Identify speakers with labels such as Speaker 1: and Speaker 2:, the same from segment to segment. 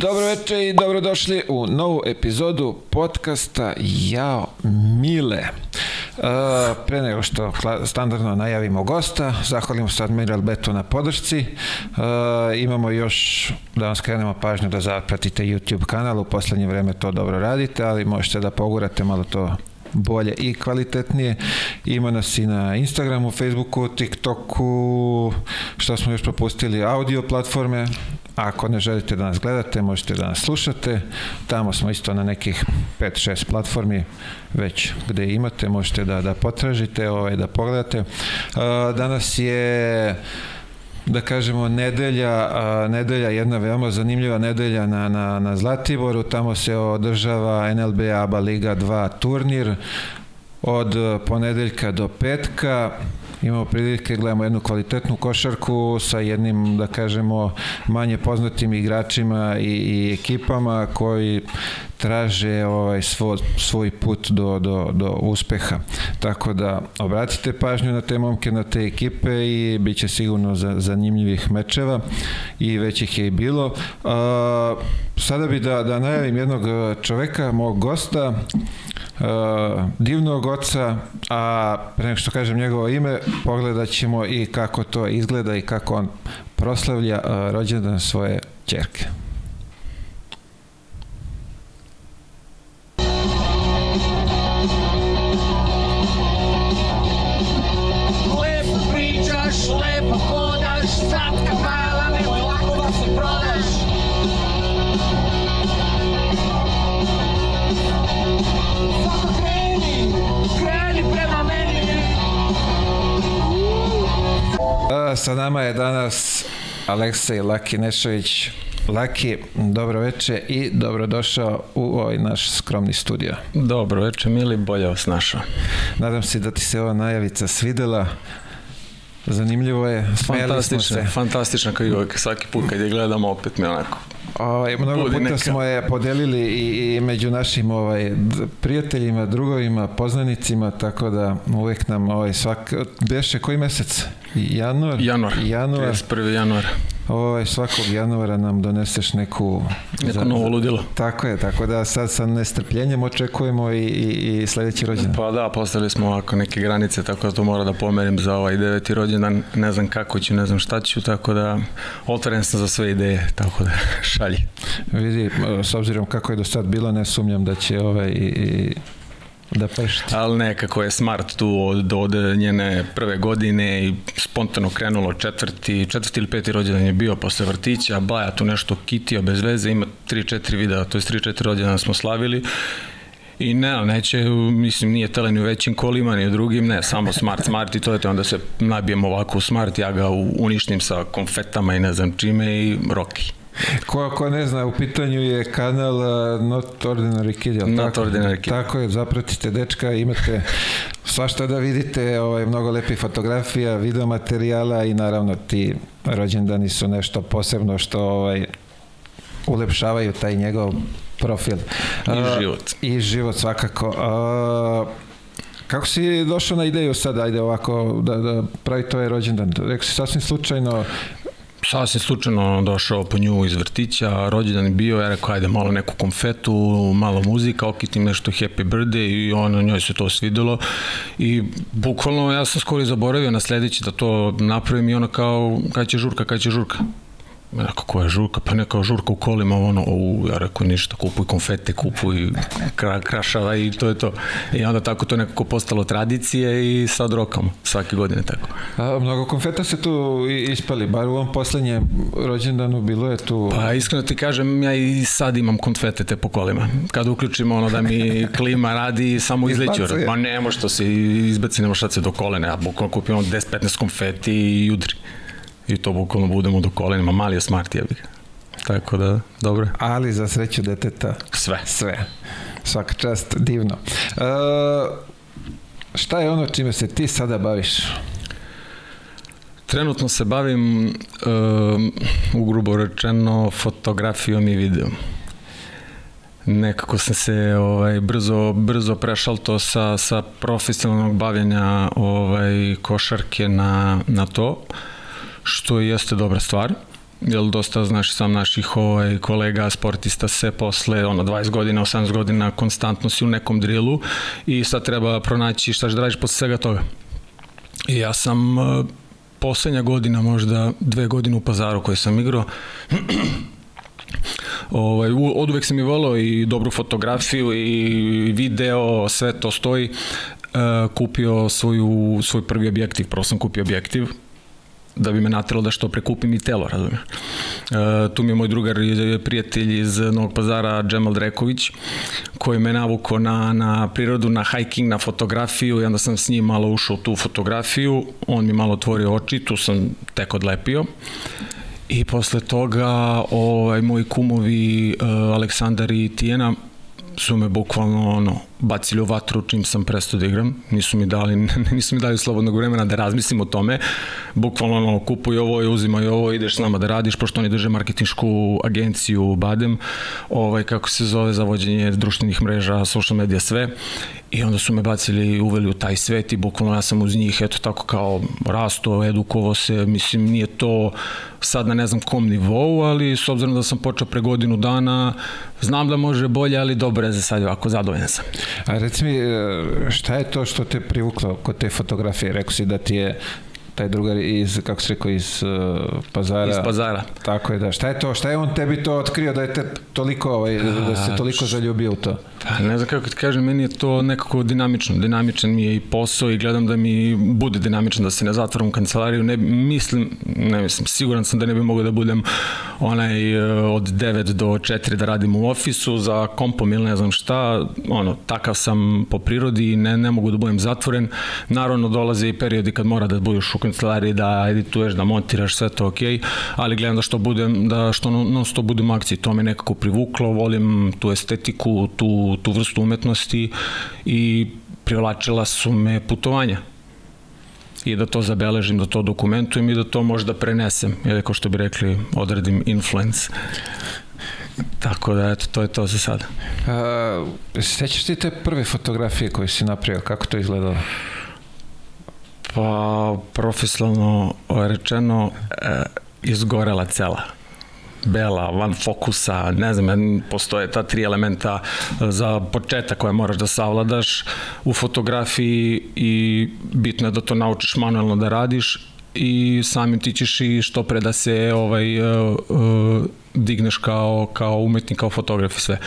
Speaker 1: Dobro večer i dobrodošli u novu epizodu podcasta Jao Mile. Uh, pre nego što standardno najavimo gosta, zahvalimo se Admiral Betu na podršci. Uh, imamo još da vam skrenemo pažnju da zapratite YouTube kanal, u poslednje vreme to dobro radite, ali možete da pogurate malo to bolje i kvalitetnije. Ima nas i na Instagramu, Facebooku, TikToku, što smo još propustili, audio platforme, Ako ne želite da nas gledate, možete da nas slušate. Tamo smo isto na nekih 5-6 platformi već gde imate, možete da, da potražite, ovaj, da pogledate. Danas je da kažemo nedelja, a, nedelja jedna veoma zanimljiva nedelja na, na, na Zlatiboru, tamo se održava NLB ABA Liga 2 turnir od ponedeljka do petka imamo prilike, gledamo jednu kvalitetnu košarku sa jednim, da kažemo, manje poznatim igračima i, i ekipama koji traže ovaj svoj, svoj put do, do, do uspeha. Tako da obratite pažnju na te momke, na te ekipe i bit će sigurno za, zanimljivih mečeva i već ih je i bilo. A, sada bi da, da najavim jednog čoveka, mog gosta, uh, divnog oca, a pre nego što kažem njegovo ime, pogledat ćemo i kako to izgleda i kako on proslavlja uh, rođendan svoje čerke. Sa nama je danas Aleksej Laki Nešović. Laki, dobro veče i dobrodošao u ovaj naš skromni studio.
Speaker 2: Dobro veče, mili, bolje vas našao.
Speaker 1: Nadam se da ti se ova najavica svidela. Zanimljivo je,
Speaker 2: smijeli smo se. Fantastično, kao i uvijek, svaki put kad je gledamo, opet mi onako
Speaker 1: Ovaj, mnogo puta neka. smo je podelili i, i među našim ovaj, prijateljima, drugovima, poznanicima, tako da uvek nam ovaj, svak... Beše koji mesec? Januar?
Speaker 2: Januar. Januar. 31. januar.
Speaker 1: Ovaj, svakog januara nam doneseš neku...
Speaker 2: Neko za, novo ludilo.
Speaker 1: Tako je, tako da sad sa nestrpljenjem očekujemo i, i, i sledeći rođendan.
Speaker 2: Pa da, postavili smo ovako neke granice, tako da to mora da pomerim za ovaj deveti rođendan. Ne znam kako ću, ne znam šta ću, tako da otvoren sam za sve ideje, tako da šalji.
Speaker 1: Vidi, s obzirom kako je do sad bilo, ne sumnjam da će ovaj i, i da pršti.
Speaker 2: Ali nekako je smart tu od, od njene prve godine i spontano krenulo četvrti, četvrti ili peti rođendan je bio posle vrtića, Baja tu nešto kitio bez veze, ima 3-4 videa, to je 3-4 rođendana smo slavili I ne, neće, mislim, nije tele ni u većim kolima, ni u drugim, ne, samo smart, smart i to je to, onda se nabijem ovako u smart, ja ga uništim sa konfetama i ne znam čime i roki.
Speaker 1: Ko, ko ne zna, u pitanju je kanal uh, Not Ordinary Kid, jel
Speaker 2: Not tako? Ordinary Kid.
Speaker 1: Tako je, zapratite dečka, imate svašta da vidite, ovaj, mnogo lepi fotografija, video materijala i naravno ti rođendani su nešto posebno što ovaj, ulepšavaju taj njegov profil.
Speaker 2: I uh, život.
Speaker 1: I život svakako. Uh, Kako si došao na ideju sad, ajde ovako, da, da pravi to je rođendan? Rekao si sasvim slučajno,
Speaker 2: sasvim slučajno došao po nju iz vrtića, rođendan je bio, ja rekao ajde malo neku konfetu, malo muzika, okitim nešto happy birthday i ono, njoj se to svidelo i bukvalno ja sam skoro i zaboravio na sledeći da to napravim i ona kao, kaj će žurka, kaj će žurka. Rekao, koja je žurka? Pa neka žurka u kolima, ono, u, ja rekao, ništa, kupuj konfete, kupuj kra, krašava i to je to. I onda tako to nekako postalo tradicije i sad rokamo, svake godine tako.
Speaker 1: A, mnogo konfeta se tu ispali, bar u ovom poslednjem rođendanu bilo je tu...
Speaker 2: Pa iskreno ti kažem, ja i sad imam konfete te po kolima. Kad uključimo ono da mi klima radi, samo izleću. Ma ne što se izbaci, nema šta se do kolene, a bukvalno kupimo 10-15 konfeti i udri i to bukvalno budemo do kolenima, mali je smart jebi Tako da, dobro.
Speaker 1: Ali za sreću deteta.
Speaker 2: Sve.
Speaker 1: Sve. Svaka čast, divno. Uh, šta je ono čime se ti sada baviš?
Speaker 2: Trenutno se bavim, uh, ugrubo rečeno, fotografijom i videom. Nekako sam se ovaj brzo brzo prešal to sa sa profesionalnog bavljenja ovaj košarke na na to. Uh, što jeste dobra stvar. jer dosta, znaš, sam naših ovaj, kolega, sportista se posle ono, 20 godina, 18 godina konstantno si u nekom drilu i sad treba pronaći šta će da radiš posle svega toga. I ja sam uh, poslednja godina, možda dve godine u pazaru koje sam igrao, Ovaj, od uvek sam i volao i dobru fotografiju i video, sve to stoji. Uh, kupio svoju, svoj prvi objektiv, prvo sam kupio objektiv, da bi me natralo da što prekupim i telo, razumiješ. E, tu mi je moj drugar i prijatelj iz Novog pazara, Džemal Dreković, koji me navuko na, na prirodu, na hiking, na fotografiju i onda sam s njim malo ušao u tu fotografiju, on mi malo otvorio oči, tu sam tek odlepio. I posle toga ovaj, moji kumovi uh, Aleksandar i Tijena su me bukvalno ono, bacili u vatru čim sam prestao da igram. Nisu mi dali, nisu mi dali slobodnog vremena da razmislim o tome. Bukvalno ono, kupuj ovo i uzimaj ovo, ideš s nama da radiš, pošto oni drže marketinšku agenciju Badem, ovaj, kako se zove, za vođenje društvenih mreža, social media, sve. I onda su me bacili i uveli u taj svet i bukvalno ja sam uz njih, eto tako kao rasto, edukovo se, mislim nije to sad na ne znam kom nivou, ali s obzirom da sam počeo pre godinu dana, znam da može bolje, ali dobro je za sad ovako, zadovoljan sam.
Speaker 1: A reci mi, e, šta je to što te privuklo kod te fotografije? Rekao si da ti je taj drugar iz, kako se rekao, iz uh, pazara.
Speaker 2: Iz pazara.
Speaker 1: Tako je, da. Šta je to? Šta je on tebi to otkrio da je te toliko, ovaj, da se toliko zaljubio u to?
Speaker 2: Pa, ne znam kako ti kažem, meni je to nekako dinamično. Dinamičan mi je i posao i gledam da mi bude dinamično, da se ne zatvoram u kancelariju. Ne, mislim, ne mislim, siguran sam da ne bi mogao da budem onaj e, od 9 do 4 da radim u ofisu za kompom ili ne znam šta. Ono, takav sam po prirodi i ne, ne mogu da budem zatvoren. Naravno, dolaze i periodi kad mora da budeš u kancelariji, da edituješ, da montiraš, sve to ok, ali gledam da što budem, da što non stop budem u akciji. To me nekako privuklo, volim tu estetiku, tu tu, vrstu umetnosti i privlačila su me putovanja i da to zabeležim, da to dokumentujem i da to možda prenesem, ili kao što bi rekli, odredim influence. Tako da, eto, to je to za sada.
Speaker 1: A, sećaš ti te prve fotografije koje si napravio? Kako to izgledalo?
Speaker 2: Pa, profesionalno rečeno, e, izgorela cela bela, van fokusa, ne znam, postoje ta tri elementa za početak koje moraš da savladaš u fotografiji i bitno je da to naučiš manuelno da radiš i samim ti ćeš i što pre da se ovaj uh, uh, digneš kao, kao umetnik, kao fotograf i sve.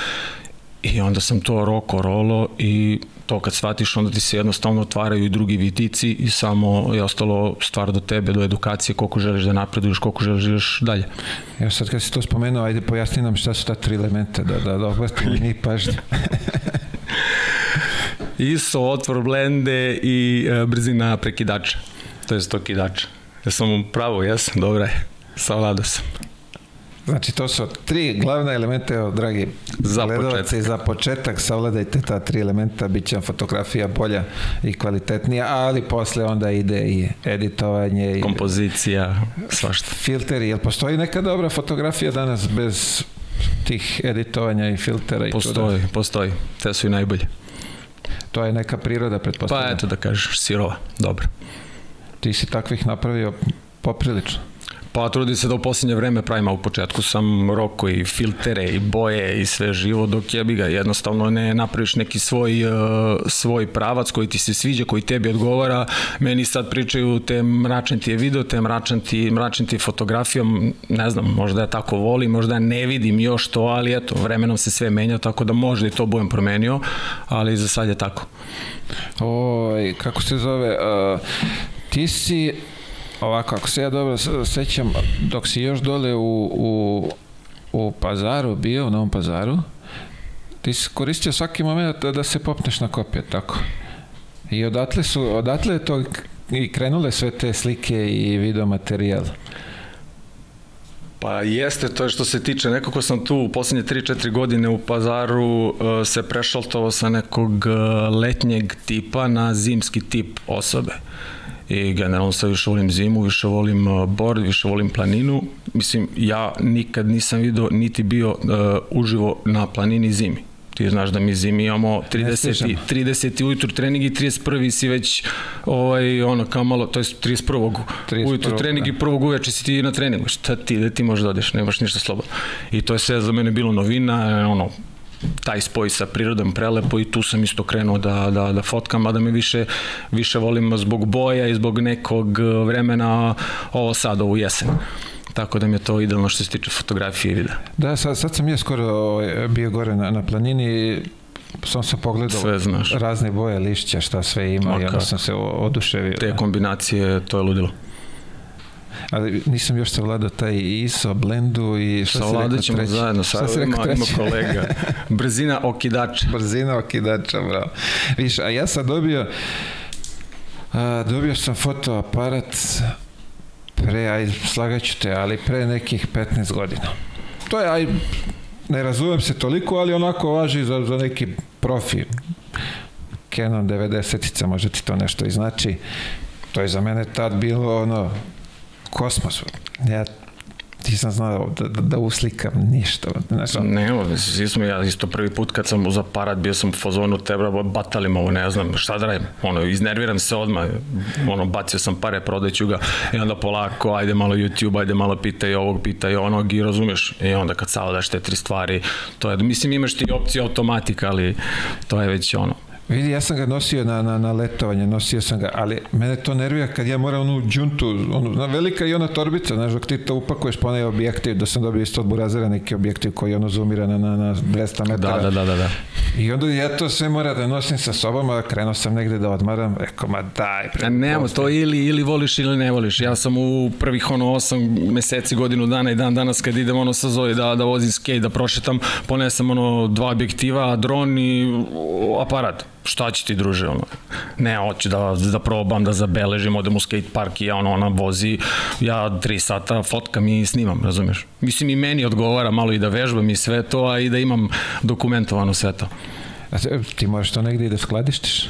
Speaker 2: I onda sam to roko rolo i to kad shvatiš onda ti se jednostavno otvaraju i drugi vidici i samo je ostalo stvar do tebe, do edukacije, koliko želiš da napreduješ, koliko želiš dalje.
Speaker 1: Evo sad kad si to spomenuo, ajde pojasni nam šta su ta tri elementa, da, da, da oblatimo mi pažnje.
Speaker 2: ISO, otvor blende i e, brzina prekidača, to je sto kidača. Ja sam pravo, jesam, dobra je, savladao sam.
Speaker 1: Znači, to su tri glavne elemente, evo, dragi
Speaker 2: za
Speaker 1: gledalci, za početak savladajte ta tri elementa, bit će fotografija bolja i kvalitetnija, ali posle onda ide i editovanje.
Speaker 2: I Kompozicija, svašta.
Speaker 1: Filteri, jel postoji neka dobra fotografija danas bez tih editovanja i filtera? I
Speaker 2: postoji, čuda? postoji. Te su i najbolje.
Speaker 1: To je neka priroda, pretpostavljam.
Speaker 2: Pa eto da kažeš, sirova, dobro.
Speaker 1: Ti si takvih napravio poprilično.
Speaker 2: Pa trudi se da u posljednje vreme pravim, a u početku sam roko i filtere i boje i sve živo, dok je bi ga jednostavno ne napraviš neki svoj, uh, svoj pravac koji ti se sviđa, koji tebi odgovara. Meni sad pričaju te mračan ti je video, te mračan ti, mračan ti je fotografija, ne znam, možda ja tako volim, možda ne vidim još to, ali eto, vremenom se sve menja, tako da možda i to budem promenio, ali za sad je tako.
Speaker 1: Oj, kako se zove, uh, ti si ovako, ako se ja dobro sećam, dok si još dole u, u, u pazaru bio, u Novom pazaru, ti si koristio svaki moment da, da se popneš na kopije, tako? I odatle su, odatle je to i krenule sve te slike i video materijal.
Speaker 2: Pa jeste, to je što se tiče, nekako sam tu u poslednje 3-4 godine u pazaru uh, se prešaltovao sa nekog uh, letnjeg tipa na zimski tip osobe. Uh, i generalno sve više volim zimu, više volim uh, bord, više volim planinu. Mislim, ja nikad nisam video niti bio uh, uživo na planini zimi Ti znaš da mi zimi imamo
Speaker 1: Ne
Speaker 2: 30,
Speaker 1: stižemo.
Speaker 2: 30 ujutru trening i 31. si već ovaj, ono kao malo, to je 31.
Speaker 1: 31.,
Speaker 2: ujutru trening
Speaker 1: da.
Speaker 2: i prvog uveče si ti na treningu. Šta ti, da ti možeš da odeš, nemaš ništa slobodno. I to je sve za mene bilo novina, ono, taj spoj sa prirodom prelepo i tu sam isto krenuo da, da, da fotkam, a da me više, više volim zbog boja i zbog nekog vremena ovo sad, ovu jesen. Tako da mi je to idealno što se tiče fotografije i videa.
Speaker 1: Da, sad, sad sam ja skoro ovaj, bio gore na, na planini sam sam pogledao
Speaker 2: Sve znaš.
Speaker 1: razne boje lišća, šta sve ima
Speaker 2: Ma
Speaker 1: i onda
Speaker 2: kako.
Speaker 1: sam se oduševio.
Speaker 2: Te kombinacije, to je ludilo.
Speaker 1: Ali nisam još savladao taj ISO, blendu i šta
Speaker 2: Savladat ćemo
Speaker 1: treći?
Speaker 2: zajedno,
Speaker 1: si rekao
Speaker 2: ima, kolega. Brzina okidača.
Speaker 1: Brzina okidača, bravo. Viš, a ja sam dobio a, dobio sam fotoaparat pre, aj, slagaću te, ali pre nekih 15 godina. To je, aj, ne razumem se toliko, ali onako važi za, za neki profi. Canon 90-ica, može ti to nešto i znači. To je za mene tad bilo ono, kosmos. Ja nisam znao da, da, da uslikam ništa. Znaš,
Speaker 2: Ne, svi smo ja isto prvi put kad sam uz aparat bio sam u fazonu tebra, batalim ovo, ne znam, šta da radim, ono, iznerviram se odmah, ono, bacio sam pare, prodaću ga, i onda polako, ajde malo YouTube, ajde malo pitaj ovog, pitaj onog i razumeš, i onda kad savladaš te tri stvari, to je, mislim imaš ti opciju automatika, ali to je već ono,
Speaker 1: Vidi, ja sam ga nosio na, na, na letovanje, nosio sam ga, ali mene to nervira kad ja moram onu džuntu, onu, na velika i ona torbica, znaš, dok ti to upakuješ po onaj objektiv, da sam dobio isto od Burazera neki objektiv koji ono zoomira na, na, na 200 metara.
Speaker 2: da, da, da, da, da.
Speaker 1: I onda ja to sve mora da nosim sa sobom, a krenuo sam negde da odmaram, rekao, ma daj, pre,
Speaker 2: A nemo, to ili, ili voliš ili ne voliš. Ja sam u prvih ono 8 meseci, godinu dana i dan danas kad idem ono sa Zoe da, da vozim skate, da prošetam, ponesem ono dva objektiva, dron i aparat. Šta će ti druže ono? Ne, hoću da, da probam, da zabeležim, odem u skate park i ja ono, ona vozi, ja tri sata fotkam i snimam, razumeš? Mislim i meni odgovara malo i da vežbam i sve to, a i da imam dokumentovano sve to.
Speaker 1: A ti moraš to negde i da skladištiš?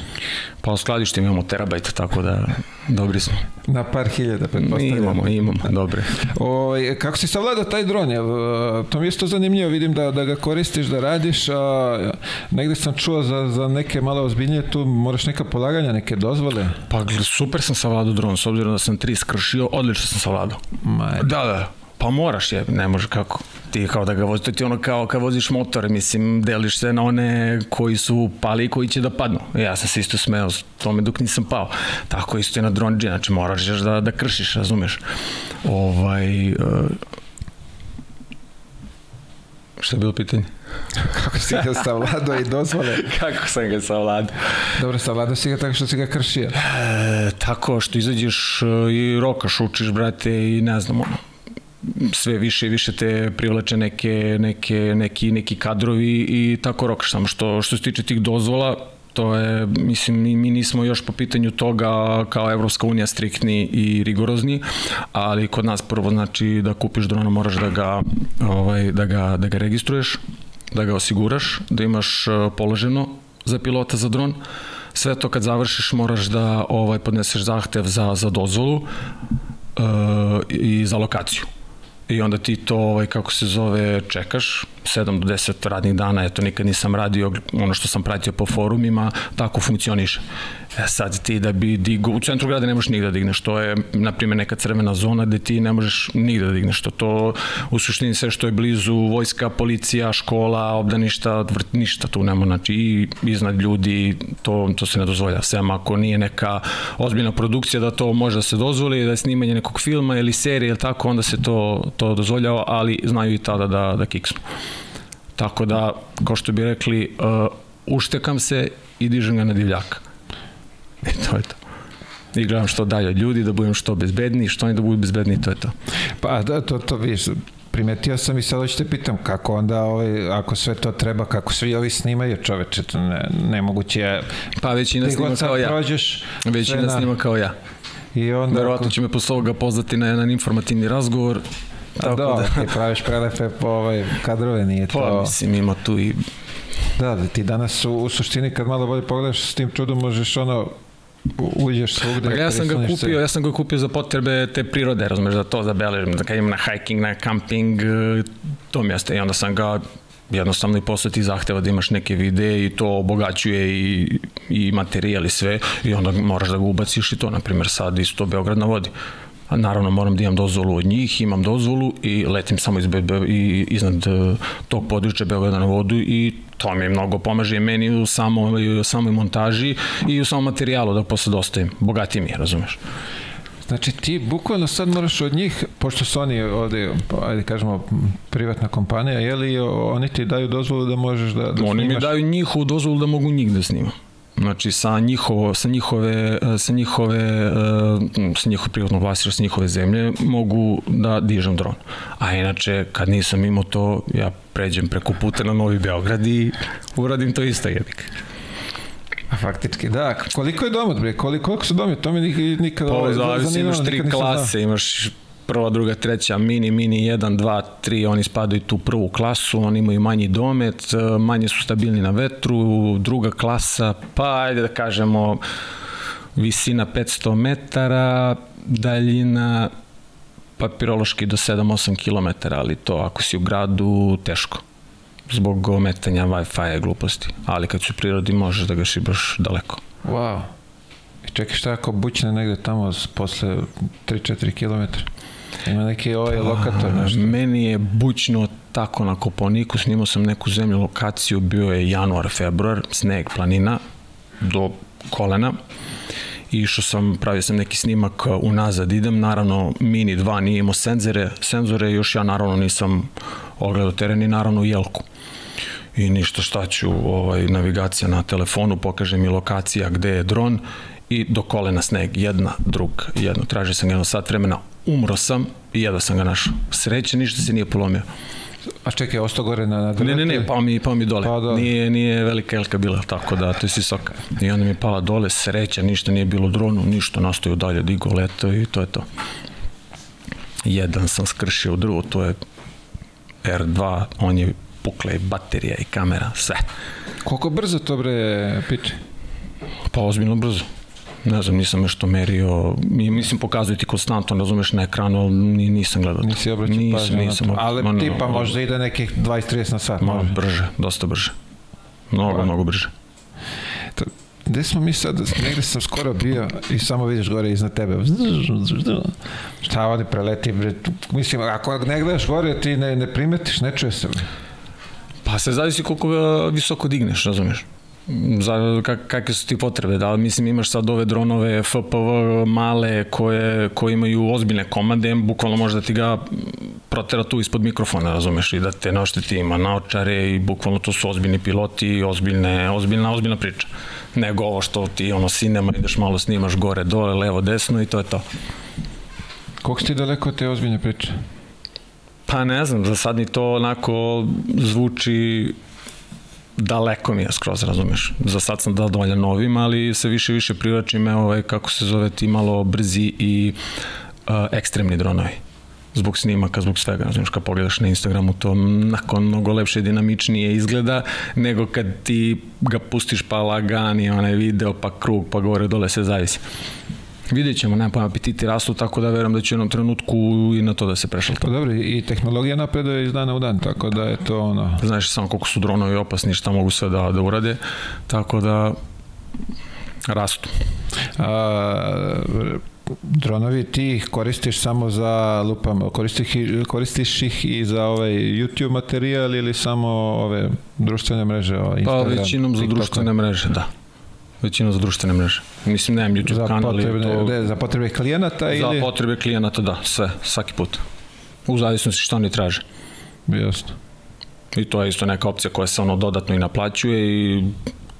Speaker 2: Pa u skladištu imamo terabajt, tako da dobri smo.
Speaker 1: Na par hiljada, pretpostavljam.
Speaker 2: Imamo, imamo, dobre.
Speaker 1: O, kako si savladao taj dron? Jel, e, to mi je isto zanimljivo, vidim da, da ga koristiš, da radiš, a negde sam čuo za, za neke malo ozbiljnije, tu moraš neka polaganja, neke dozvole.
Speaker 2: Pa super sam savladao dron, s obzirom da sam tri skršio, odlično sam savladao.
Speaker 1: Ma,
Speaker 2: Da, da, pa moraš je, ne može kako. Ti kao da ga voziš, to ti ono kao kad voziš motor, mislim, deliš se na one koji su pali i koji će da padnu. Ja sam se isto smeo s tome dok nisam pao. Tako isto i na dronđi, znači moraš da, da kršiš, razumeš. Ovaj, uh, šta je bilo pitanje?
Speaker 1: kako si ga savladao i dozvole?
Speaker 2: Kako sam ga savladao?
Speaker 1: Dobro, savladao si ga tako što si ga kršio.
Speaker 2: E, tako što izađeš e, i rokaš, učiš, brate, i ne znam, ono, sve više i više te privlače neke, neke, neki, neki kadrovi i tako rokaš. Samo što, što se tiče tih dozvola, to je, mislim, mi, mi nismo još po pitanju toga kao Evropska unija striktni i rigorozni, ali kod nas prvo znači da kupiš drona moraš da ga, ovaj, da ga, da ga registruješ, da ga osiguraš, da imaš e, položeno za pilota za dron. Sve to kad završiš moraš da ovaj podneseš zahtev za, za dozvolu e, i za lokaciju. I onda ti to, ovaj, kako se zove, čekaš, 7 do 10 radnih dana, eto nikad nisam radio ono što sam pratio po forumima, tako funkcioniše. E sad ti da bi digo, u centru grada ne možeš nigde da digneš, to je, na primjer, neka crvena zona gde ti ne možeš nigde da digneš, to, to u suštini sve što je blizu, vojska, policija, škola, obdaništa, vrt, ništa tu nema, znači i iznad ljudi, to, to se ne dozvolja, sem ako nije neka ozbiljna produkcija da to može da se dozvoli, da je snimanje nekog filma ili serije ili tako, onda se to, to dozvoljava, ali znaju i tada da, da kiksnu. Tako da, kao što bi rekli, uh, uštekam se i dižem ga na divljaka. I to je to. I gledam što dalje od ljudi, da budem što bezbedniji, što oni da budu bezbedniji, to je to.
Speaker 1: Pa da, to, to vidiš, primetio sam i sad hoću te pitam kako onda, ovaj, ako sve to treba, kako svi ovi snimaju čoveče, to ne, nemoguće je.
Speaker 2: Pa većina snima kao ja.
Speaker 1: prođeš,
Speaker 2: Većina
Speaker 1: na-
Speaker 2: snima kao ja.
Speaker 1: I onda...
Speaker 2: Verovatno će me posle ovoga pozvati na jedan informativni razgovor. Tako
Speaker 1: da,
Speaker 2: da,
Speaker 1: ti praviš prelepe ovaj, kadrove, nije
Speaker 2: pa
Speaker 1: to...
Speaker 2: mislim ima tu i
Speaker 1: Da, da ti danas u, u suštini kad malo bolje pogledaš s tim čudom možeš ono uđeš svugde.
Speaker 2: Pa ja sam ga
Speaker 1: prisloniš se.
Speaker 2: kupio, ja sam ga kupio za potrebe te prirode, razumeš, da to zabeležim, da kad idem na hiking, na camping, e, to mi ostaje. I onda sam ga jednostavno i posle ti zahteva da imaš neke videe i to obogaćuje i, i materijal i sve i onda moraš da ga ubaciš i to, na primjer sad isto Beograd na vodi. Naravno moram da imam dozvolu od njih, imam dozvolu i letim samo iz, i, iznad e, tog područja Beograda na vodu i to mi mnogo pomaže i meni u, samo, u samoj montaži i u samom materijalu da posle dostavim. Bogati mi, razumeš?
Speaker 1: Znači ti bukvalno sad moraš od njih, pošto su oni ovde, ajde kažemo, privatna kompanija, je li oni ti daju dozvolu da možeš da, da
Speaker 2: Oni snimaš? mi daju njihovu dozvolu da mogu njih da snimam. Znači sa njihovo sa njihove sa njihove sa njihove privatno vlasništvo sa njihove zemlje mogu da dižem dron. A inače kad nisam imao to ja pređem preko puta na Novi Beograd i uradim to isto jebik.
Speaker 1: A faktički, da. Koliko je domot, bre? Koliko, koliko su domot? To mi nikad...
Speaker 2: Pa, ovaj, zavisi, imaš tri klase, imaš prva, druga, treća, mini, mini, 1, 2, 3, oni spadaju tu prvu klasu, oni imaju manji domet, e, manje su stabilni na vetru, druga klasa, pa ajde da kažemo visina 500 metara, daljina papirološki do 7-8 km, ali to ako si u gradu teško zbog ometanja Wi-Fi i gluposti. Ali kad su u prirodi možeš da ga šibaš daleko.
Speaker 1: Wow. I čekaj šta ako bućne negde tamo posle 3-4 km? Ima neki ovaj lokator, nešto.
Speaker 2: Meni je bućno tako na Koponiku, snimao sam neku zemlju lokaciju, bio je januar, februar, sneg, planina, do kolena. Išao sam, pravio sam neki snimak unazad, idem, naravno Mini 2 nije imao senzore, senzore, još ja naravno nisam ogledao teren i naravno jelku i ništa šta ću, ovaj, navigacija na telefonu, pokaže mi lokacija gde je dron i do kolena sneg, jedna, drug, jedno. Tražio sam jedno sat vremena, umro sam i jedva sam ga našao. Sreće, ništa se nije polomio.
Speaker 1: A čekaj, ostao gore na, na
Speaker 2: Ne, ne, ne, pao mi, pao mi dole. Pa, dole. Nije, nije velika elka bila, tako da, to je visoka. I onda mi je pala dole, sreća, ništa nije bilo dronu, ništa, nastoju dalje, digo leto i to je to. Jedan sam skršio u drugu, to je R2, on je pukla i baterija i kamera, sve.
Speaker 1: Koliko brzo to bre piče?
Speaker 2: Pa ozbiljno brzo ne znam, nisam nešto merio, mislim pokazuju ti konstantno, razumeš na ekranu, ali nisam gledao.
Speaker 1: Nisi obraćao
Speaker 2: nisam, nisam,
Speaker 1: to. Ali no, tipa no, možda ide nekih 20-30 na sat.
Speaker 2: Malo brže, dosta brže. Mnogo, pa. mnogo brže.
Speaker 1: To, gde smo mi sad, negde sam skoro bio i samo vidiš gore iznad tebe. Šta ovde preleti, bre, mislim, ako ne gledaš gore, ti ne, ne primetiš, ne čuje se.
Speaker 2: Pa se zavisi koliko visoko digneš, razumeš za kak, kakve su ti potrebe, da mislim imaš sad ove dronove FPV male koje, koje imaju ozbiljne komande, bukvalno može da ti ga protera tu ispod mikrofona, razumeš, i da te našteti ima naočare i bukvalno to su ozbiljni piloti i ozbiljne, ozbiljna, ozbiljna priča. Nego ovo što ti ono sinema ideš malo snimaš gore, dole, levo, desno i to je to.
Speaker 1: Koliko si daleko od te ozbiljne priče?
Speaker 2: Pa ne znam, za sad ni to onako zvuči daleko mi je skroz, razumeš. Za sad sam zadovoljan novim, ali se više više privlači me ovaj, kako se zove ti malo brzi i uh, ekstremni dronovi zbog snimaka, zbog svega, znaš, kad pogledaš na Instagramu, to nakon mnogo lepše, dinamičnije izgleda, nego kad ti ga pustiš pa lagani, onaj video, pa krug, pa gore, dole, se zavisi. Vidjet ćemo, nema pojma, apetiti rastu, tako da verujem da će u jednom trenutku i na to da se prešalta.
Speaker 1: Pa dobro, i tehnologija napreduje iz dana u dan, tako da je to ono...
Speaker 2: Znaš samo koliko su dronovi opasni, šta mogu sve da, da urade, tako da rastu.
Speaker 1: A, dronovi ti ih koristiš samo za lupam, koristiš, koristiš ih i za ovaj YouTube materijal ili samo ove društvene mreže? Ovaj
Speaker 2: pa većinom za društvene mreže, da većina za društvene mreže. Mislim, nemam YouTube za kanal.
Speaker 1: Potrebe, to... De, za potrebe klijenata ili?
Speaker 2: Za potrebe klijenata, da, sve, svaki put. U zavisnosti što oni traže.
Speaker 1: Jasno.
Speaker 2: I to je isto neka opcija koja se ono dodatno i naplaćuje i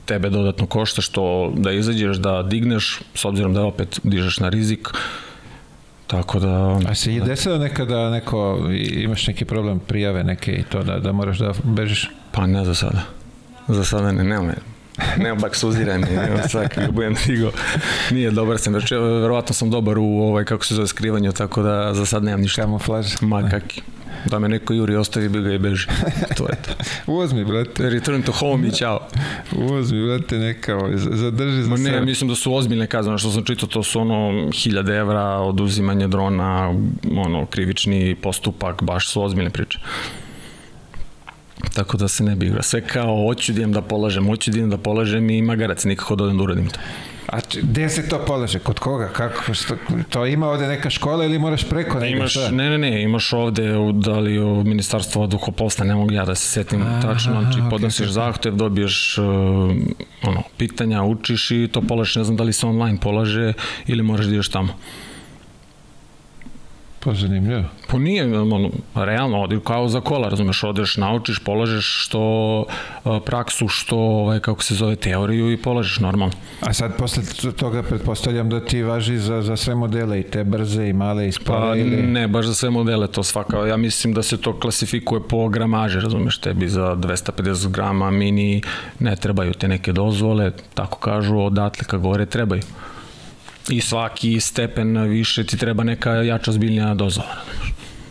Speaker 2: tebe dodatno košta što da izađeš, da digneš, s obzirom da opet dižeš na rizik, Tako da...
Speaker 1: A se je desilo nekada neko, imaš neki problem prijave neke i to da, da moraš da bežiš?
Speaker 2: Pa ne za sada. Za sada ne, nema nema baksuziranje, nema svaki ga budem digao. Nije dobar sam, već verovatno sam dobar u ovaj, kako se zove, skrivanju, tako da za sad nemam ništa.
Speaker 1: Kamuflaž.
Speaker 2: Ma kaki. Da me neko juri, ostavi bi ga i beži. To je to.
Speaker 1: Uzmi, brate.
Speaker 2: Return to home i čao.
Speaker 1: Uzmi, brate, neka, ovaj, zadrži za Ma
Speaker 2: ne, mislim da su ozbiljne kazne, što sam čitao, to su ono hiljade evra, oduzimanje drona, ono, krivični postupak, baš su ozbiljne priče. Tako da se ne bi igra. Sve kao, hoću da idem da polažem, hoću da idem da polažem i magarac nikako da odem da uradim to.
Speaker 1: A gde se to polaže? Kod koga? Kako? Što, to ima ovde neka škola ili moraš preko neka?
Speaker 2: Imaš, ne, ne, ne, imaš ovde da li u ministarstvo duhopolstva, ne mogu ja da se setim A, tačno, znači okay, podnosiš okay. zahtev, dobiješ uh, ono, pitanja, učiš i to polažeš, ne znam da li se online polaže ili moraš da ideš tamo.
Speaker 1: Pa zanimljivo.
Speaker 2: Pa nije, ono, realno, odi kao za kola, razumeš, odeš, naučiš, polažeš što praksu, što, ovaj, kako se zove, teoriju i polažeš normalno.
Speaker 1: A sad posle toga pretpostavljam da ti važi za, za sve modele, i te brze i male i spore pa, ili...
Speaker 2: Ne, baš za sve modele, to svaka, ja mislim da se to klasifikuje po gramaže, razumeš, tebi za 250 grama mini ne trebaju te neke dozvole, tako kažu, odatle ka gore trebaju i svaki stepen više ti treba neka jača zbiljnja dozvola.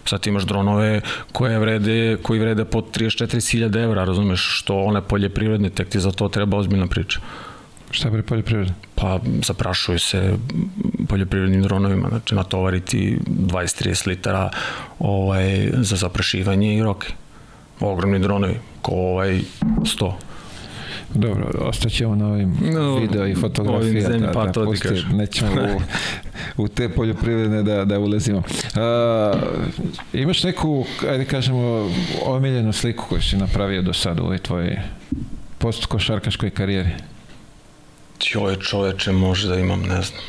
Speaker 2: Sad imaš dronove koje vrede, koji vrede po 34.000 evra, razumeš, što one poljoprivredne, tek ti za to treba ozbiljna priča.
Speaker 1: Šta bre poljoprivredne?
Speaker 2: Pa zaprašuju se poljoprivrednim dronovima, znači natovariti 20-30 litara ovaj, za zaprašivanje i roke. Ogromni dronovi, ko ovaj 100.
Speaker 1: Dobro, ostaćemo na ovim no, video i fotografija. Ovim da, da, to pusti, nećemo u, u te poljoprivredne da, da ulazimo. Uh, imaš neku, ajde kažemo, omiljenu sliku koju si napravio do sada u ovoj tvojoj post-košarkaškoj karijeri?
Speaker 2: Joj čoveče, možda imam, ne znam.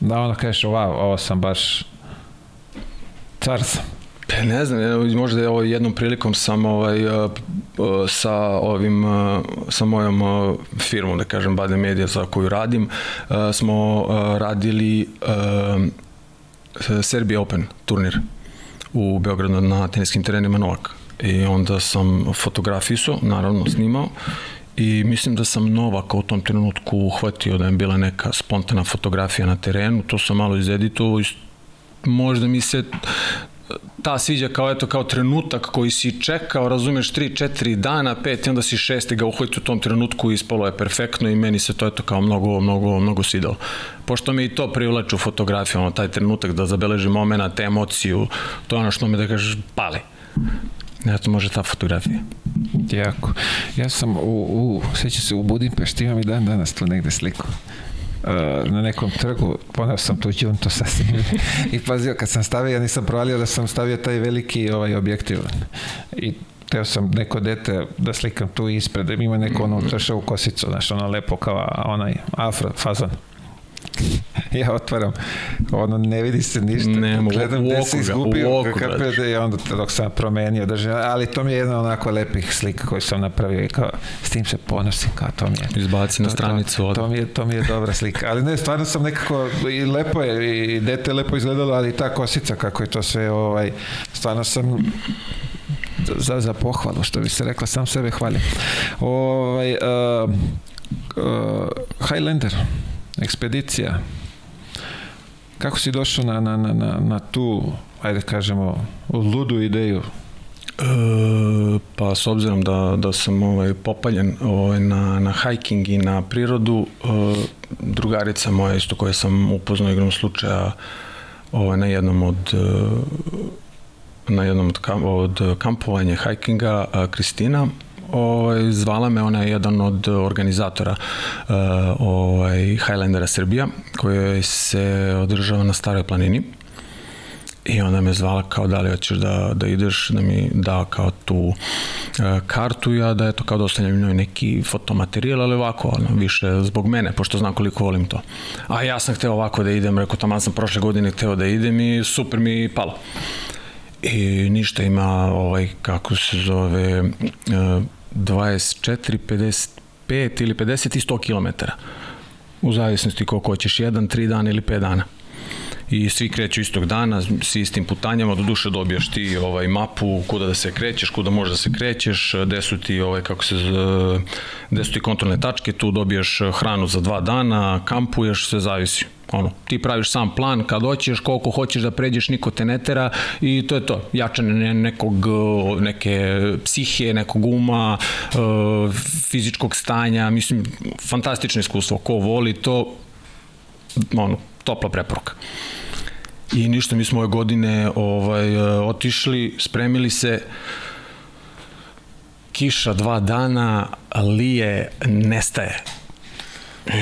Speaker 1: Da, ono kažeš, wow, ovo sam baš car sam.
Speaker 2: Pa ne znam, možda je ovo jednom prilikom sam ovaj, sa ovim, sa mojom firmom, da kažem, Bade Media za koju radim, smo radili Serbia Open turnir u Beogradu na teniskim terenima Novak. I onda sam fotografisao, naravno snimao i mislim da sam Novaka u tom trenutku uhvatio da je bila neka spontana fotografija na terenu, to sam malo izeditovao i možda mi se ta sviđa kao eto kao trenutak koji si čekao, razumeš, 3 4 dana, 5 i onda si šesti ga uhvati u tom trenutku i ispalo je perfektno i meni se to eto kao mnogo mnogo mnogo svidelo. Pošto me i to privlači u fotografiji, ono taj trenutak da zabeleži momenat, emociju, to je ono što me da kažeš pali. Eto, može ta fotografija.
Speaker 1: Jako. Ja sam u, u seća se u Budimpešti, imam i dan danas tu negde sliku na nekom trgu, ponao sam tu džuntu sasvim i pazio kad sam stavio, ja nisam provalio da sam stavio taj veliki ovaj objektiv i teo sam neko dete da slikam tu ispred, ima neko ono u kosicu, znaš, ono lepo kao onaj afro fazon. ja otvaram, ono ne vidi se ništa.
Speaker 2: Ne,
Speaker 1: gledam gde se izgubio, je, i onda dok sam promenio, držim, ali to mi je jedna onako lepih slika koju sam napravio i kao, s tim se ponosim, kao to mi je.
Speaker 2: Izbaci na stranicu.
Speaker 1: To, to, to, mi je, to mi je dobra slika. Ali ne, stvarno sam nekako, i lepo je, i dete lepo izgledalo, ali ta kosica, kako je to sve, ovaj, stvarno sam za, za pohvalu, što bi se rekla, sam sebe hvalim. Ovaj, uh, uh, Highlander, ekspedicija. Kako si došao na, na, na, na tu, ajde kažemo, ludu ideju?
Speaker 2: E, pa s obzirom da, da sam ovaj, popaljen ovaj, na, na hiking i na prirodu, e, drugarica moja isto koja sam upoznao igrom slučaja ovaj, na jednom od e, na jednom od, kam, od kampovanja hikinga, Kristina, ovaj, zvala me, ona je jedan od organizatora uh, ovaj, Highlandera Srbija, koja se održava na Staroj planini. I onda me zvala kao da li hoćeš da, da ideš, da mi da kao tu uh, kartu, ja da eto kao da njoj neki fotomaterijal, ali ovako, ono, više zbog mene, pošto znam koliko volim to. A ja sam hteo ovako da idem, rekao tamo sam prošle godine hteo da idem i super mi palo. I ništa ima ovaj, kako se zove, uh, 24, 55 ili 50 i 100 km. U zavisnosti koliko hoćeš, jedan, tri dana ili 5 dana i svi kreću istog dana s istim putanjama, do duše dobijaš ti ovaj mapu kuda da se krećeš, kuda možeš da se krećeš, gde su ti ovaj kako se gde su ti kontrolne tačke, tu dobijaš hranu za dva dana, kampuješ, sve zavisi ono, ti praviš sam plan kad hoćeš, koliko hoćeš da pređeš, niko te ne tera i to je to, jačanje nekog, neke psihe, nekog uma, e, fizičkog stanja, mislim, fantastično iskustvo, ko voli to, ono, topla preporuka. I ništa, mi smo ove godine ovaj, otišli, spremili se, kiša dva dana, lije, nestaje.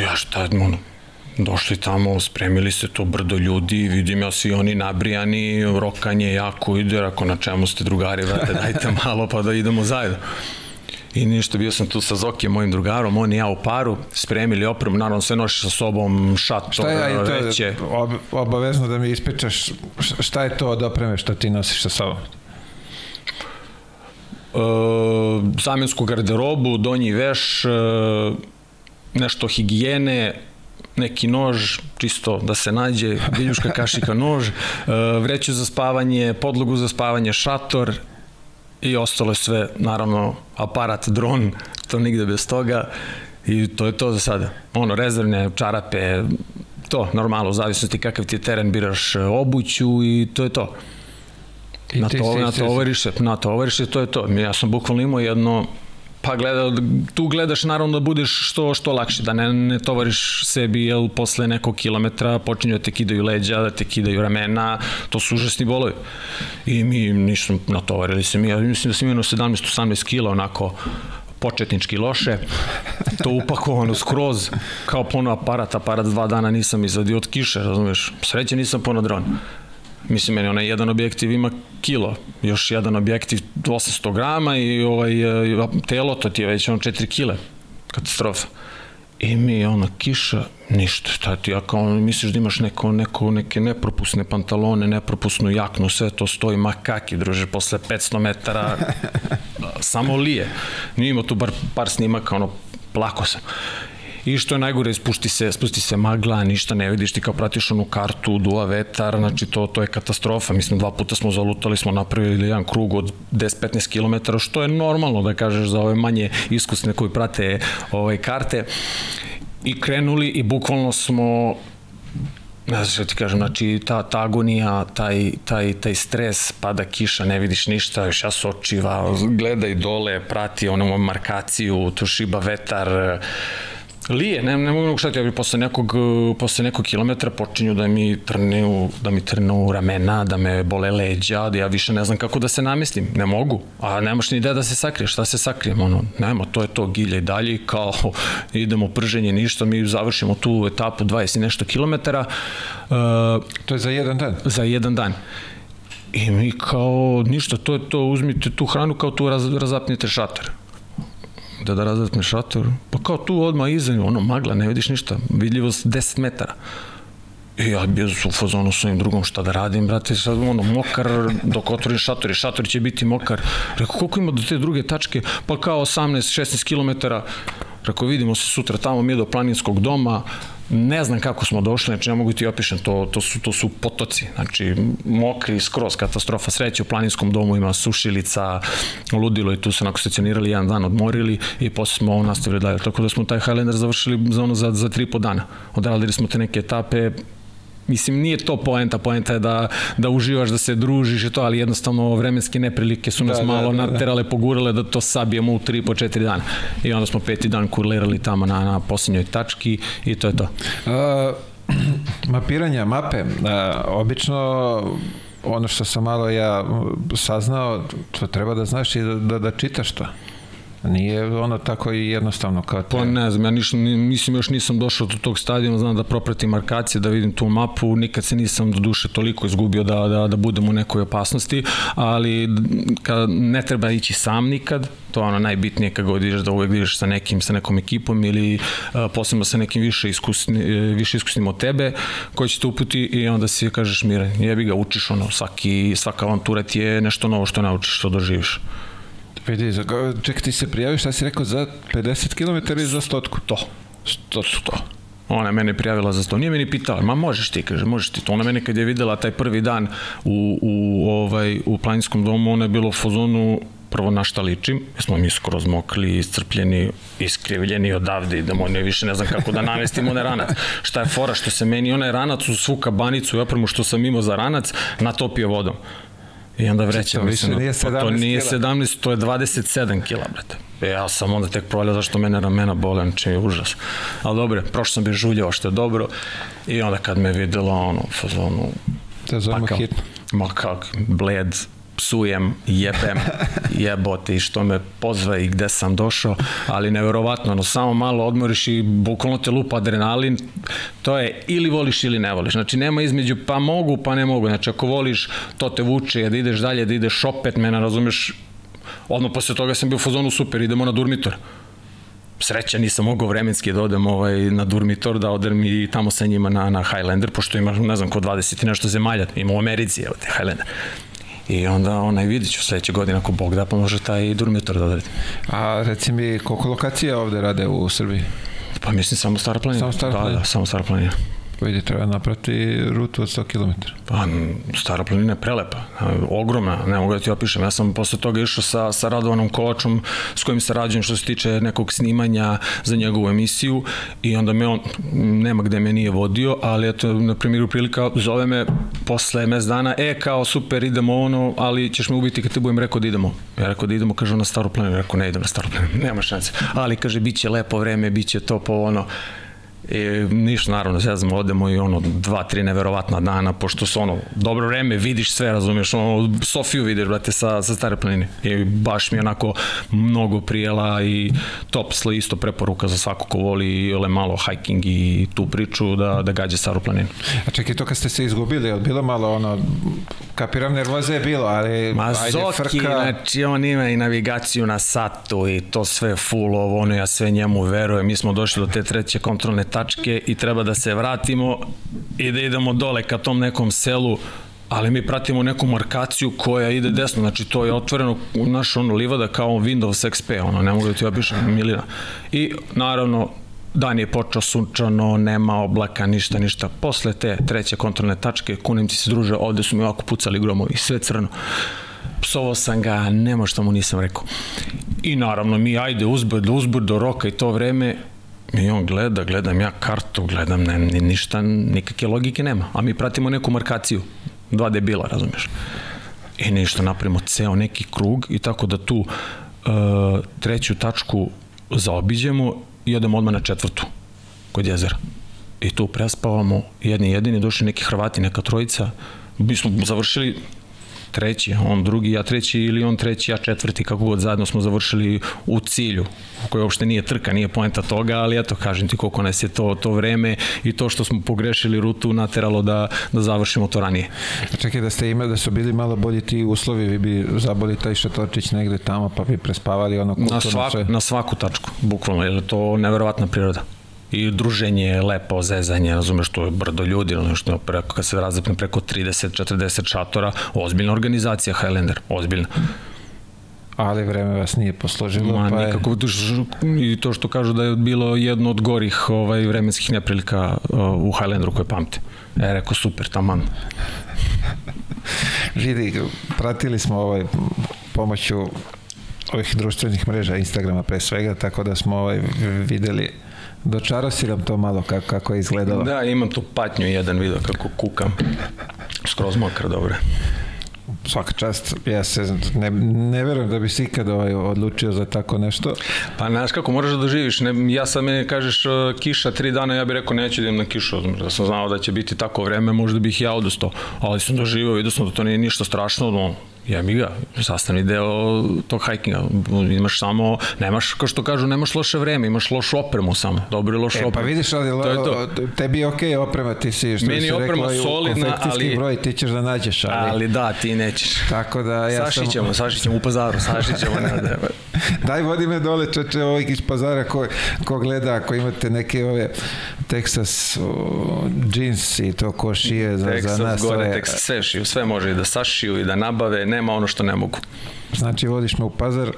Speaker 2: Ja šta, ono, došli tamo, spremili se to brdo ljudi, vidim ja svi oni nabrijani, rokanje jako ide, ako na čemu ste drugari, vrate, dajte malo pa da idemo zajedno. I ništa, bio sam tu sa Zokijem, mojim drugarom, on i ja u paru, spremili opremu, naravno sve noši sa sobom, šator, šta je, to, veće.
Speaker 1: Ob, obavezno da mi ispečaš šta je to od opreme što ti nosiš sa sobom?
Speaker 2: E, zamensku garderobu, donji veš, e, nešto higijene, neki nož, čisto da se nađe, viljuška kašika nož, e, vreću za spavanje, podlogu za spavanje, šator i ostalo je sve, naravno, aparat, dron, to nigde bez toga i to je to za sada. Ono, rezervne čarape, to, normalno, u zavisnosti kakav ti je teren, biraš obuću i to je to. Na to, na to overiše, na to overiše, to je to. Ja sam bukvalno imao jedno Pa gleda, tu gledaš naravno da budeš što, što lakše, da ne, ne tovariš sebi, jel posle nekog kilometra počinju da te kidaju leđa, da te kidaju ramena, to su užasni bolovi. I mi nismo natovarili se, mi, ja mislim da sam imao 17-18 kila onako početnički loše, to upakovano skroz, kao puno aparat, aparat dva dana nisam izvadio od kiše, razumeš, sreće nisam puno dron. Mislim, meni onaj jedan objektiv ima kilo, još jedan objektiv 800 grama i ovaj, e, telo to ti je već ono 4 kile. Katastrofa. I mi ona kiša, ništa, šta ti, ja kao misliš da imaš neko, neko, neke nepropusne pantalone, nepropusnu jaknu, sve to stoji makaki, druže, posle 500 metara, samo lije. Nije imao tu bar par snimaka, ono, plako sam i što je najgore, spusti se, spusti se magla, ništa ne vidiš, ti kao pratiš onu kartu, duva vetar, znači to, to je katastrofa. Mislim, dva puta smo zalutali, smo napravili jedan krug od 10-15 km, što je normalno da kažeš za ove manje iskusne koji prate ove karte. I krenuli i bukvalno smo ne znam što ti kažem, znači ta, ta agonija, taj, taj, taj stres, pada kiša, ne vidiš ništa, još ja sočiva, gledaj dole, prati onu markaciju, tu šiba vetar, Lije, ne, ne mogu šta ti, ja bi posle nekog, posle nekog kilometra počinju da mi trnu, da mi trnu ramena, da me bole leđa, da ja više ne znam kako da se namestim, ne mogu, a nemaš ni ideja da se sakriješ, šta se sakrijem, ono, nema, to je to, gilja i dalje, kao idemo prženje, ništa, mi završimo tu etapu 20 i nešto kilometara.
Speaker 1: Uh, to je za jedan dan?
Speaker 2: Za jedan dan. I mi kao, ništa, to je to, uzmite tu hranu, kao tu raz, razapnite šator da da razvatme šator, pa kao tu odmah iza, ono magla, ne vidiš ništa, vidljivost 10 metara. I ja bio u fazonu s ovim drugom šta da radim, brate, sad ono, mokar, dok otvorim šator i šator će biti mokar. Rekao, koliko ima do te druge tačke? Pa kao 18-16 km. Rekao, vidimo se sutra tamo, mi do planinskog doma, ne znam kako smo došli, znači ne mogu ti opišem, to, to, su, to su potoci, znači mokri, skroz katastrofa, sreće u planinskom domu ima sušilica, ludilo i tu se onako stacionirali jedan dan, odmorili i posle smo nastavili dalje, tako da smo taj Highlander završili za ono za, za tri po dana. Odradili smo te neke etape, Mislim, nije to poenta, poenta je da, da uživaš, da se družiš i to, ali jednostavno vremenske neprilike su nas da, da malo da, da, naterale, pogurale da to sabijemo u 3 po 4 dana. I onda smo peti dan kurlirali tamo na, na posljednjoj tački i to je to.
Speaker 1: Uh, mapiranja, mape, uh, obično ono što sam malo ja saznao, to treba da znaš i da, da, da čitaš to. Nije ono tako i jednostavno kao
Speaker 2: te... Pa ne znam, ja niš, mislim još nisam došao do tog stadijuma, znam da propratim markacije, da vidim tu mapu, nikad se nisam do duše toliko izgubio da, da, da budem u nekoj opasnosti, ali kad ne treba ići sam nikad, to je ono najbitnije kad god ideš da uvek ideš sa nekim, sa nekom ekipom ili uh, posebno sa nekim više, iskusni, e, više iskusnim od tebe koji će te uputi i onda si kažeš miran, jebi ga učiš ono, svaki, svaka avantura ti je nešto novo što naučiš, što doživiš.
Speaker 1: Vidi, ček, ti se prijaviš, šta si rekao, za 50 km ili za stotku?
Speaker 2: To. Stotku, to. Ona mene prijavila za sto. Nije mi ni pitala, ma možeš ti, kaže, možeš ti to. Ona mene kad je videla taj prvi dan u, u, ovaj, u planinskom domu, ona je bilo u fazonu, prvo na šta ličim, smo mi skroz mokli, iscrpljeni, iskrivljeni odavde, idemo, ne više ne znam kako da namestimo onaj ranac. Šta je fora, što se meni onaj ranac u svu kabanicu i opremu što sam imao za ranac, natopio vodom. I onda vreća,
Speaker 1: to mislim, nije 17
Speaker 2: pa to nije 17, to je 27 kila, brate. E, ja sam onda tek provaljao zašto mene ramena bole, znači je užas. Ali dobro, prošlo sam bi žuljao što je dobro. I onda kad me videla, ono, fazonu,
Speaker 1: Da zovemo hitno.
Speaker 2: Ma kak, bled, psujem, jebem, jebote i što me pozva i gde sam došao, ali neverovatno, ono, samo malo odmoriš i bukvalno te lupa adrenalin, to je ili voliš ili ne voliš, znači nema između pa mogu pa ne mogu, znači ako voliš to te vuče da ideš dalje, da ideš opet, mene razumeš, odmah posle toga sam bio u fazonu super, idemo na Durmitor, sreća nisam mogao vremenski da odem ovaj, na Durmitor, da odem i tamo sa njima na, na Highlander, pošto ima, ne znam, ko 20 i nešto zemalja, ima u Americi, evo te Highlander. I onda onaj vidit ću sledeće godine ako Bog da pa može taj Durmitor da odredi.
Speaker 1: A reci mi koliko lokacija ovde rade u Srbiji?
Speaker 2: Pa mislim samo Stara planina.
Speaker 1: Samo Stara
Speaker 2: da,
Speaker 1: planina?
Speaker 2: Da, samo Stara planina.
Speaker 1: Vidi, treba naprati rutu od 100 km.
Speaker 2: Pa, Stara planina je prelepa, ogromna, ne mogu da ti opišem. Ja sam posle toga išao sa, sa Radovanom Kolačom s kojim se rađujem što se tiče nekog snimanja za njegovu emisiju i onda me on, nema gde me nije vodio, ali eto, na primjeru prilika zove me posle mes dana, e, kao super, idemo ono, ali ćeš me ubiti kad te budem rekao da idemo. Ja rekao da idemo, kaže na Staru planinu, rekao ne idem na Staru planinu, nema šanse. Ali kaže, bit će lepo vreme, bit će to po ono, I ništa, naravno, zezamo, odemo i ono, dva, tri neverovatna dana, pošto su ono, dobro vreme, vidiš sve, razumiješ, ono, Sofiju vidiš, brate, sa, sa stare planine. I baš mi je onako mnogo prijela i top sli isto preporuka za svako ko voli ile malo hiking i tu priču da, da gađe staru planinu.
Speaker 1: A čekaj, to kad ste se izgubili, je bilo malo ono, kapiram nervoze je bilo, ali
Speaker 2: Ma
Speaker 1: ajde
Speaker 2: Zoki,
Speaker 1: frka.
Speaker 2: znači on ima i navigaciju na satu i to sve full ovo, ono, ja sve njemu verujem. Mi smo došli do te treće kontrolne tačke i treba da se vratimo i da idemo dole ka tom nekom selu ali mi pratimo neku markaciju koja ide desno, znači to je otvoreno naš ono livada kao Windows XP, ono, ne mogu da ti opišem, milina. I naravno, dan je počeo sunčano, nema oblaka, ništa, ništa. Posle te treće kontrolne tačke, kunim ti se druže, ovde su mi ovako pucali gromovi, sve crno. Psovao sam ga, nema što mu nisam rekao. I naravno mi ajde uzbrdo, uzbrdo roka i to vreme, I on gleda, gledam ja kartu, gledam, ne, ni, ništa, nikakve logike nema. A mi pratimo neku markaciju. Dva debila, razumeš? I ništa, napravimo ceo neki krug i tako da tu uh, treću tačku zaobiđemo i odemo odmah na četvrtu, kod jezera. I tu prespavamo, jedni jedini, došli neki Hrvati, neka trojica, mi smo završili treći, on drugi, ja treći ili on treći, ja četvrti, kako god zajedno smo završili u cilju, u kojoj uopšte nije trka, nije poenta toga, ali eto, kažem ti koliko nas je to, to vreme i to što smo pogrešili rutu nateralo da, da završimo to ranije.
Speaker 1: Čekaj, da ste imali, da su bili malo bolji ti uslovi, vi bi zaboli taj šatorčić negde tamo, pa bi prespavali ono kulturno
Speaker 2: Na, svak,
Speaker 1: sve.
Speaker 2: na svaku tačku, bukvalno, jer je to neverovatna priroda i druženje, lepo, zezanje, razumeš, to je brdo ljudi, ono što preko, kad se razapne preko 30-40 šatora, ozbiljna organizacija Highlander, ozbiljna.
Speaker 1: Ali vreme vas nije posložilo,
Speaker 2: Ma,
Speaker 1: pa je...
Speaker 2: nikako, i to što kažu da je bilo jedno od gorih ovaj, vremenskih neprilika uh, u Highlanderu koje pamte. E, rekao, super, taman.
Speaker 1: Vidi, pratili smo ovaj pomoću ovih društvenih mreža, Instagrama pre svega, tako da smo ovaj videli Dočaro si nam to malo kako, kako je izgledalo.
Speaker 2: Da, imam tu patnju jedan video kako kukam. Skroz mokra, dobro.
Speaker 1: Svaka čast, ja se ne, ne verujem da bi si ikad ovaj, odlučio za tako nešto.
Speaker 2: Pa znaš kako, moraš da doživiš. Ne, ja sad meni kažeš uh, kiša tri dana, ja bih rekao neću da idem na kišu. Da sam znao da će biti tako vreme, možda bih ja odustao. Ali sam doživio, vidio sam da to nije ništa strašno, no, jebi ga, sastavni deo tog hajkinga. Imaš samo, nemaš, kao što kažu, nemaš loše vreme, imaš lošu opremu samo, dobro i lošu
Speaker 1: e,
Speaker 2: opremu.
Speaker 1: Pa vidiš, ali
Speaker 2: to je to.
Speaker 1: tebi je okej okay oprema, ti si, što
Speaker 2: Meni
Speaker 1: si
Speaker 2: oprema
Speaker 1: rekla,
Speaker 2: solidna, ali...
Speaker 1: broj ti ćeš da nađeš, ali...
Speaker 2: Ali da, ti nećeš.
Speaker 1: Tako da ja
Speaker 2: sašićemo,
Speaker 1: sam...
Speaker 2: Sašićemo, sašićemo u pazaru, sašićemo. ne, ne.
Speaker 1: Daj, vodi me dole, čeče, ovih iz pazara ko, ko gleda, ako imate neke ove Texas o, jeans i to ko šije za,
Speaker 2: Texas,
Speaker 1: za nas.
Speaker 2: gore,
Speaker 1: ove...
Speaker 2: Texas, sve šiju, sve može i da sašiju i da nabave, nema ono što ne mogu.
Speaker 1: Znači, vodiš me u pazar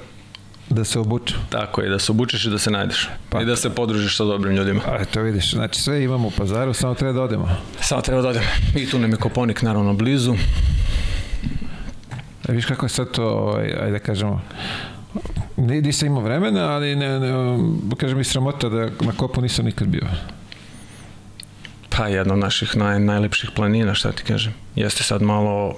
Speaker 1: da se obuče.
Speaker 2: Tako je, da se obučeš i da se najdeš. Pa, I da se podružiš sa dobrim ljudima.
Speaker 1: A to vidiš, znači sve imamo u pazaru, samo treba da odemo.
Speaker 2: Samo treba da odemo. I tu nam je Koponik naravno blizu.
Speaker 1: A viš kako je sad to, ovaj, ajde da kažemo, nisam imao vremena, ali ne, ne, kažem mi sramota da na kopu nisam nikad bio.
Speaker 2: Pa jedna od naših naj, najlepših planina, šta ti kažem. Jeste sad malo...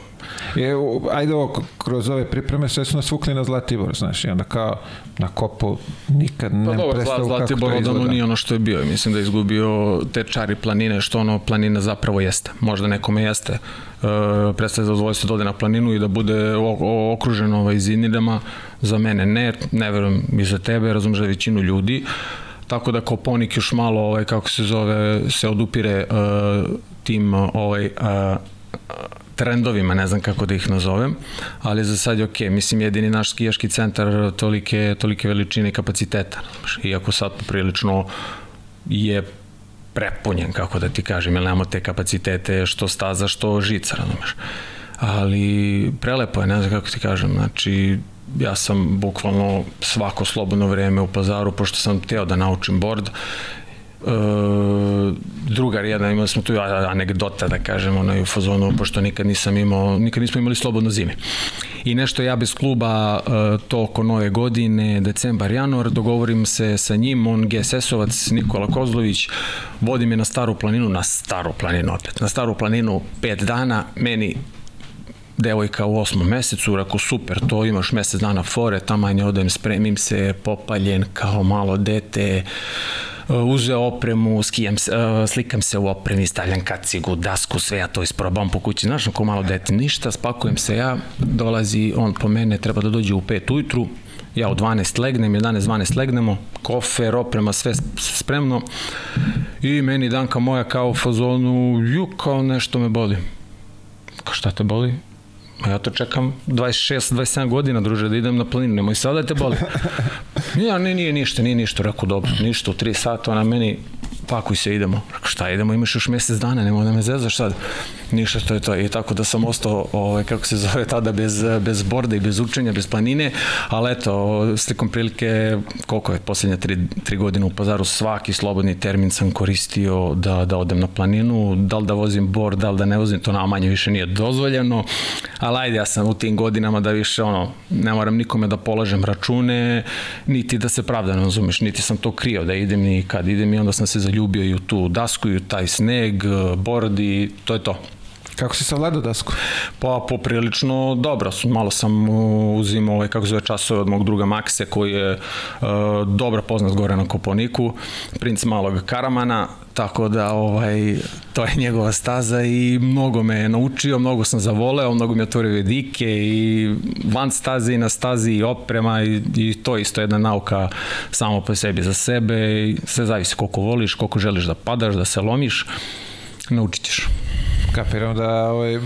Speaker 1: Je, ajde ovo, kroz ove pripreme sve su nas vukli na Zlatibor, znaš, i onda kao na kopu nikad ne
Speaker 2: pa dobro,
Speaker 1: predstavu
Speaker 2: Zla,
Speaker 1: kako to izgleda.
Speaker 2: nije ono što je bio. Mislim da je izgubio te čari planine, što ono planina zapravo jeste. Možda nekome jeste. E, predstavlja zadovoljstvo da ode na planinu i da bude okružen ovaj zinidama. Za mene ne, ne verujem i za tebe, razumeš da većinu ljudi. Tako da Koponik još malo, ovaj, kako se zove, se odupire uh, tim ovaj, uh, trendovima, ne znam kako da ih nazovem, ali za sad je ok. Mislim, jedini naš skijaški centar tolike, tolike veličine i kapaciteta. Iako sad poprilično je prepunjen, kako da ti kažem, jer nemamo te kapacitete što staza, što žica, razumeš. Ali prelepo je, ne znam kako ti kažem, znači ja sam bukvalno svako slobodno vreme u pazaru, pošto sam teo da naučim board, E, drugar jedan, imali smo tu anegdota da kažem, ono u fazonu, pošto nikad nisam imao, nikad nismo imali slobodno zime. I nešto ja bez kluba e, to oko nove godine, decembar, januar, dogovorim se sa njim, on GSS-ovac, Nikola Kozlović, vodi me na staru planinu, na staru planinu opet, na staru planinu pet dana, meni devojka u osmom mesecu, rekao super, to imaš mesec dana fore, tamanje odem, spremim se, popaljen kao malo dete, uh, uzeo opremu, skijam se, uh, slikam se u opremi, stavljam kacigu, dasku, sve ja to isprobam po kući, znaš, ako malo dete, ništa, spakujem se ja, dolazi on po mene, treba da dođe u 5 ujutru, ja u 12 legnem, 11-12 legnemo, kofer, oprema, sve spremno i meni Danka moja kao u fazonu, ju, kao nešto me boli. Kao šta te boli? Ma ja to čekam 26-27 godina, druže, da idem na planinu, nemoj sada da te boli. Ja, ne, nije ništa, nije ništa, rekao, dobro, ništa, u 3 sata, ona meni, pakuj se, idemo. Šta idemo, imaš još mesec dana, nemoj da me zezaš sad. Ništa, to je to. I tako da sam ostao, ovaj, kako se zove tada, bez, bez borda i bez učenja, bez planine, ali eto, slikom prilike, koliko je posljednje tri, tri godine u pazaru, svaki slobodni termin sam koristio da, da odem na planinu, da li da vozim bord, da li da ne vozim, to nama manje više nije dozvoljeno, ali ajde, ja sam u tim godinama da više, ono, ne moram nikome da polažem račune, niti da se pravdam, razumeš, niti sam to krio da idem i kad idem i onda sam se zaljubio i u tu dasku i u taj sneg, bord i to je to.
Speaker 1: Kako si savladao dasku?
Speaker 2: Pa poprilično dobro, malo sam uzimao ovaj, kako zove časove od mog druga Makse koji je uh, dobro poznat gore na Koponiku, princ malog Karamana, tako da ovaj, to je njegova staza i mnogo me je naučio, mnogo sam zavoleo, mnogo mi je otvorio vedike i van staze i na stazi i oprema i, i to je isto jedna nauka samo po sebi za sebe i sve zavisi koliko voliš, koliko želiš da padaš, da se lomiš, naučit ćeš.
Speaker 1: Kapiram da ovaj,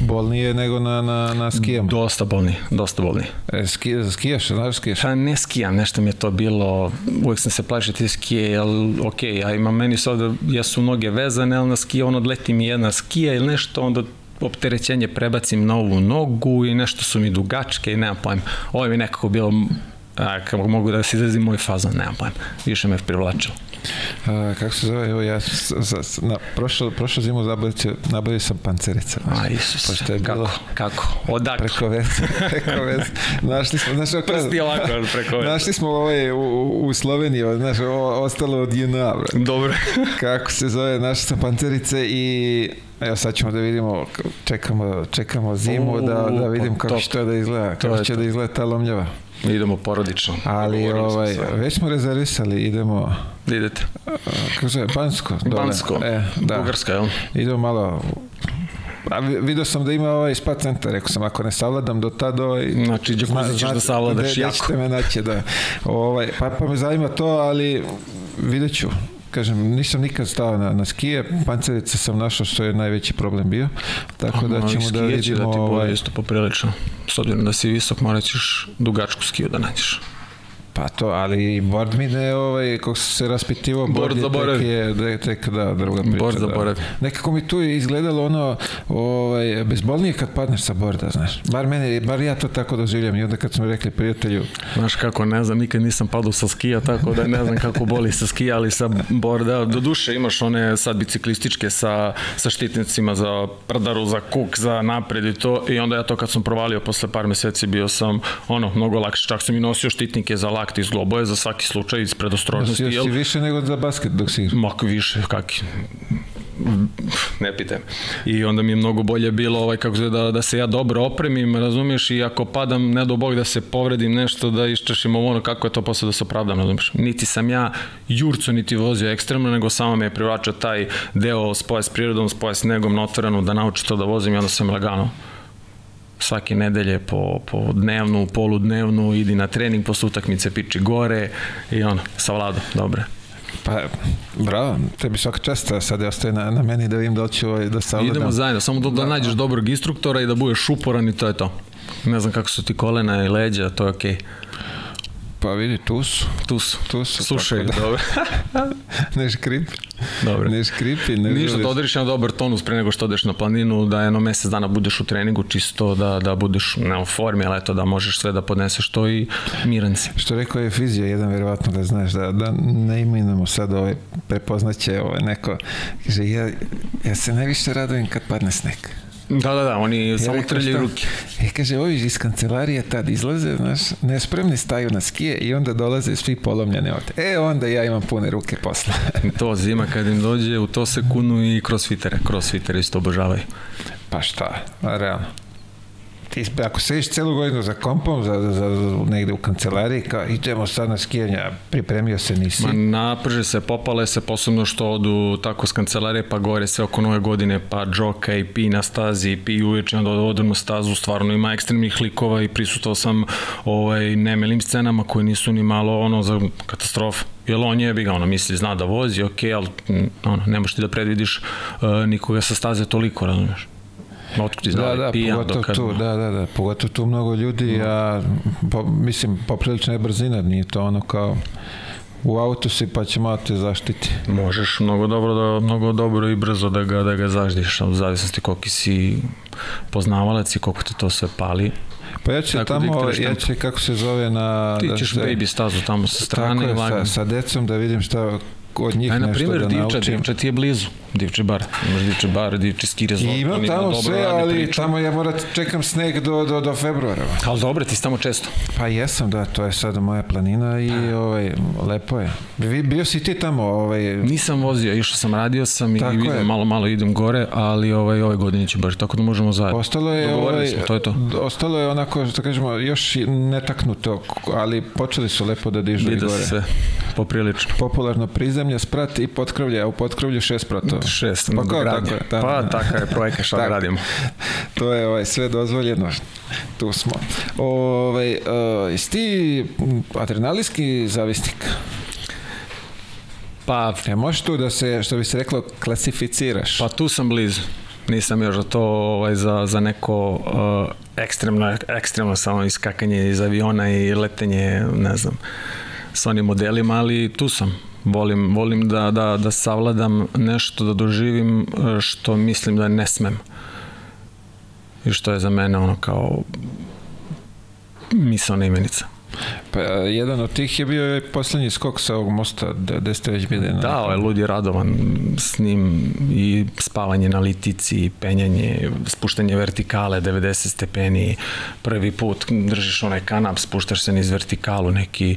Speaker 1: bolnije nego na, na, na skijama.
Speaker 2: Dosta bolnije, dosta bolnije.
Speaker 1: E, ski, skijaš, znaš skijaš?
Speaker 2: Pa ne skijam, nešto mi je to bilo, uvek sam se plašio te skije, jel, ok, a ima meni sad, jesu noge vezane, ali na skije, on odleti mi jedna skija ili nešto, onda opterećenje prebacim na ovu nogu i nešto su mi dugačke i nemam pojma. Ovo mi nekako bilo, a, kako mogu da se izrazim moj fazon, nemam pojma. Više me privlačilo.
Speaker 1: A, kako se zove, evo ja na prošlo, prošlo zimu zabavio, nabavio sam pancerice.
Speaker 2: A, Isus, pošto je kako, bilo kako, odakle?
Speaker 1: Preko veze, preko veze. Našli smo, znaš,
Speaker 2: Prsti ovako preko veze.
Speaker 1: Našli smo ovaj u, u Sloveniji, znaš, ovo ostalo od JNA, bro.
Speaker 2: Dobro.
Speaker 1: kako se zove, našli sam pancerice i Evo sad ćemo da vidimo, čekamo, čekamo zimu, da, da vidim kako će to da izgleda, kako će da izgleda ta lomljava.
Speaker 2: Idemo porodično.
Speaker 1: Ali ovaj, već smo rezervisali, idemo...
Speaker 2: Idete.
Speaker 1: Kako se Bansko.
Speaker 2: Dole. Bansko, e, da. Bugarska, jel?
Speaker 1: Idemo malo A vidio sam da ima ovaj spa centar, rekao sam, ako ne savladam do tada... Ovaj,
Speaker 2: znači, džakuzi ćeš da savladaš jako.
Speaker 1: Gde ćete me naći, da. Ovaj, pa, pa me zanima to, ali vidjet ću kažem, nisam nikad stao na, na skije, pancerice sam našao što je najveći problem bio, tako da ćemo da vidimo...
Speaker 2: da ti bude ovaj... isto poprilično, s obzirom da si visok, morat ćeš dugačku skiju da nađeš.
Speaker 1: Pa to, ali board mi ne, ovaj, kako se raspitivao,
Speaker 2: board, board je tek,
Speaker 1: je, da, tek, da, druga priča.
Speaker 2: Board zaboravi.
Speaker 1: Da. Nekako mi tu izgledalo ono, ovaj, bezbolnije kad padneš sa borda, znaš. Bar mene, bar ja to tako doživljam. I onda kad smo rekli prijatelju...
Speaker 2: Znaš kako, ne znam, nikad nisam padao sa skija, tako da ne znam kako boli sa skija, ali sa borda, do duše imaš one sad biciklističke sa, sa štitnicima za prdaru, za kuk, za napred i to, i onda ja to kad sam provalio posle par meseci bio sam, ono, mnogo lakše, čak sam i nosio štitnike za lakt iz globoje za svaki slučaj iz predostrožnosti.
Speaker 1: Nosio si više nego za basket dok si
Speaker 2: Mak više, kaki ne pitaj. I onda mi je mnogo bolje bilo ovaj, kako se, da, da se ja dobro opremim, razumiješ, i ako padam, ne do bog da se povredim nešto, da iščešim ovo ono, kako je to posle da se opravdam, razumiješ. Niti sam ja jurco, niti vozio ekstremno, nego samo me je privlačio taj deo spoja s prirodom, spoja s negom na otvorenu, da nauči to da vozim i onda sam lagano svake nedelje po, po dnevnu, poludnevnu, idi na trening, posle utakmice piči gore i ono, sa vladom, dobre.
Speaker 1: Pa, bravo, tebi svaka čast, sad je ostaje na, na meni da vidim da ću ovaj, da savladam.
Speaker 2: Idemo zajedno, samo da, da nađeš dobrog instruktora i da budeš uporan i to je to. Ne znam kako su ti kolena i leđa, to je okej. Okay.
Speaker 1: Pa vidi, tu su.
Speaker 2: Tu su.
Speaker 1: Tu su.
Speaker 2: Slušaj,
Speaker 1: da.
Speaker 2: dobro.
Speaker 1: ne škripi.
Speaker 2: Dobro.
Speaker 1: Ne škripi. Ne
Speaker 2: Ništa, da odriš na dobar tonus pre nego što odeš na planinu, da jedno mesec dana budeš u treningu, čisto da, da budeš ne u formi, ali eto da možeš sve da podneseš to i miran si.
Speaker 1: Što rekao je fizija, jedan verovatno da znaš, da, da ne imenujemo sad ovaj, prepoznaće ovaj, neko, kaže, ja, ja se najviše radujem kad padne sneg.
Speaker 2: Da, da, da, oni ja samo trljaju ruke.
Speaker 1: E, kaže, ovi iz kancelarije tad izlaze, znaš, nespremni staju na skije i onda dolaze svi polomljeni ovde. E, onda ja imam pune ruke posla.
Speaker 2: to zima kad im dođe, u to se kunu i crossfitere. Crossfitere isto obožavaju.
Speaker 1: Pa šta, realno ti, ako sediš celu godinu za kompom, za, za, za negde u kancelariji, kao idemo sad na skijanja, pripremio se nisi.
Speaker 2: Ma naprže se, popale se, posebno što odu tako s kancelarije pa gore sve oko nove godine, pa džoka i pi na stazi, pi uveče, onda odemo stazu, stvarno ima ekstremnih likova i prisutao sam ovaj, nemelim scenama koje nisu ni malo ono za katastrofu. Jer on je, bi ga, ono, misli, zna da vozi, ok, ali ono, ne možeš ti da predvidiš uh, nikoga sa staze toliko, razumiješ otkud znali,
Speaker 1: da, da,
Speaker 2: pijan
Speaker 1: pogotovo
Speaker 2: dokad...
Speaker 1: tu, da, da, da, pogotovo tu mnogo ljudi, no. a po, mislim, poprilična je brzina, nije to ono kao u auto si pa će malo te zaštiti.
Speaker 2: Možeš mnogo dobro, da, mnogo dobro i brzo da ga, da ga zaštiš, u zavisnosti koliko si poznavalac i koliko te to sve pali.
Speaker 1: Pa ja ću Tako tamo, ja ću kako se zove na...
Speaker 2: Ti ćeš da baby stazu tamo sa strane.
Speaker 1: Tako je, sa, sa decom da vidim šta od njih
Speaker 2: Aj, na
Speaker 1: nešto da
Speaker 2: divča,
Speaker 1: naučim.
Speaker 2: Divča ti je blizu. Divči bar. Imaš divči bar, divči ski rezort.
Speaker 1: I imam tamo sve, ali priču. tamo ja moram čekam sneg do, do, do februara.
Speaker 2: Ali dobro, ti si tamo često.
Speaker 1: Pa jesam, da, to je sada moja planina i pa. ovaj, lepo je. Bio si ti tamo? Ovaj...
Speaker 2: Nisam vozio, išao sam, radio sam tako i vidim, je. malo, malo idem gore, ali ovaj, ove godine će baš, tako da možemo zajedno.
Speaker 1: Ostalo je, ovaj, smo, to je to. Ostalo je onako, što kažemo, još netaknuto, ali počeli su lepo da dižu
Speaker 2: Vide
Speaker 1: i gore.
Speaker 2: sve, poprilično.
Speaker 1: Popularno prizemlje, sprat i potkrovlje, a u potkrovlju šest pratova.
Speaker 2: Šest,
Speaker 1: pa kao, tako je,
Speaker 2: da, pa tako je projekat šta radimo.
Speaker 1: To je ovaj, sve dozvoljeno. Tu smo. Ovaj, uh, jesi ti adrenalinski zavisnik?
Speaker 2: Pa...
Speaker 1: E, možeš tu da se, što bi se reklo, klasificiraš?
Speaker 2: Pa tu sam blizu. Nisam još za to ovaj, za, za neko uh, ekstremno, ekstremno samo iskakanje iz aviona i letenje, ne znam, sa onim modelima, ali tu sam volim, volim da, da, da savladam nešto, da doživim e, što mislim da ne smem. I što je za mene ono kao misalna imenica.
Speaker 1: Pa jedan od tih je bio poslednji skok sa ovog mosta, gde ste već bili.
Speaker 2: Da, ovaj lud je radovan s njim i spavanje na litici, penjanje, spuštanje vertikale 90 stepeni, prvi put držiš onaj kanap, spuštaš se niz vertikalu, neki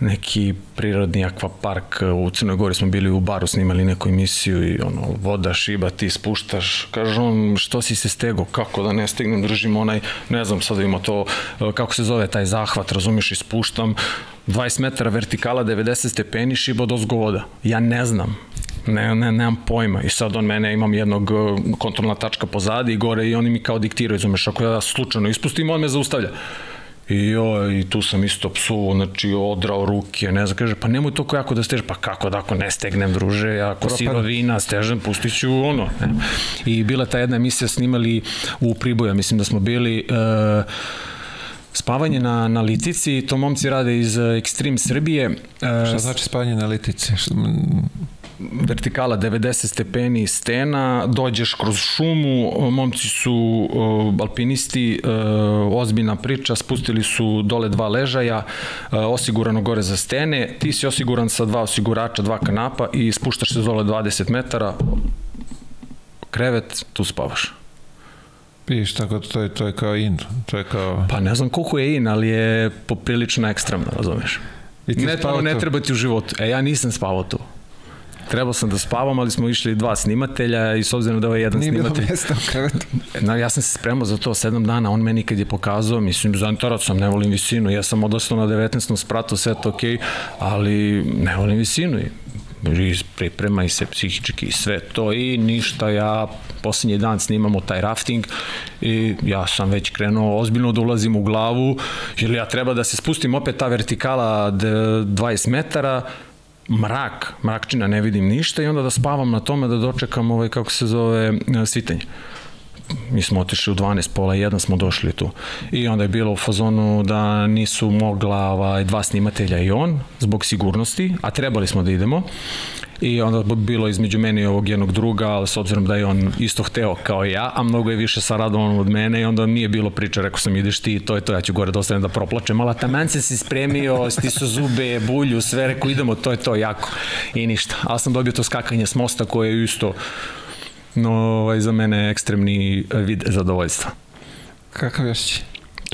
Speaker 2: neki prirodni akvapark u Crnoj Gori smo bili u baru snimali neku emisiju i ono voda šiba ti spuštaš. Kaže on što si se stego kako da ne stegnem držim onaj ne znam sad ima to kako se zove taj zahvat razumiješ i spuštam 20 metara vertikala 90 stepeni šiba do voda. Ja ne znam. Ne, ne, nemam pojma. I sad on mene imam jednog kontrolna tačka pozadi i gore i oni mi kao diktiraju, razumeš, ako ja slučajno ispustim, on me zaustavlja. I, jo, I tu sam isto psuo, znači odrao ruke, ne znam, kaže, pa nemoj to jako da steže, pa kako da ako ne stegnem, druže, ako sirovina stežem, pustit ću ono. Ne? I bila ta jedna emisija snimali u Priboja, mislim da smo bili... Uh, spavanje na, na litici, to momci rade iz Extreme Srbije.
Speaker 1: Šta znači spavanje na litici?
Speaker 2: Vertikala 90 stepeni stena, dođeš kroz šumu, momci su uh, alpinisti, uh, ozbiljna priča, spustili su dole dva ležaja, uh, osigurano gore za stene, ti si osiguran sa dva osigurača, dva kanapa i spuštaš se dole 20 metara, krevet, tu spavaš.
Speaker 1: Vidiš, tako to je, to je kao in, to je kao...
Speaker 2: Pa ne znam koliko je in, ali je poprilično ekstremno, razumeš. I ti ne, to ne treba ti u životu. E, ja nisam spavao tu. Trebao sam da spavam, ali smo išli dva snimatelja i s obzirom da je ovaj jedan
Speaker 1: Nije bilo
Speaker 2: snimatelj...
Speaker 1: mjesta u krevetu.
Speaker 2: No, ja sam se spremao za to sedam dana, on meni kad je pokazao, mislim, zainterat sam, ne volim visinu, ja sam odostao na 19. spratu, sve to okej, okay, ali ne volim visinu i i priprema i se psihički i sve to i ništa, ja posljednji dan snimamo taj rafting i ja sam već krenuo ozbiljno da ulazim u glavu, jer ja treba da se spustim opet ta vertikala 20 metara, mrak, mrakčina, ne vidim ništa i onda da spavam na tome da dočekam ovaj, kako se zove, svitanje mi smo otišli u 12, pola 1 smo došli tu. I onda je bilo u fazonu da nisu mogla ovaj, dva snimatelja i on, zbog sigurnosti, a trebali smo da idemo. I onda bi bilo između mene i ovog jednog druga, ali s obzirom da je on isto hteo kao ja, a mnogo je više saradovan od mene i onda nije bilo priče, rekao sam ideš ti, to je to, ja ću gore da ostanem da proplačem, ali taman se si spremio, stisu zube, bulju, sve, rekao idemo, to je to, jako. I ništa. Ali sam dobio to skakanje s mosta koje je isto ovaj, za mene ekstremni vid zadovoljstva.
Speaker 1: Kakav još će?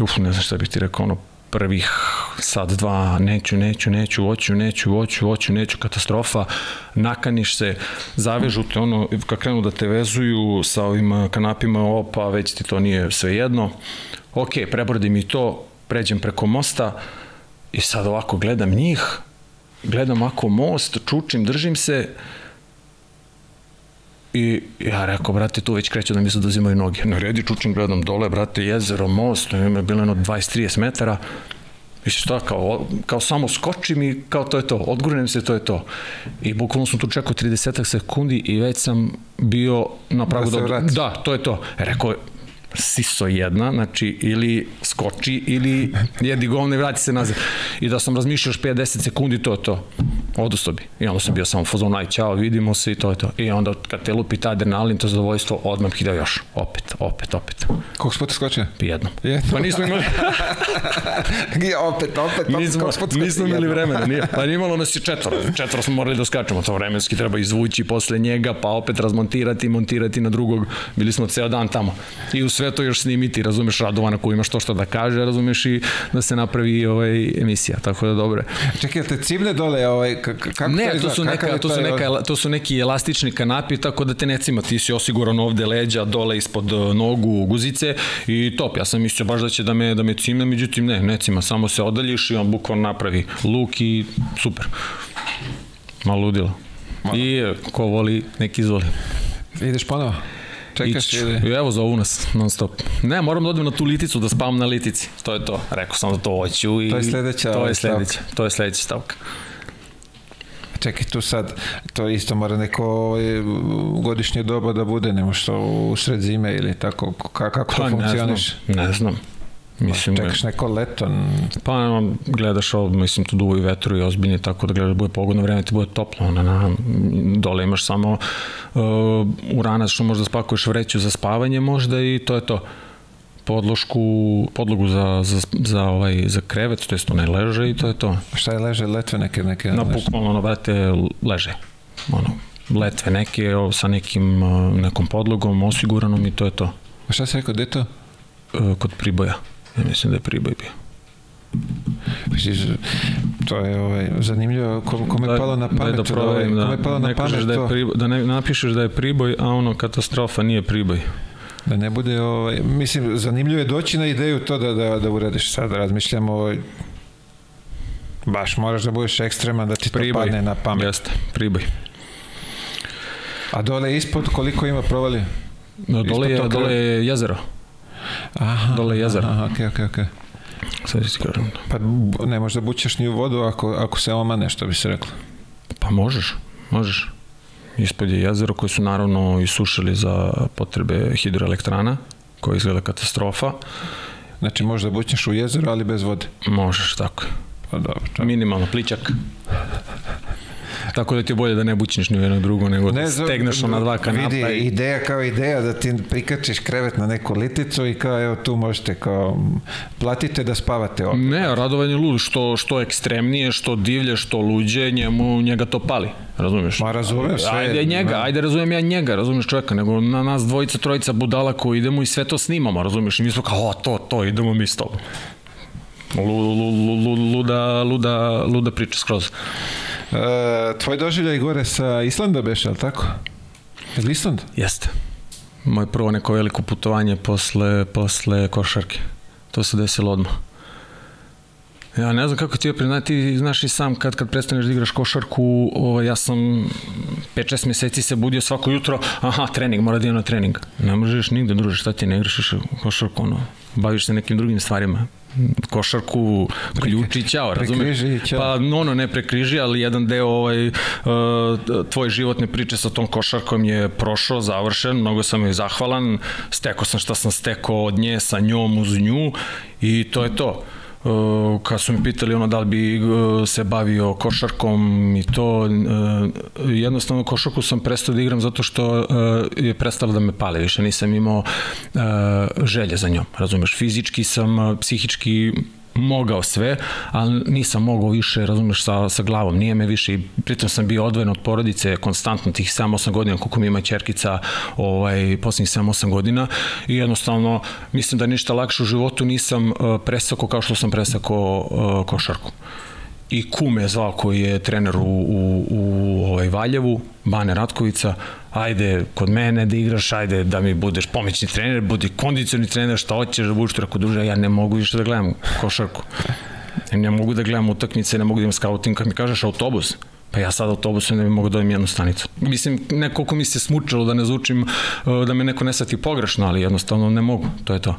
Speaker 2: Uf, ne znam šta bih ti rekao, ono, prvih sad dva, neću, neću, neću, hoću, neću, hoću, hoću, neću, katastrofa, nakaniš se, zavežu te ono, kad krenu da te vezuju sa ovim kanapima, opa, već ti to nije sve jedno. Ok, prebrodim i to, pređem preko mosta i sad ovako gledam njih, gledam ovako most, čučim, držim se, I ja rekao, brate, tu već kreću da mi se dozimaju noge. Na redi čučim, gledam dole, brate, jezero, most, to je bilo jedno 20-30 metara. I šta, kao, kao samo skočim i kao to je to, odgurnem se, to je to. I bukvalno sam tu čekao 30 sekundi i već sam bio na pragu
Speaker 1: da...
Speaker 2: Da, da, to je to. Rekao, siso jedna, znači ili skoči ili jedi govne i vrati se nazad. I da sam razmišljao još 50 sekundi, to je to. Odustao bi. I onda sam bio samo fazon, aj čao, vidimo se i to je to. I onda kad te lupi ta adrenalin, to zadovoljstvo, odmah bih još. Opet, opet, opet.
Speaker 1: Koliko puta skočio?
Speaker 2: Jednom.
Speaker 1: Jednom.
Speaker 2: Pa nismo imali...
Speaker 1: ja, opet, opet, opet.
Speaker 2: Nismo, nismo imali vremena, nije. Pa imalo nas je četvoro. Četvoro smo morali da skačemo. To vremenski treba izvući posle njega, pa opet razmontirati, montirati na drugog. Bili smo ceo dan tamo. I u sve to još snimiti, razumeš Radovana koji ima što što da kaže, razumeš i da se napravi ovaj emisija, tako da dobro.
Speaker 1: Čekaj, te cimne dole, ovaj, kako
Speaker 2: ne, to, su neka, to, su neka, to su neki elastični kanapi, tako da te ne cima, ti si osiguran ovde leđa, dole ispod e, nogu, guzice i top. Ja sam mislio baš da će da me, da me cimne, međutim ne, ne cima, samo se odaljiš i on bukvalno napravi luk i super. Malo ludilo. I e, ko voli, neki izvoli.
Speaker 1: Ideš ponovo? Čekaš ili?
Speaker 2: Evo zovu nas non stop. Ne, moram da odem na tu liticu da spavam na litici. To je to. Rekao sam da to hoću i
Speaker 1: to je sledeća
Speaker 2: to je sledeća. To je sledeća stavka.
Speaker 1: Čekaj, tu sad, to isto mora neko ovaj, godišnje doba da bude, nemo što u sred zime ili tako, kako to pa, funkcioniš?
Speaker 2: Ne znam, ne znam.
Speaker 1: Mislim, čekaš neko leto?
Speaker 2: Pa gledaš ovo, mislim, tu duvo i vetru i ozbiljnije, tako da gledaš da bude pogodno vreme, ti bude toplo, na, na, dole imaš samo uh, uranac što možda spakuješ vreću za spavanje možda i to je to podlošku, podlogu za, za, za, ovaj, za krevet, to jest onaj leže i to je to.
Speaker 1: Šta je leže? Letve neke? neke
Speaker 2: Na bukvalno, ono, brate, leže. Ono, letve neke sa nekim, uh, nekom podlogom osiguranom i to je to.
Speaker 1: A šta si rekao, gde to?
Speaker 2: Uh, kod Priboja. Ja mislim da je Priboj bio.
Speaker 1: Misliš, to je ovaj, zanimljivo, kom, kome je da, palo na pamet, da, da, ovaj, kome je palo na pamet
Speaker 2: da,
Speaker 1: je
Speaker 2: priboj, da ne napišeš da je Priboj, a ono katastrofa nije Priboj.
Speaker 1: Da ne bude, ovaj, mislim, zanimljivo je doći na ideju to da, da, da uradiš sad, razmišljamo ovaj, baš moraš da budeš ekstreman da ti priboj. to padne na pamet.
Speaker 2: Jeste, Priboj.
Speaker 1: A dole ispod koliko ima provali?
Speaker 2: No, dole, je, dole je jezero.
Speaker 1: Aha,
Speaker 2: dole je jezero.
Speaker 1: Aha, okej, okay, okej, okay, okej.
Speaker 2: Okay. Sad ti kažem.
Speaker 1: Pa ne možda bućeš ni u vodu ako, ako se oma nešto bi se reklo.
Speaker 2: Pa možeš, možeš. Ispod je jezero koje su naravno isušili za potrebe hidroelektrana, koja izgleda katastrofa.
Speaker 1: Znači možda bućeš u jezero, ali bez vode.
Speaker 2: Možeš, tako
Speaker 1: Pa dobro.
Speaker 2: Tako. Minimalno, pličak. Tako da ti je bolje da ne bućniš ni jedno drugo, nego da ne, da stegneš na dva kanapa. Vidi,
Speaker 1: i... ideja kao ideja da ti prikačiš krevet na neku liticu i kao evo tu možete kao platite da spavate ovdje.
Speaker 2: Ne, radovan je lud, što, što ekstremnije, što divlje, što luđe, njemu, njega to pali. Razumeš?
Speaker 1: Ma razumem sve.
Speaker 2: Ajde njega, ne. ajde razumem ja njega, razumeš čovjeka, nego na nas dvojica, trojica budala koji idemo i sve to snimamo, razumeš? I mi smo kao, o, to, to, idemo mi s tobom. Luda, luda, luda priča skroz.
Speaker 1: E, tvoj doživljaj gore sa Islanda beše, ali tako? Je li Island?
Speaker 2: Jeste. Moje prvo neko veliko putovanje posle, posle košarke. To se desilo odmah. Ja ne znam kako ti je priznati, ti znaš i sam kad, kad prestaneš da igraš košarku, o, ovaj, ja sam 5-6 meseci se budio svako jutro, aha, trening, mora da idem na trening. Ne možeš nigde družiš, šta ti ne igraš košarku, ono, baviš se nekim drugim stvarima košarku ključi ćao, razumeš? Pa ono ne prekriži, ali jedan deo ovaj, uh, tvoje životne priče sa tom košarkom je prošao, završen, mnogo sam joj zahvalan, stekao sam šta sam stekao od nje, sa njom, uz nju i to je to. Uh, kad su mi pitali ono da li bi uh, se bavio košarkom i to uh, jednostavno košarku sam prestao da igram zato što je prestalo da me pale više nisam imao želje za njom razumeš. Fizički sam psihički mogao sve, ali nisam mogao više, razumeš, sa, sa glavom, nije me više, pritom sam bio odvojen od porodice konstantno tih 7-8 godina, koliko mi ima čerkica ovaj, poslednjih 7-8 godina. I jednostavno mislim da ništa lakše u životu nisam uh, presako kao što sam presako uh, košarku. I kume zvao koji je trener u, u, u ovaj Valjevu, Bane Ratkovica, ajde kod mene da igraš, ajde da mi budeš pomoćni trener, budi kondicioni trener, šta hoćeš da budeš tako druže, ja ne mogu više da gledam košarku. Ne mogu da gledam utakmice, ne mogu da imam scouting, kad mi kažeš autobus, pa ja sad autobusom ne bi mogu da imam jednu stanicu. Mislim, nekoliko mi se smučalo da ne zvučim, uh, da me neko ne sati pogrešno, ali jednostavno ne mogu, to je to.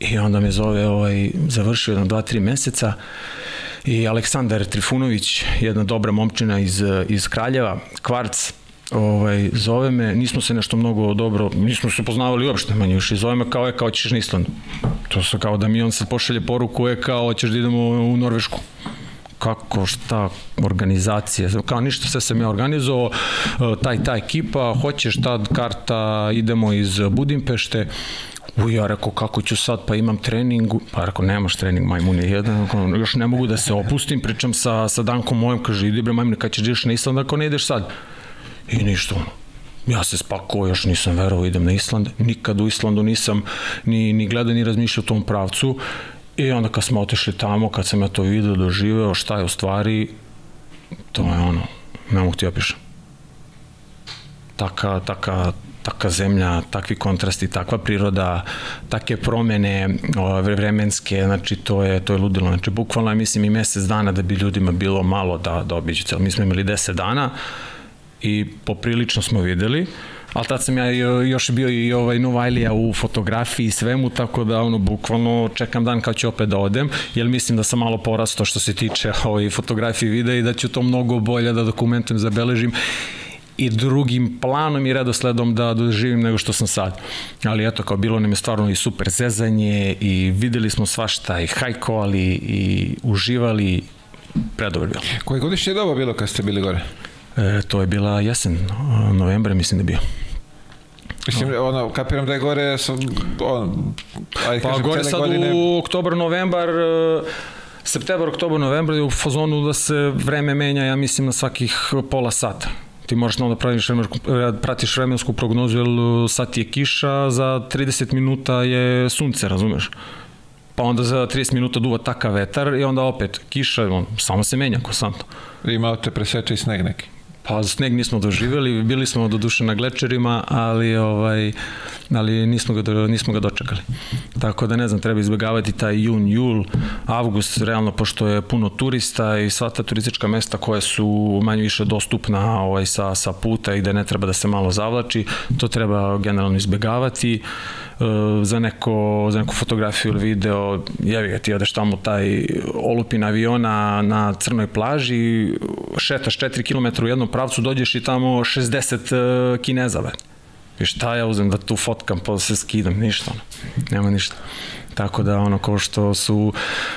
Speaker 2: I onda me zove, ovaj, završio jedno, dva, tri meseca, i Aleksandar Trifunović, jedna dobra momčina iz, iz Kraljeva, Kvarc, ovaj, zove me, nismo se nešto mnogo dobro, nismo se poznavali uopšte manje više, zove me kao je, kao ćeš na Island. To se kao da mi on sad pošalje poruku je kao hoćeš da idemo u Norvešku kako, šta, organizacije, kao ništa, sve sam ja organizovao, e, taj, ta ekipa, hoćeš tad karta, idemo iz Budimpešte, U, ja rekao, kako ću sad, pa imam trening, pa rekao, nemaš trening, majmun je jedan, još ne mogu da se opustim, pričam sa, sa Dankom mojom, kaže, idi bre, majmun, kad ćeš ideš na Island, ako ne ideš sad? I ništa, ono. Ja se spakuo, još nisam verovao, idem na Island, nikad u Islandu nisam ni, ni gledao, ni razmišljao u tom pravcu. I onda kad smo otešli tamo, kad sam ja to video, doživeo, šta je u stvari, to je ono, ne mogu ti opišem. Taka, taka, taka zemlja, takvi kontrasti, takva priroda, take promene vremenske, znači to je, to je ludilo. Znači bukvalno je mislim i mesec dana da bi ljudima bilo malo da, da obiđu celo. Mi smo imali 10 dana i poprilično smo videli, ali tad sam ja još bio i ovaj Novajlija u fotografiji i svemu, tako da ono, bukvalno čekam dan kad ću opet da odem, jer mislim da sam malo porasto što se tiče ovaj, fotografije videa i da ću to mnogo bolje da dokumentujem, zabeležim i drugim planom i redosledom da doživim nego što sam sad. Ali eto, kao bilo nam je stvarno i super zezanje i videli smo svašta i hajkovali i uživali predobar bilo.
Speaker 1: Koje godišnje doba bilo kad ste bili gore?
Speaker 2: E, to je bila jesen, novembra mislim da je bio.
Speaker 1: Mislim, ono, kapiram da je gore, on,
Speaker 2: ajde, pa kažem, gore sad godine... u oktobar, novembar, e, septembar, oktobar, novembar je u fazonu da se vreme menja, ja mislim, na svakih pola sata ti moraš da praviš vremensku, pratiš vremensku prognozu, jer sad je kiša, za 30 minuta je sunce, razumeš? Pa onda za 30 minuta duva takav vetar i onda opet kiša, on, samo se menja konstantno.
Speaker 1: Imao te preseče i sneg neki?
Speaker 2: Pa sneg nismo doživjeli, bili smo do duše na glečerima, ali ovaj ali nismo ga nismo ga dočekali. Tako da ne znam, treba izbegavati taj jun, jul, avgust, realno pošto je puno turista i sva ta turistička mesta koje su manje više dostupna ovaj sa sa puta i da ne treba da se malo zavlači, to treba generalno izbegavati. Za, neko, za neku fotografiju ili video, jevi ga ti odeš tamo taj olupin aviona na crnoj plaži, šetaš 4 km u jednom pravcu, dođeš i tamo 60 uh, kineza, be. I šta ja uzem da tu fotkam pa da se skidam, ništa, ono. nema ništa. Tako da ono kao što su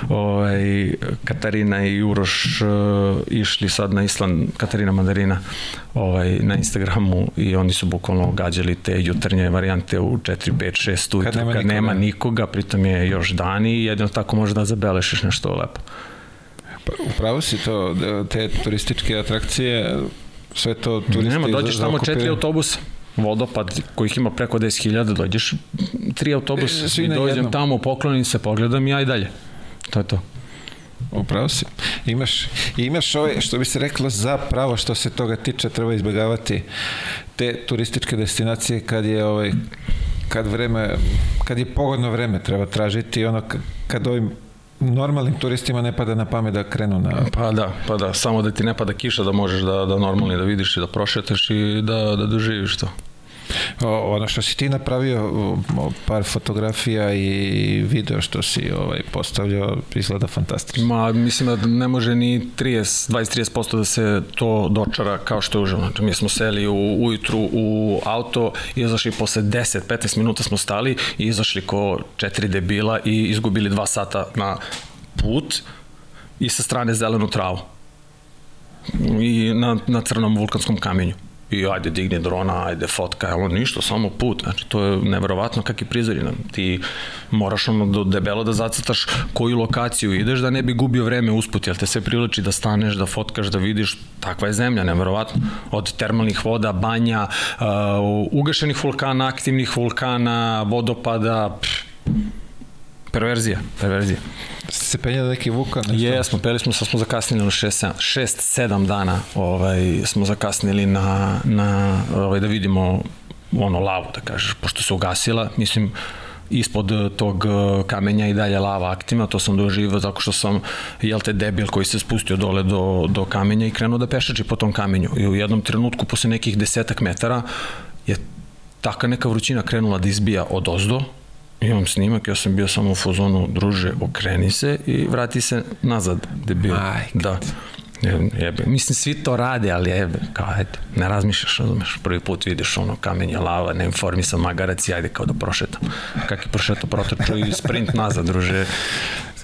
Speaker 2: ovaj, Katarina i Uroš uh, išli sad na Island, Katarina Mandarina ovaj, na Instagramu i oni su bukvalno gađali te jutarnje varijante u 4, 5, 6 ujutru kad, nema, kad nema nikoga, pritom je još dan i jedino tako može da zabelešiš nešto lepo.
Speaker 1: Pa, upravo si to, te turističke atrakcije, sve to turisti...
Speaker 2: Nema, dođeš tamo četiri autobusa vodopad kojih ima preko 10.000, dođeš tri autobusa e, i dođem jednom. tamo, poklonim se, pogledam i ja i dalje. To je to.
Speaker 1: upravo si. Imaš, imaš ovaj, što bi se reklo, zapravo što se toga tiče, treba izbjegavati te turističke destinacije kad je ovaj kad vreme, kad je pogodno vreme treba tražiti ono kad ovim normalnim turistima ne pada na pamet da krenu na...
Speaker 2: Pa da, pa da, samo da ti ne pada kiša da možeš da, da normalni da vidiš i da prošetaš i da, da doživiš to.
Speaker 1: O, ono što si ti napravio, par fotografija i video što si ovaj, postavljao, izgleda fantastično.
Speaker 2: Ma, mislim da ne može ni 30, 20-30% da se to dočara kao što je uživo. Znači, mi smo seli u, ujutru u auto, izašli posle 10-15 minuta smo stali i izašli ko četiri debila i izgubili dva sata na put i sa strane zelenu travu i na, na crnom vulkanskom kamenju i ajde digni drona, ajde fotka, ono ništa, samo put, znači to je neverovatno kakvi prizori nam. Ti moraš ono do debelo da zacrtaš koju lokaciju ideš da ne bi gubio vreme usput, jel te sve priliči da staneš, da fotkaš, da vidiš, takva je zemlja, neverovatno. Od termalnih voda, banja, uh, ugašenih vulkana, aktivnih vulkana, vodopada, pff, perverzija, perverzija
Speaker 1: se penjali neki vulkan?
Speaker 2: Jesmo, peli smo, sad smo zakasnili na 6-7 dana ovaj, smo zakasnili na, na ovaj, da vidimo ono lavu, da kažeš, pošto se ugasila, mislim, ispod tog kamenja i dalje lava aktivna, to sam doživao tako što sam, jel te, debil koji se spustio dole do, do kamenja i krenuo da pešači po tom kamenju. I u jednom trenutku, posle nekih desetak metara, je taka neka vrućina krenula da izbija od ozdo, imam snimak, ja sam bio samo u fazonu, druže, okreni se i vrati se nazad, debil.
Speaker 1: Majke.
Speaker 2: Da. Jebe. Mislim, svi to rade, ali jebe, kao, ajde, ne razmišljaš, razumeš, prvi put vidiš ono kamenje lava, neinformisan magarac i ajde kao da prošetam. Kak je prošetao, protrčao i sprint nazad, druže,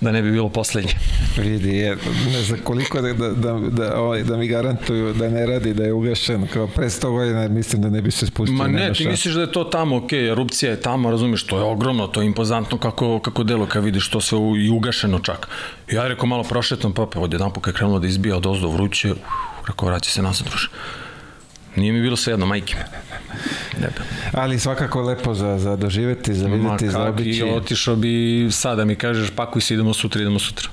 Speaker 2: da ne bi bilo poslednje.
Speaker 1: Vidi, je, ne znam koliko da, da, da, da, ovaj, da mi garantuju da ne radi, da je ugašen, kao pre 100 godina mislim da ne bi se spustio.
Speaker 2: Ma ne, ti misliš da je to tamo, ok, erupcija je tamo, razumiješ, to je ogromno, to je impozantno kako, kako delo kad vidiš to sve i ugašeno čak. Ja rekao malo prošetam, pa pa odjedan je krenulo da izbija od ozdo vruće, rekao vraća se nazad, druže. Nije mi bilo sve jedno, majke.
Speaker 1: Ali svakako lepo za, za doživeti, za videti, za obići.
Speaker 2: Ma otišao bi sada mi kažeš pakuj se, idemo sutra, idemo sutra.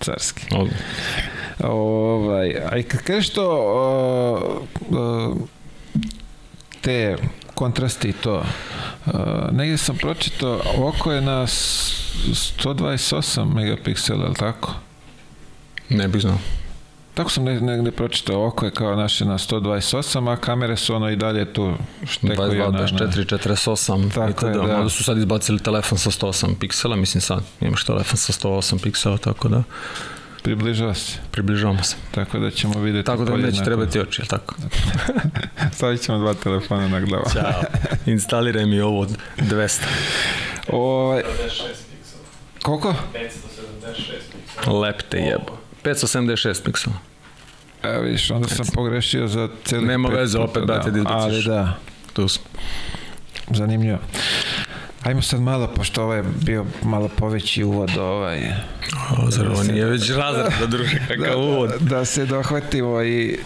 Speaker 1: Carski. Ovdje. Ovaj, a i kad kažeš to, uh, uh, te kontrasti i to, uh, negdje sam pročitao, oko je na 128 megapiksela, ali tako?
Speaker 2: Ne bih znao.
Speaker 1: Tako sam negde pročitao, oko je kao naše na 128, a kamere su ono i dalje tu
Speaker 2: štekuju 22, 24, 48 tako je, da. Možda su sad izbacili telefon sa 108 piksela, mislim sad imaš telefon sa 108 piksela, tako da
Speaker 1: Približava se.
Speaker 2: Približavamo se.
Speaker 1: Tako da ćemo videti.
Speaker 2: Tako da neće trebati oči, je tako?
Speaker 1: Stavit ćemo dva telefona na glavu.
Speaker 2: Ćao. Instaliraj mi ovo 200.
Speaker 1: Ovaj... Koliko?
Speaker 2: 576 piksela. Lep te jebo. 576 piksela.
Speaker 1: Evo vidiš, onda sam pogrešio za cijeli...
Speaker 2: Nema veze, opet, brate, da
Speaker 1: izbaciš. Ali da.
Speaker 2: Tu smo.
Speaker 1: Zanimljivo. Ajmo sad malo, pošto ovaj je bio malo poveći uvod, ovaj...
Speaker 2: O, zar ovo nije već razred da druže kakav da, uvod?
Speaker 1: Da, da se dohvatimo i...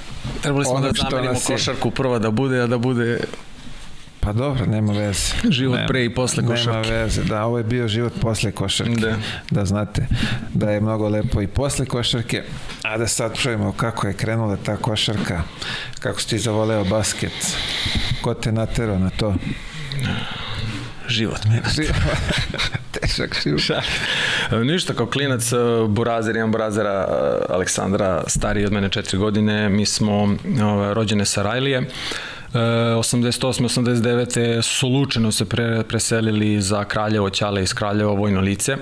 Speaker 2: Trebali smo da zamenimo košarku prva da bude, a da bude
Speaker 1: Pa dobro, nema veze.
Speaker 2: Život
Speaker 1: nema,
Speaker 2: pre i posle košarke.
Speaker 1: Nema veze, da, ovo je bio život posle košarke. Da. da znate da je mnogo lepo i posle košarke, a da sad čujemo kako je krenula ta košarka, kako si ti zavoleo basket, ko te naterao na to?
Speaker 2: život.
Speaker 1: Težak život.
Speaker 2: Ništa, kao klinac, Burazer, imam Burazera Aleksandra, stariji od mene četiri godine, mi smo ove, rođene sa Rajlije. 88. 89. slučajno se pre, preselili za Kraljevo, Ćale iz Kraljeva, vojno lice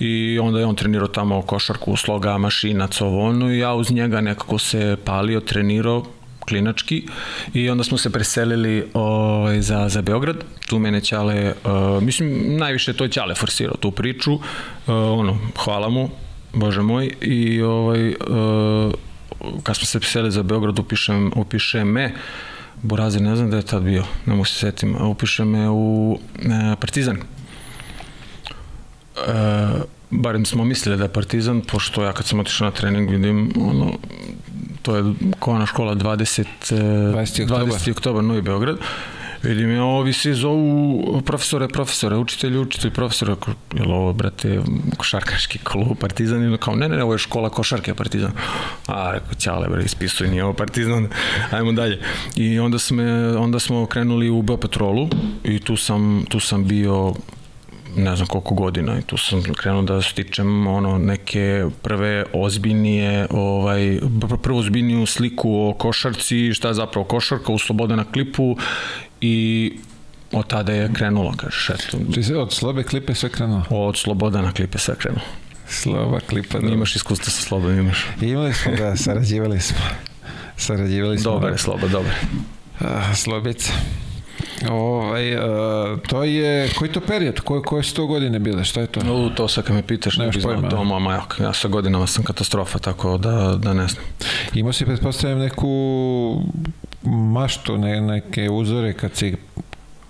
Speaker 2: i onda je on trenirao tamo košarku, sloga, mašina, covonu i ja uz njega nekako se palio, trenirao, klinački i onda smo se preselili ovaj, za, za Beograd. Tu mene Ćale, uh, mislim, najviše to je Ćale forsirao tu priču. Uh, ono, hvala mu, bože moj. I ovaj, uh, kad smo se preselili za Beograd, upišem, upišem me Burazir, ne znam da je tad bio, ne mogu se setim, upiše me u e, Partizan. E, barem smo mislili da je Partizan, pošto ja kad sam otišao na trening vidim, ono, to je kovana škola 20, 20. 20. oktober, Novi Beograd, Vidim ja, ovi svi zovu profesore, profesore, učitelji, učitelji, profesore, jel ovo, brate, košarkaški klub, partizan, ili kao, ne, ne, ne, ovo je škola košarke, partizan. A, rekao, ćale, bre, ispisuj, nije ovo partizan, ajmo dalje. I onda, sme, onda smo krenuli u B patrolu i tu sam, tu sam bio ne znam koliko godina i tu sam krenuo da stičem ono neke prve ozbiljnije ovaj prvu ozbiljniju sliku o košarci, šta je zapravo košarka u Slobodana klipu i od tada je krenulo, kažeš, eto.
Speaker 1: Se od Slobe klipe sve krenulo?
Speaker 2: Od Slobodana klipe sve krenulo.
Speaker 1: Sloba klipa,
Speaker 2: da. Imaš iskustva sa Slobom, imaš.
Speaker 1: Imali smo, da, sarađivali smo. Sarađivali smo.
Speaker 2: Dobar je Sloba, dobar.
Speaker 1: Slobica. Ovaj, uh, to je, koji to period? Koje, koje su to godine bile? Šta je to?
Speaker 2: U, to sad kad me pitaš, ne bih znao to, mama, ja, ja sa godinama sam katastrofa, tako da, da ne znam.
Speaker 1: Imao si, pretpostavljam, neku maštu, ne, neke uzore kad si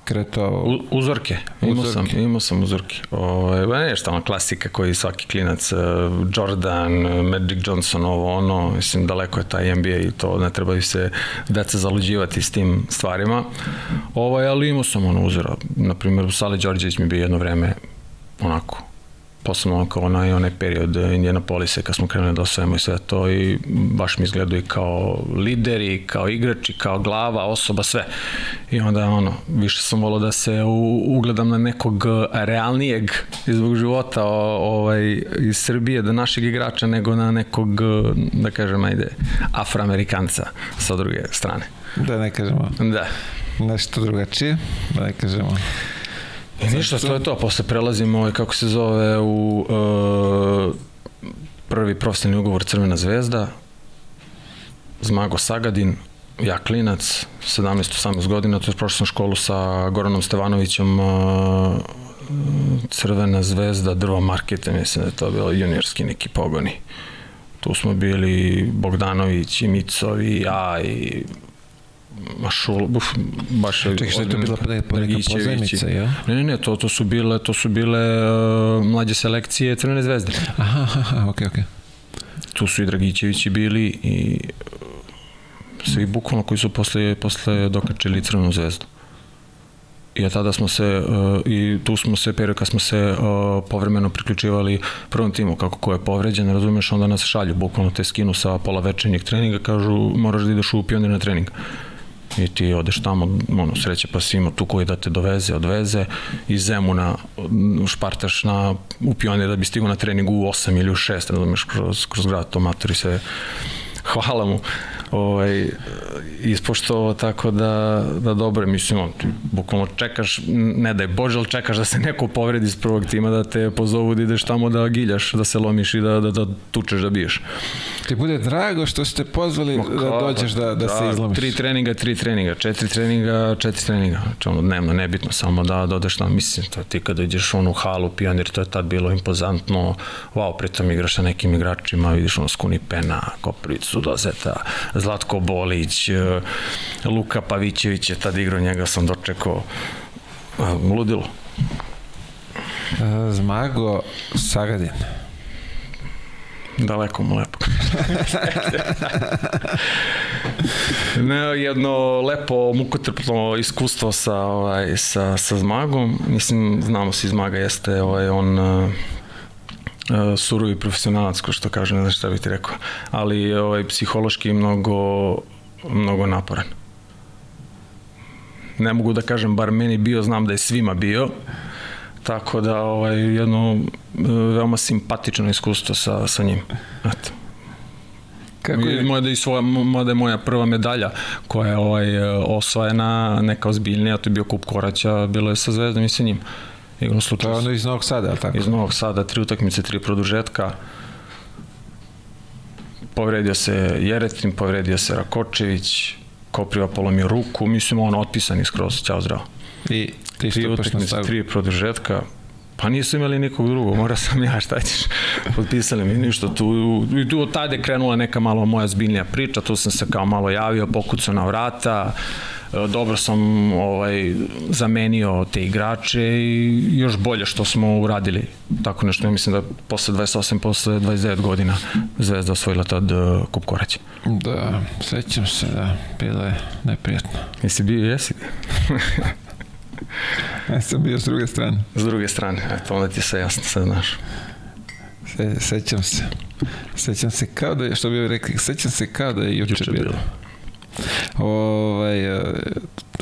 Speaker 1: kretao...
Speaker 2: U, uzorke, imao uzorke. sam, imao sam uzorke. Ove, ba nešto, ono, klasika koji svaki klinac, uh, Jordan, Magic Johnson, ovo, ono, mislim, daleko je taj NBA i to ne trebaju se deca zaluđivati s tim stvarima. Ovaj, ali imao sam ono uzora, na primjer, Sale Đorđević mi bio jedno vreme onako posebno kao onaj, onaj period Indianapolisa kad smo krenuli da osvajamo i sve to i baš mi izgledaju kao lideri, kao igrači, kao glava, osoba, sve. I onda ono, više sam volao da se u, ugledam na nekog realnijeg izbog života o, ovaj, iz Srbije, da našeg igrača, nego na nekog, da kažem, ajde, afroamerikanca sa druge strane.
Speaker 1: Da ne kažemo.
Speaker 2: Da.
Speaker 1: Nešto drugačije, da ne kažemo.
Speaker 2: I ništa, to je to. Posle prelazimo, ovaj, kako se zove, u uh, prvi profesionalni ugovor Crvena zvezda, Zmago Sagadin, ja klinac, 17-18 godina, to je prošao sam školu sa Goranom Stevanovićem, uh, Crvena zvezda, drva markete, mislim da je to bilo juniorski neki pogoni. Tu smo bili Bogdanović i Micovi, i ja i Mašul, buf, baš je...
Speaker 1: Čekaj, što je to bila neka pozajmica, ja?
Speaker 2: Ne, ne, ne, to, to su bile, to su bile uh, mlađe selekcije Crvene zvezde.
Speaker 1: Aha, aha, okej, okay, okej. Okay.
Speaker 2: Tu su i Dragićevići bili i svi bukvalno koji su posle, posle dokačili Crvenu zvezdu. I tada smo se, uh, i tu smo se, period kad smo se uh, povremeno priključivali prvom timu, kako ko je povređen, razumeš, onda nas šalju, bukvalno te skinu sa pola večernjeg treninga, kažu moraš da ideš u pionir na trening i ti odeš tamo, ono, sreće pa si ima tu koji da te doveze, odveze, iz Zemuna špartaš na, u pionir da bi stigao na trening u 8 ili u 6, razumeš, kroz, kroz grad, to matori se hvala mu ovaj, ispoštovao tako da, da dobro, mislim, on, ti bukvalno čekaš, ne daj Bože, ali čekaš da se neko povredi iz prvog tima, da te pozovu da ideš tamo da giljaš, da se lomiš i da, da, da tučeš, da biješ.
Speaker 1: Ti bude drago što ste pozvali Mo, da dođeš da, da se izlomiš.
Speaker 2: Tri treninga, tri treninga, četiri treninga, četiri treninga. Znači ono, dnevno, nebitno, samo da dodeš na, mislim, to ti kada ideš u halu, pionir, to je tad bilo impozantno, wow, pritom igraš sa nekim igračima, vidiš ono Skuni Pena, Koprivicu, Dozeta, Zlatko Bolić, e, Luka Pavićević je tad igrao, njega sam dočekao ludilo.
Speaker 1: E, Zmago Sagadin.
Speaker 2: Daleko mu lepo. ne, jedno lepo mukotrpno iskustvo sa, ovaj, sa, sa Zmagom. Mislim, znamo se Zmaga jeste ovaj, on uh, surovi profesionalac, ko što kaže, ne znam šta bih ti rekao, ali ovaj, psihološki mnogo, mnogo naporan. Ne mogu da kažem, bar meni bio, znam da je svima bio, tako da ovaj, jedno veoma simpatično iskustvo sa, sa njim. Eto. Kako je? Moja da, je svoja, moja da je moja prva medalja koja je ovaj, osvojena, neka ozbiljnija, to je bio kup Koraća, bilo je sa Zvezdom i sa njim.
Speaker 1: Igrom slučaju. To je ono iz Novog Sada, ali tako?
Speaker 2: Iz Novog Sada, tri utakmice, tri produžetka. Povredio se Jeretin, povredio se Rakočević, Kopriva polomio ruku, mislim on otpisan iskroz, ćao zdravo.
Speaker 1: I
Speaker 2: ti tri utakmice, tri produžetka, Pa nisu imali nikog drugog, mora sam ja, šta ćeš, potpisali mi ništa tu, i tu od tada je krenula neka malo moja zbiljnija priča, tu sam se kao malo javio, pokucao na vrata, dobro sam ovaj, zamenio te igrače i još bolje što smo uradili tako nešto. Mislim da posle 28, posle 29 godina Zvezda osvojila tad uh, Kup Korać.
Speaker 1: Da, sećam se, da, bilo je neprijatno.
Speaker 2: Jesi bio, jesi?
Speaker 1: ja sam bio s druge strane.
Speaker 2: S druge strane, eto, onda ti se jasno sad znaš.
Speaker 1: Se, sećam se. Sećam se kao da je, što bi rekli, sećam se kao da je juče, juče bilo. bilo. Ovaj,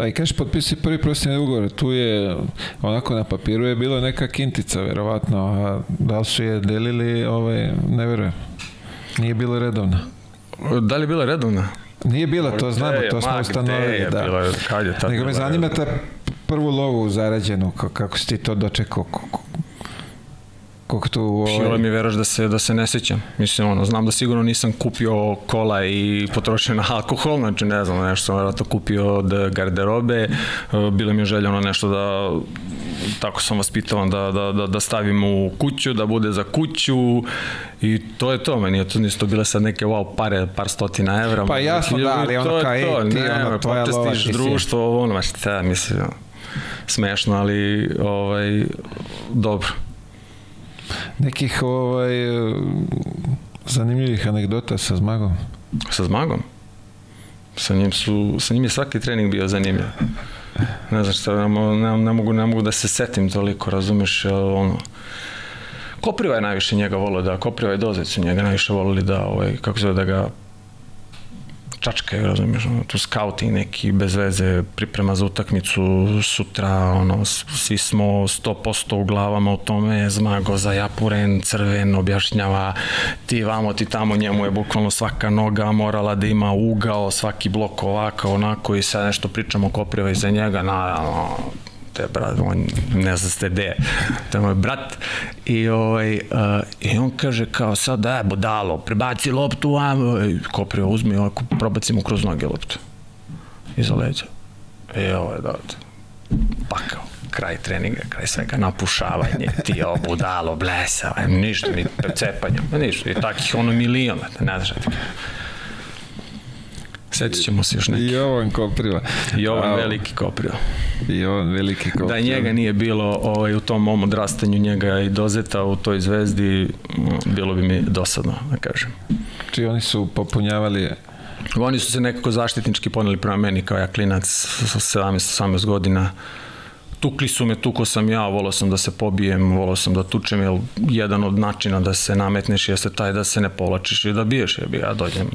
Speaker 1: aj kažeš potpisi prvi profesionalni ugovor, tu je onako na papiru je bila neka kintica verovatno, a da li su je delili, ovaj, ne verujem. Nije bilo redovna.
Speaker 2: Da li je bila redovna?
Speaker 1: Nije bila, to znamo, to smo ustanovili. Da. Bila, kad je Nego me zanima ta prvu lovu zarađenu, kako si ti to dočekao, koliko tu...
Speaker 2: Ovaj... Šilo mi veraš da se, da se ne sećam. Mislim, ono, znam da sigurno nisam kupio kola i potrošio na alkohol, znači ne znam, nešto sam vjerojatno kupio od garderobe, e, bilo mi je željeno nešto da tako sam vas pitao da, da, da, da stavim u kuću, da bude za kuću i to je to, meni je to nisu to bile sad neke wow pare, par stotina evra.
Speaker 1: Pa jasno da, ali ono kao, ej, ti
Speaker 2: ne,
Speaker 1: ono, tvoja lova,
Speaker 2: ti društvo, ono, šta, mislim, smešno, ali ovaj, dobro
Speaker 1: nekih ovaj, zanimljivih anegdota sa Zmagom?
Speaker 2: Sa Zmagom? Sa njim, su, sa njim je svaki trening bio zanimljiv. Ne znam šta, ne, ne, ne, mogu, ne mogu da se setim toliko, razumeš, ono, Kopriva je najviše njega volio da, Kopriva i Dozec su njega najviše volili da, ovaj, kako se da ga čačkaju, razumiješ, ono, tu scouting neki bez veze, priprema za utakmicu sutra, ono, svi smo 100% u glavama u tome, zmago za Japuren, crven, objašnjava ti vamo, ti tamo, njemu je bukvalno svaka noga morala da ima ugao, svaki blok ovako, onako i sad nešto pričamo kopriva iza njega, naravno, te brat, on ne zna ste gde, to je brat. I, ovaj, uh, I on kaže kao sad, da, budalo, prebaci loptu, a Kopriva uzmi, ovako, probacimo kroz noge loptu. Iza leđa. I ovo je da, pakao kraj treninga, kraj svega, napušavanje, ti ovo budalo, blesa, ništa, ni cepanja, ništa, i takih ono miliona, ne znaš, Sjetit ćemo se još neki.
Speaker 1: Jovan Kopriva.
Speaker 2: Jovan A, veliki Kopriva.
Speaker 1: Jovan veliki Kopriva.
Speaker 2: Da njega nije bilo ovaj, u tom mom odrastanju njega i dozeta u toj zvezdi, bilo bi mi dosadno, da kažem.
Speaker 1: Či oni su popunjavali
Speaker 2: Oni su se nekako zaštitnički poneli prema meni kao ja klinac sa 17-18 godina tukli su me, tuko sam ja, volao sam da se pobijem, volao sam da tučem, jer jedan od načina da se nametneš jeste taj da se ne povlačiš i da biješ, jer bi ja dođem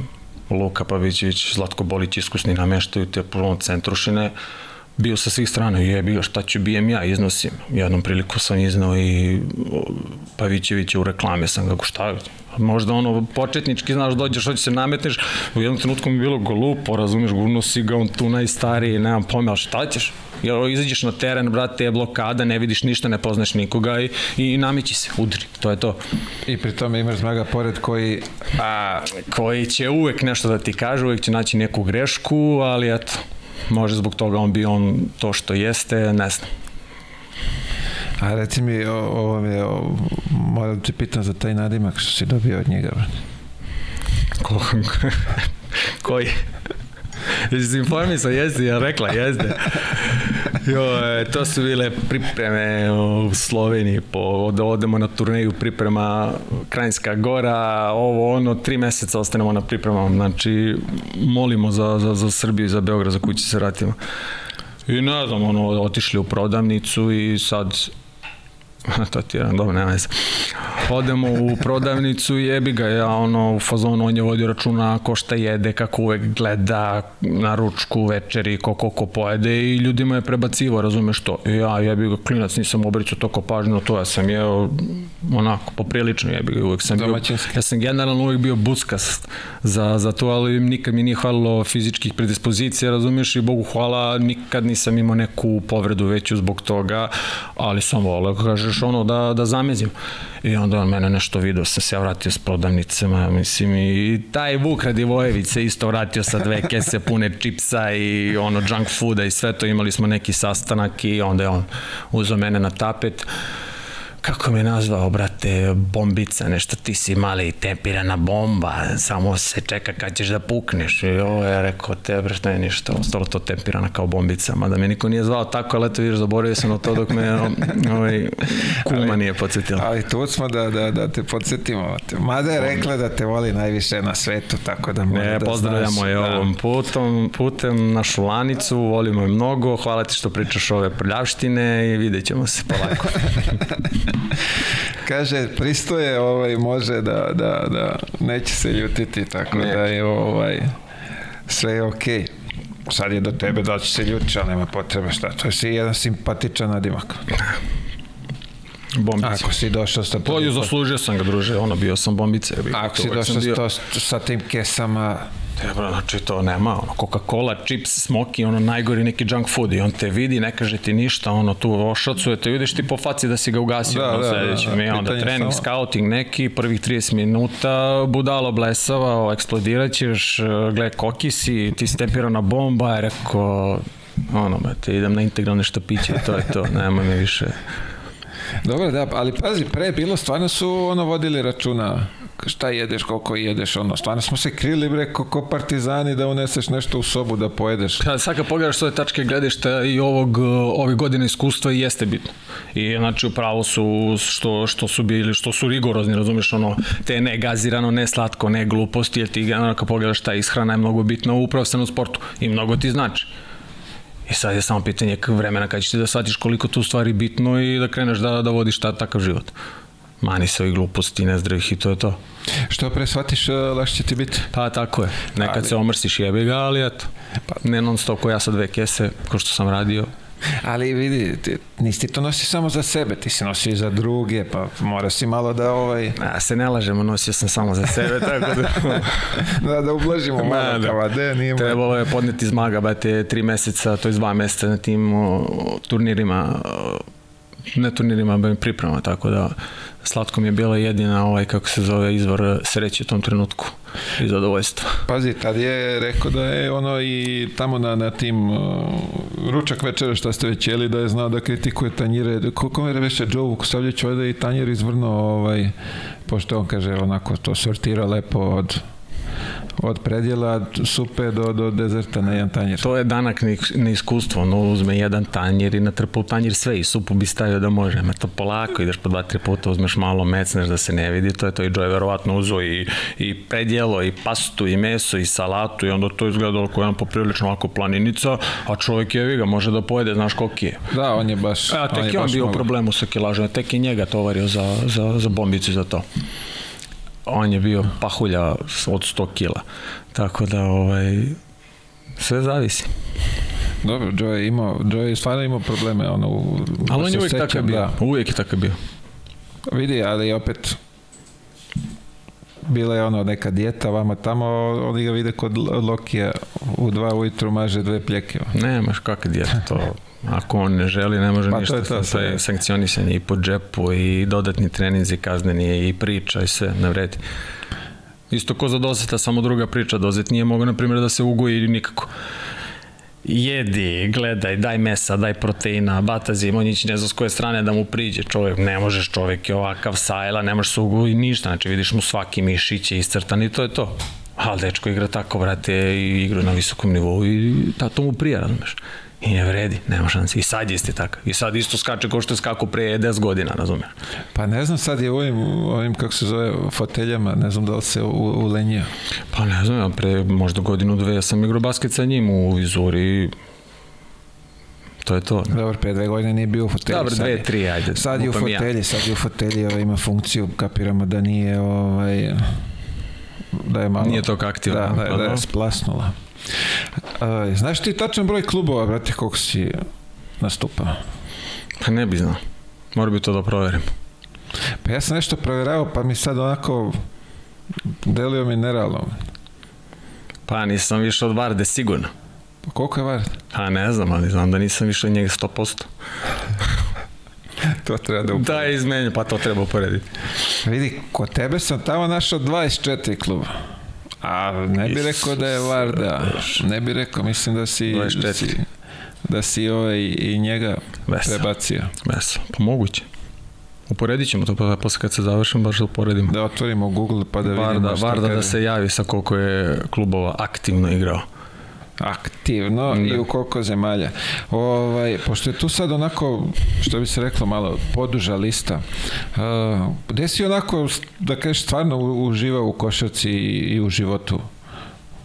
Speaker 2: Luka Pavićević, Zlatko Bolić, iskusni nameštaju te prvom centrušine, bio sa svih strana, je bio šta ću bijem ja, iznosim. Jednom priliku sam iznao i Pavićević u reklame sam ga šta, možda ono početnički znaš dođeš hoćeš se nametneš u jednom trenutku mi je bilo glupo razumeš gurno si ga on tu najstariji nemam pojma šta ćeš jer izađeš na teren, brate, je blokada, ne vidiš ništa, ne poznaš nikoga i, i nameći se, udri, to je to.
Speaker 1: I pri tome imaš zmaga pored koji...
Speaker 2: A, koji će uvek nešto da ti kaže, uvek će naći neku grešku, ali eto, može zbog toga on bi on to što jeste, ne znam.
Speaker 1: A reci mi, ovo mi je, moram da te pitam za taj nadimak što si dobio od njega, brate.
Speaker 2: Ko, koji? Jesi informisao, jesi, ja rekla, jeste. Jo, to su bile pripreme u Sloveniji, po, da odemo na turneju priprema Krajinska gora, ovo ono, tri meseca ostanemo na pripremama, znači molimo za, za, za Srbiju i za Beograd, za kući se vratimo. I ne znam, ono, otišli u prodavnicu i sad to ti je dobro, nema veze. Odemo u prodavnicu i jebi ga, ja ono, u fazonu on je vodio računa ko šta jede, kako uvek gleda na ručku, večeri, ko ko pojede i ljudima je prebacivo, razumeš to. I ja jebi ga, klinac, nisam obrićao toko pažnju to, ja sam jeo onako, poprilično jebi ga, uvek sam bio, ja sam generalno uvek bio buckas za, za to, ali nikad mi nije hvalilo fizičkih predispozicija, razumeš, i Bogu hvala, nikad nisam imao neku povredu veću zbog toga, ali sam voleo, kažeš, ono da, da zamezim. I onda on mene nešto video, sam se ja vratio s prodavnicama, mislim, i taj Vuk Radivojević se isto vratio sa dve kese pune čipsa i ono junk fooda i sve to, imali smo neki sastanak i onda je on uzao mene na tapet kako me nazvao, brate, bombica, nešto, ti si mali tempirana bomba, samo se čeka kad ćeš da pukneš. I ovo je rekao, te bre, što je ništa, ostalo to tempirana kao bombica, mada me niko nije zvao tako, ali eto vidiš, zaboravio sam na to dok me ovaj, kuma nije podsjetila.
Speaker 1: Ali tu smo da, da, da te podsjetimo. Mada je rekla da te voli najviše na svetu, tako da može
Speaker 2: ne,
Speaker 1: da
Speaker 2: pozdravljamo je
Speaker 1: da.
Speaker 2: ovom putom, putem našu lanicu, volimo je mnogo, hvala ti što pričaš ove prljavštine i vidjet ćemo se polako.
Speaker 1: Kaže, pristoje ovaj, može da, da, da neće se ljutiti, tako
Speaker 2: Ne.
Speaker 1: da je ovaj, sve je okej. Sad je do tebe da će se ljuti, ali nema potrebe šta. To je si jedan simpatičan nadimak.
Speaker 2: Bombice.
Speaker 1: Ako si došao sa...
Speaker 2: To je zaslužio sam ga, druže, ono, bio sam bombice.
Speaker 1: Ako si došao sa, sa tim kesama,
Speaker 2: Dobro, znači to nema, ono, Coca-Cola, chips, smoki, ono najgori neki junk food. I on te vidi, ne kaže ti ništa, ono tu ošacuje te, vidiš ti po faci da si ga ugasio,
Speaker 1: Da,
Speaker 2: ono,
Speaker 1: da,
Speaker 2: sledeće
Speaker 1: da,
Speaker 2: mi, onda
Speaker 1: pitanje
Speaker 2: trening,
Speaker 1: samo-
Speaker 2: scouting neki, prvih 30 minuta, budalo blesava, eksplodirat ćeš, gle, kokisi, ti si tempirana bomba, je rekao, ono, brate, idem na integralne štapiće i to je to, nema mi više.
Speaker 1: Dobro, da, ali pazi, pre bilo, stvarno su ono vodili računa šta jedeš, koliko jedeš, ono, stvarno smo se krili, bre, ko, ko partizani da uneseš nešto u sobu da pojedeš.
Speaker 2: Kad sad kad pogledaš s ove tačke gledišta i ovog, uh, ove godine iskustva i jeste bitno. I znači upravo su što, što su bili, što su rigorozni, razumiješ, ono, te ne gazirano, ne slatko, ne gluposti, jer ti ono, kad pogledaš ta ishrana je mnogo bitna u profesionalnom sportu i mnogo ti znači. I sad je samo pitanje vremena kad ćeš ti da shvatiš koliko tu stvari bitno i da kreneš da, da vodiš ta, takav život. Mani se ovih gluposti, nezdravih i to je to.
Speaker 1: Što pre shvatiš, eh, lakše će ti biti.
Speaker 2: Pa tako je. Nekad
Speaker 1: Ali-
Speaker 2: se omrsiš jebi ga, ali eto. Ne non stop ko ja sa dve kese, ko što sam radio.
Speaker 1: Ali vidi, ti, nisi to nosi samo za sebe, ti si nosi i za druge, pa mora si malo da ovaj,
Speaker 2: Ja se ne lažemo, nosio sam samo za sebe, tako da...
Speaker 1: da, da ublažimo malo,
Speaker 2: da.
Speaker 1: kao, a de, nije
Speaker 2: Trebalo je podneti zmaga, bate, tri meseca, to je dva meseca na tim o, turnirima, o, ne turnirima, be priprema, tako da slatko mi je bila jedina, ovaj, kako se zove, izvor sreće u tom trenutku i zadovoljstva.
Speaker 1: Pazi, tad je rekao da je ono i tamo na, na tim uh, ručak večera što ste već jeli, da je znao da kritikuje tanjire. Koliko mi je veše Joe Vukostavljević ovde i tanjir izvrnuo, ovaj, pošto on kaže onako to sortira lepo od od predjela supe do, do dezerta na jedan tanjir.
Speaker 2: To je danak ne- neiskustvo, ono uzme jedan tanjir i natrpa u tanjir sve i supu bi stavio da može, ma to polako, ideš po dva, tri puta, uzmeš malo, mecneš da se ne vidi, to je to i Joe verovatno uzo i, i predjelo, i pastu, i meso, i salatu i onda to izgledalo kao jedan poprilično ovako planinica, a čovjek je, ga, može da pojede, znaš koliki je.
Speaker 1: Da, on je baš...
Speaker 2: A tek je on bio u problemu sa kilažom, tek je njega tovario za, za, za bombicu za to. On je bio pahulja od 100 kila. Tako da, ovaj, sve zavisi.
Speaker 1: Dobro, Joe je imao, Joe je stvarno imao probleme, ono, u,
Speaker 2: Ali on
Speaker 1: se
Speaker 2: je uvijek takav bio.
Speaker 1: da.
Speaker 2: Uvijek je takav bio.
Speaker 1: Vidi, ali opet bila je ono neka dijeta vama tamo, oni ga vide kod Lokija u dva ujutru maže dve pljeke.
Speaker 2: Nemaš kakva dijeta to. Ako on ne želi, ne može
Speaker 1: Pa to
Speaker 2: ništa.
Speaker 1: je to,
Speaker 2: to
Speaker 1: sve.
Speaker 2: je sankcionisanje i po džepu i dodatni treninzi, kazneni i priča i sve, ne vredi. Isto ko za dozeta, samo druga priča. Dozet nije mogao, na primjer, da se ugoji nikako. Jedi, gledaj, daj mesa, daj proteina, batazi, on ići ne zna s koje strane da mu priđe. Čovjek, ne možeš, čovjek je ovakav sajla, ne možeš se ugoji ništa. Znači, vidiš mu svaki mišić je iscrtan i to je to. Ali dečko igra tako, brate, i igra na visokom nivou i ta, to mu prija, razumeš. I ne vredi, nema šanse. I sad je isti takav. I sad isto skače kao što je skako pre 10 godina, razumeš.
Speaker 1: Pa ne znam, sad je ovim, ovim kako se zove, foteljama, ne znam da li se u, ulenjio.
Speaker 2: Pa ne znam, ja pre možda godinu, dve, ja sam igrao basket sa njim u Vizuri to je to.
Speaker 1: Dobro, pre dve godine nije bio u fotelji.
Speaker 2: Dobro,
Speaker 1: sad
Speaker 2: dve, tri, ajde.
Speaker 1: Sad je u
Speaker 2: lupam ja.
Speaker 1: fotelji, sad je u fotelji, ovaj, ima funkciju, kapiramo da nije, ovaj, da je malo...
Speaker 2: Nije toliko aktivno,
Speaker 1: Da, da, da
Speaker 2: pa
Speaker 1: je
Speaker 2: da.
Speaker 1: splasnula. Uh, znaš ti tačan broj klubova, brate, koliko si nastupao?
Speaker 2: Pa ne bi znao. Mora bi to da proverim.
Speaker 1: Pa ja sam nešto provjeravao, pa mi sad onako delio mi nerealno.
Speaker 2: Pa nisam više od Varde, sigurno.
Speaker 1: Pa koliko je var?
Speaker 2: Pa ne znam, ali znam da nisam više od njega 100%.
Speaker 1: To treba da
Speaker 2: Da je izmenio, pa to treba uporediti.
Speaker 1: Vidi, kod tebe sam tamo našao 24 kluba. A ne bi rekao da je Varda. Ne bi rekao, mislim da si...
Speaker 2: 24.
Speaker 1: Da si, da si ovaj, i njega
Speaker 2: Vesa.
Speaker 1: prebacio.
Speaker 2: Veselo, pa moguće. Uporedit ćemo to pa posle kad se završimo, baš da uporedimo.
Speaker 1: Da otvorimo Google pa da vidimo
Speaker 2: Varda, Varda da
Speaker 1: kaže.
Speaker 2: se javi sa koliko je klubova aktivno igrao.
Speaker 1: Aktivno i u koliko zemalja. Ovaj, pošto je tu sad onako, što bi se reklo malo, poduža lista, uh, gde si onako, da kažeš, stvarno uživao u košarci i, i u životu,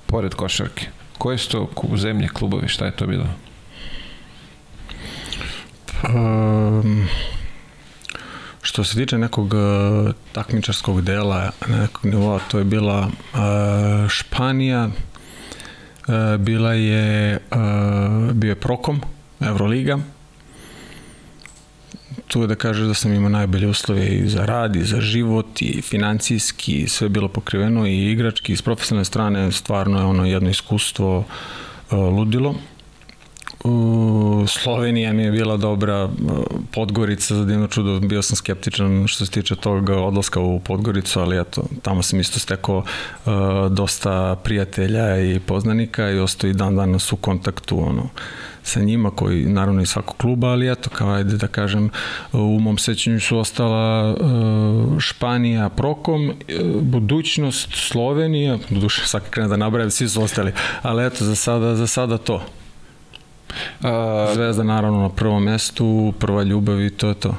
Speaker 1: pored košarke? Koje su to zemlje, klubovi, šta je to bilo?
Speaker 2: Um, što se tiče nekog uh, takmičarskog dela, nekog nivoa, to je bila uh, Španija, uh, bila je, uh, bio je Prokom, Euroliga, tu je da kažeš da sam imao najbolje uslove i za rad, i za život, i financijski, sve je bilo pokriveno, i igrački, i s profesionalne strane, stvarno je ono jedno iskustvo uh, ludilo. Slovenija mi je bila dobra, uh, Podgorica za divno čudo, bio sam skeptičan što se tiče tog odlaska u Podgoricu, ali eto, tamo sam isto stekao uh, dosta prijatelja i poznanika i ostao i dan danas u kontaktu ono, sa njima koji naravno i svakog kluba, ali eto kao ajde da kažem u mom sećanju su ostala uh, Španija Prokom, budućnost Slovenija, duše svaki krene da nabrajam, svi su ostali, ali eto za sada, za sada to. Zvezda naravno na prvom mestu, prva ljubav i to je to.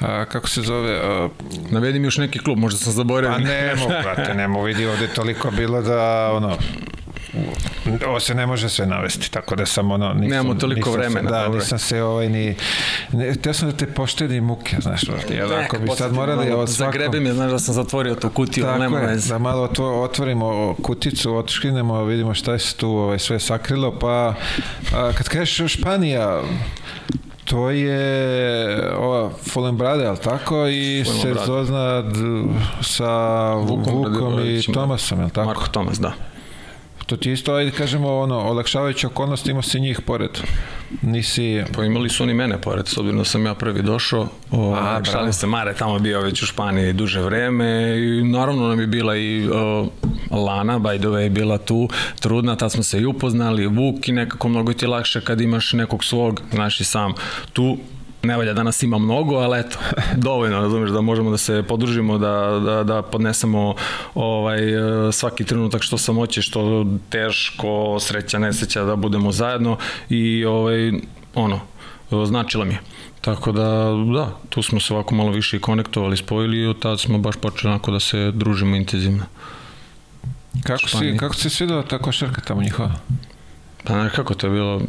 Speaker 1: a, kako se zove? A,
Speaker 2: Navedi mi još neki klub, možda sam zaboravio.
Speaker 1: pa ne mogu, brate, ne mogu, vidi ovde toliko bilo da, ono, ovo se ne može sve navesti, tako da sam ono... Nisam,
Speaker 2: Nemamo toliko
Speaker 1: nisam
Speaker 2: vremena,
Speaker 1: Se, da,
Speaker 2: dobro.
Speaker 1: nisam se ovaj ni... Ne, teo sam da te poštedi muke, znaš, jel, ako bi sad morali
Speaker 2: malo,
Speaker 1: od svako...
Speaker 2: Zagrebe mi, znaš da sam zatvorio tu kutiju,
Speaker 1: Tako
Speaker 2: nema
Speaker 1: je,
Speaker 2: veze.
Speaker 1: da malo otvo, otvorimo kuticu, otškrinemo, vidimo šta se tu ovaj, sve sakrilo, pa a, kad kažeš Španija, to je ova Fullenbrade, ali tako? I sezona d, sa
Speaker 2: Vukom
Speaker 1: Vukom, i. Tomasom, je tako?
Speaker 2: Marko Tomas, da.
Speaker 1: To ti isto, ajde kažemo, ono, olakšavajuća okolnost, imao si njih pored. Nisi...
Speaker 2: Pa imali su oni mene pored, s obzirom da sam ja prvi došao. O,
Speaker 1: A,
Speaker 2: šalim se, Mare tamo bio već u Španiji duže vreme i naravno nam je bila i o, Lana, by the way, bila tu trudna, tad smo se i upoznali, Vuk i nekako mnogo ti lakše kad imaš nekog svog, znaš i sam tu ne valja da nas ima mnogo, ali eto, dovoljno, razumeš, da možemo da se podružimo, da, da, da podnesemo ovaj, e, svaki trenutak što samoće, što teško, sreća, nesreća, da budemo zajedno i ovaj, ono, značila mi je. Tako da, da, tu smo se ovako malo više i konektovali, spojili i od tada smo baš počeli onako da se družimo intenzivno.
Speaker 1: Kako, si, kako se svidela ta košarka tamo njihova?
Speaker 2: Pa znaš kako to je bilo,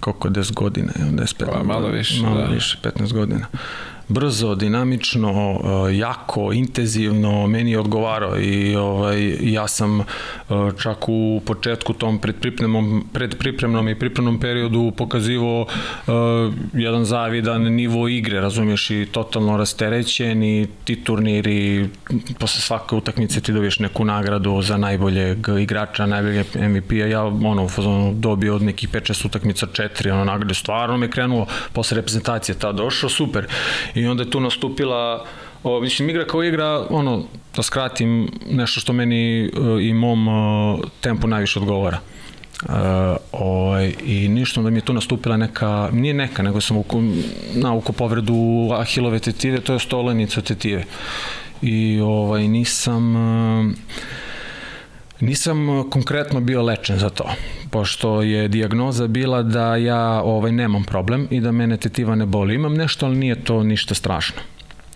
Speaker 2: koliko, 10 godina, evo, 10, 15
Speaker 1: Pa, malo više,
Speaker 2: malo
Speaker 1: da.
Speaker 2: više, 15 godina. Brzo, dinamično, eh, jako, intenzivno, meni je odgovarao i ovaj, ja sam eh, čak u početku tom predpripremnom, predpripremnom i pripremnom periodu pokazivao eh, jedan zavidan nivo igre, razumiješ, i totalno rasterećen i ti turniri, posle svake utakmice ti dobiješ neku nagradu za najboljeg igrača, najboljeg MVP-a, ja ono, dobio od nekih 5-6 utakmica 4, ono nagrade, stvarno me krenulo, posle reprezentacije ta došao, super. I onda je tu nastupila O, mislim, igra kao igra, ono, da skratim, nešto što meni uh, i mom uh, tempu najviše odgovara. Uh, ovaj, I ništa, onda mi je tu nastupila neka, nije neka, nego sam uko, nauko povredu ahilove tetive, to je stolenica tetive. I ovaj, nisam... Uh, Nisam uh, konkretno bio lečen za to, pošto je dijagnoza bila da ja ovaj nemam problem i da mene tetiva ne boli. Imam nešto, ali nije to ništa strašno.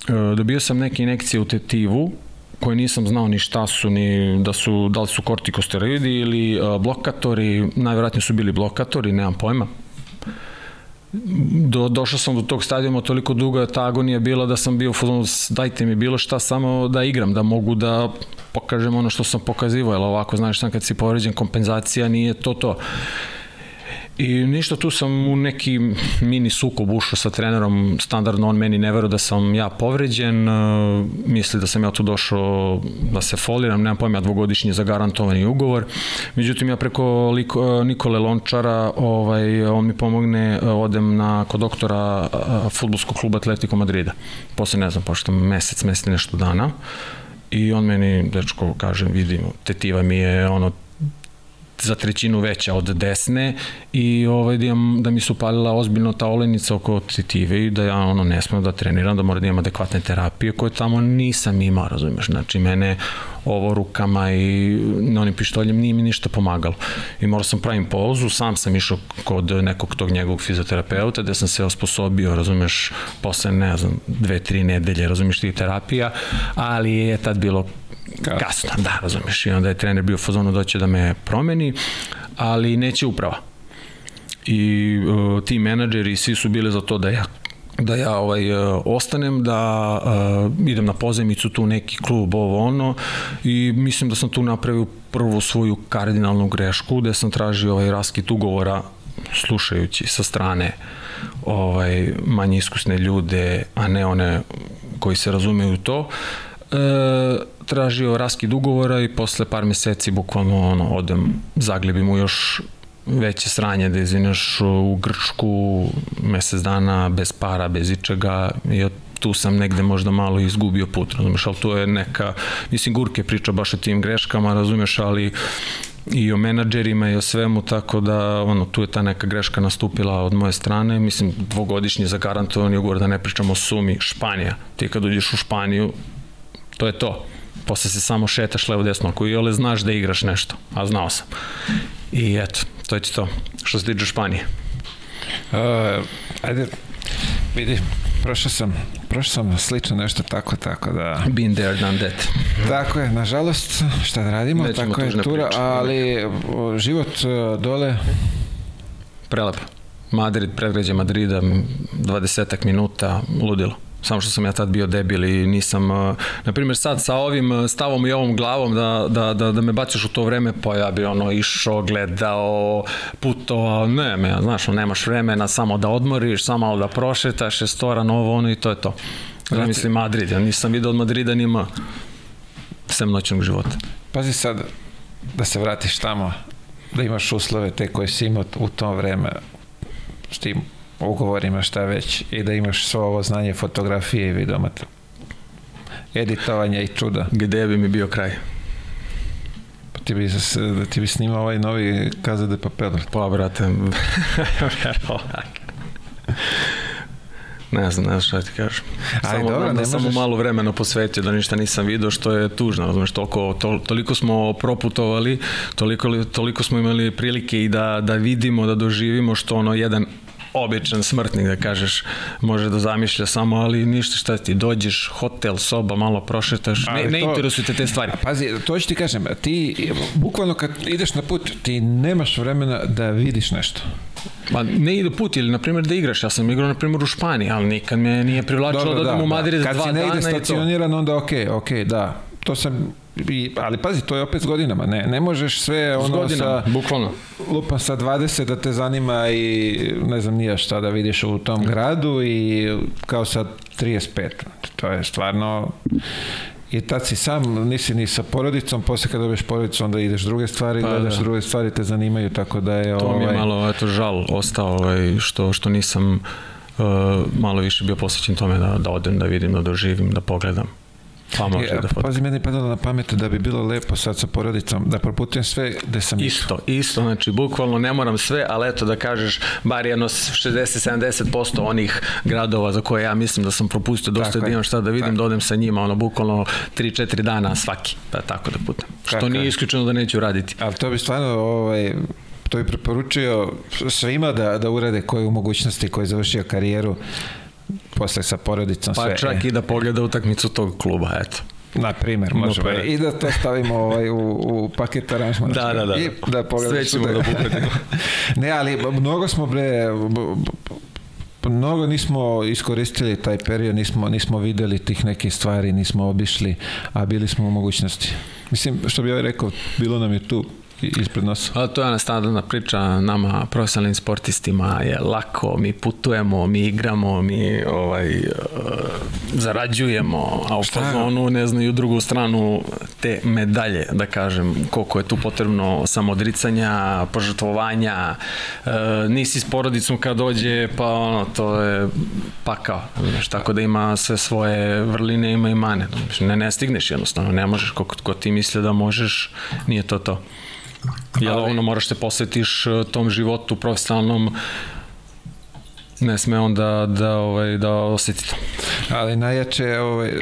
Speaker 2: E, Dobio sam neke inekcije u tetivu, koje nisam znao ni šta su, ni da su, da li su kortikosteroidi ili e, blokatori, najvjerojatnije su bili blokatori, nemam pojma, do, došao sam do tog stadijuma toliko duga ta agonija bila da sam bio fazonu dajte mi bilo šta samo da igram, da mogu da pokažem ono što sam pokazivao, jer ovako znaš sam kad si povređen kompenzacija nije to to. I ništa, tu sam u neki mini sukob ušao sa trenerom, standardno on meni ne veruje da sam ja povređen, e, misli da sam ja tu došao da se foliram, nemam pojma, dvogodišnji zagarantovani ugovor. Međutim, ja preko Liko, Nikole Lončara, ovaj, on mi pomogne, e, odem na, kod doktora e, futbolskog kluba Atletico Madrida. Posle, ne znam, pošto mesec, mesec nešto dana. I on meni, dečko, kaže, vidim, tetiva mi je ono za trećinu veća od desne i ovaj, da, imam, da mi su palila ozbiljno ta olenica oko tetive i da ja ono ne smem da treniram, da moram da imam adekvatne terapije koje tamo nisam imao, razumeš, znači mene ovo rukama i onim pištoljem nije mi ništa pomagalo. I morao sam pravim pauzu, sam sam išao kod nekog tog njegovog fizioterapeuta gde sam se osposobio, razumeš, posle, ne znam, dve, tri nedelje, razumeš, ti terapija, ali je tad bilo kasno, kasno da, razumeš, i onda je trener bio fazonu doće da me promeni, ali neće uprava. I uh, ti menadžeri svi su bili za to da ja da ja ovaj uh, ostanem, da uh, idem na pozemicu tu neki klub ovo ono. I mislim da sam tu napravio prvu svoju kardinalnu grešku gde sam tražio ovaj raskit ugovora slušajući sa strane ovaj manje iskusne ljude, a ne one koji se razumeju to. E, tražio raskid ugovora i posle par meseci bukvalno ono, odem, zaglebim u još veće sranje da izvineš u Grčku mesec dana bez para, bez ičega. I tu sam negde možda malo izgubio put, razumeš, ali to je neka, mislim, Gurke priča baš o tim greškama, razumeš, ali i o menadžerima i o svemu, tako da ono, tu je ta neka greška nastupila od moje strane, mislim, dvogodišnji zagarantovani ugovor, da ne pričamo o sumi, Španija, ti kad uđeš u Španiju, to je to, posle se samo šetaš levo desno, ako i ole znaš da igraš nešto, a znao sam. I eto, to je to, što se tiče Španije.
Speaker 1: Uh, ajde, vidi, prošao sam, prošao sam slično nešto tako, tako da...
Speaker 2: Been there, done that.
Speaker 1: Tako je, nažalost, šta da radimo, Nećemo tako je tura, priča. ali život dole...
Speaker 2: Prelepo. Madrid, predgrađe Madrida, 20 minuta, ludilo samo što sam ja tad bio debil i nisam, na primjer sad sa ovim stavom i ovom glavom da, da, da, da me baciš u to vreme, pa ja bi ono išao, gledao, putovao, ne, me, znaš, nemaš vremena samo da odmoriš, samo malo da prošetaš, restoran, ovo, ono i to je to. Ja mislim Madrid, ja nisam vidio od Madrida nima sem noćnog života.
Speaker 1: Pazi sad, da se vratiš tamo, da imaš uslove te koje si imao u to vreme, tim ugovorima šta već i da imaš svo ovo znanje fotografije i videomata editovanja i čuda.
Speaker 2: Gde bi mi bio kraj?
Speaker 1: Pa ti bi, ti bi snimao ovaj novi Kaza de Papel.
Speaker 2: Pa, brate, Ne znam, ne znam šta ti kažem. Samo, dobro, da, ne samo možeš... malo vremena posvetio da ništa nisam video, što je tužno, razumeš, toliko, to, toliko smo proputovali, toliko, toliko smo imali prilike i da, da vidimo, da doživimo što ono jedan običan smrtnik da kažeš može da zamišlja samo ali ništa šta ti dođeš hotel soba malo prošetaš ne, ne to, interesuju te te stvari
Speaker 1: pazi to ću ti kažem ti bukvalno kad ideš na put ti nemaš vremena da vidiš nešto
Speaker 2: Ma ne ide put ili na primjer da igraš, ja sam igrao na primjer u Španiji, ali nikad me nije privlačilo Dobro, da odem da, u Madrid da. dva dana
Speaker 1: Kad si ne ide stacioniran, onda okej, okay, okej, okay, da. To sam I, ali pazi, to je opet s godinama, ne, ne možeš sve ono godinama,
Speaker 2: sa, bukvalno.
Speaker 1: lupa sa 20 da te zanima i ne znam nija šta da vidiš u tom gradu i kao sa 35. To je stvarno i tad si sam, nisi ni sa porodicom, posle kad dobiješ porodicu, onda ideš druge stvari, pa, gledaš da. druge stvari, te zanimaju, tako da je...
Speaker 2: To ovaj... mi je ovaj- malo, eto, žal ostao, ovaj, što, što nisam uh, malo više bio posvećen tome da, da odem, da vidim, da doživim, da pogledam.
Speaker 1: Pa može ja, da fotka. Pazi, meni padalo na pamet da bi bilo lepo sad sa porodicom, da proputujem sve gde sam
Speaker 2: Isto, isto, znači bukvalno ne moram sve, ali eto da kažeš bar jedno 60-70% onih gradova za koje ja mislim da sam propustio dosta tako da imam šta da vidim, da odem sa njima, ono bukvalno 3-4 dana svaki, pa tako da putem. Što tako nije isključeno da neću raditi.
Speaker 1: Ali to bi stvarno ovaj, to bi preporučio svima da, da urade koje u mogućnosti koji završio karijeru posle sa porodicom
Speaker 2: pa
Speaker 1: sve.
Speaker 2: Pa čak i da pogleda utakmicu tog kluba, eto.
Speaker 1: Na primer, možemo. No, I da to stavimo ovaj, u, u paket aranžmana.
Speaker 2: Da, da, da.
Speaker 1: I da
Speaker 2: Sve ćemo da bukvetimo.
Speaker 1: ne, ali mnogo smo bre, mnogo nismo iskoristili taj period, nismo, nismo videli tih nekih stvari, nismo obišli, a bili smo u mogućnosti. Mislim, što bi ovaj rekao, bilo nam je tu ispred nas.
Speaker 2: A to je ona standardna priča nama profesionalnim sportistima je lako, mi putujemo, mi igramo, mi ovaj uh, zarađujemo, a u fazonu ne znaju drugu stranu te medalje, da kažem, koliko je tu potrebno samodricanja, požrtvovanja, uh, nisi s porodicom kad dođe, pa ono, to je pakao, znaš, tako da ima sve svoje vrline, ima i mane, ne, ne stigneš jednostavno, ne možeš, kako ko ti misle da možeš, nije to to. Jel Ali... ono moraš se posvetiš e, tom životu profesionalnom ne sme on da, da, ovaj, da osjeti to.
Speaker 1: Ali najjače ovaj,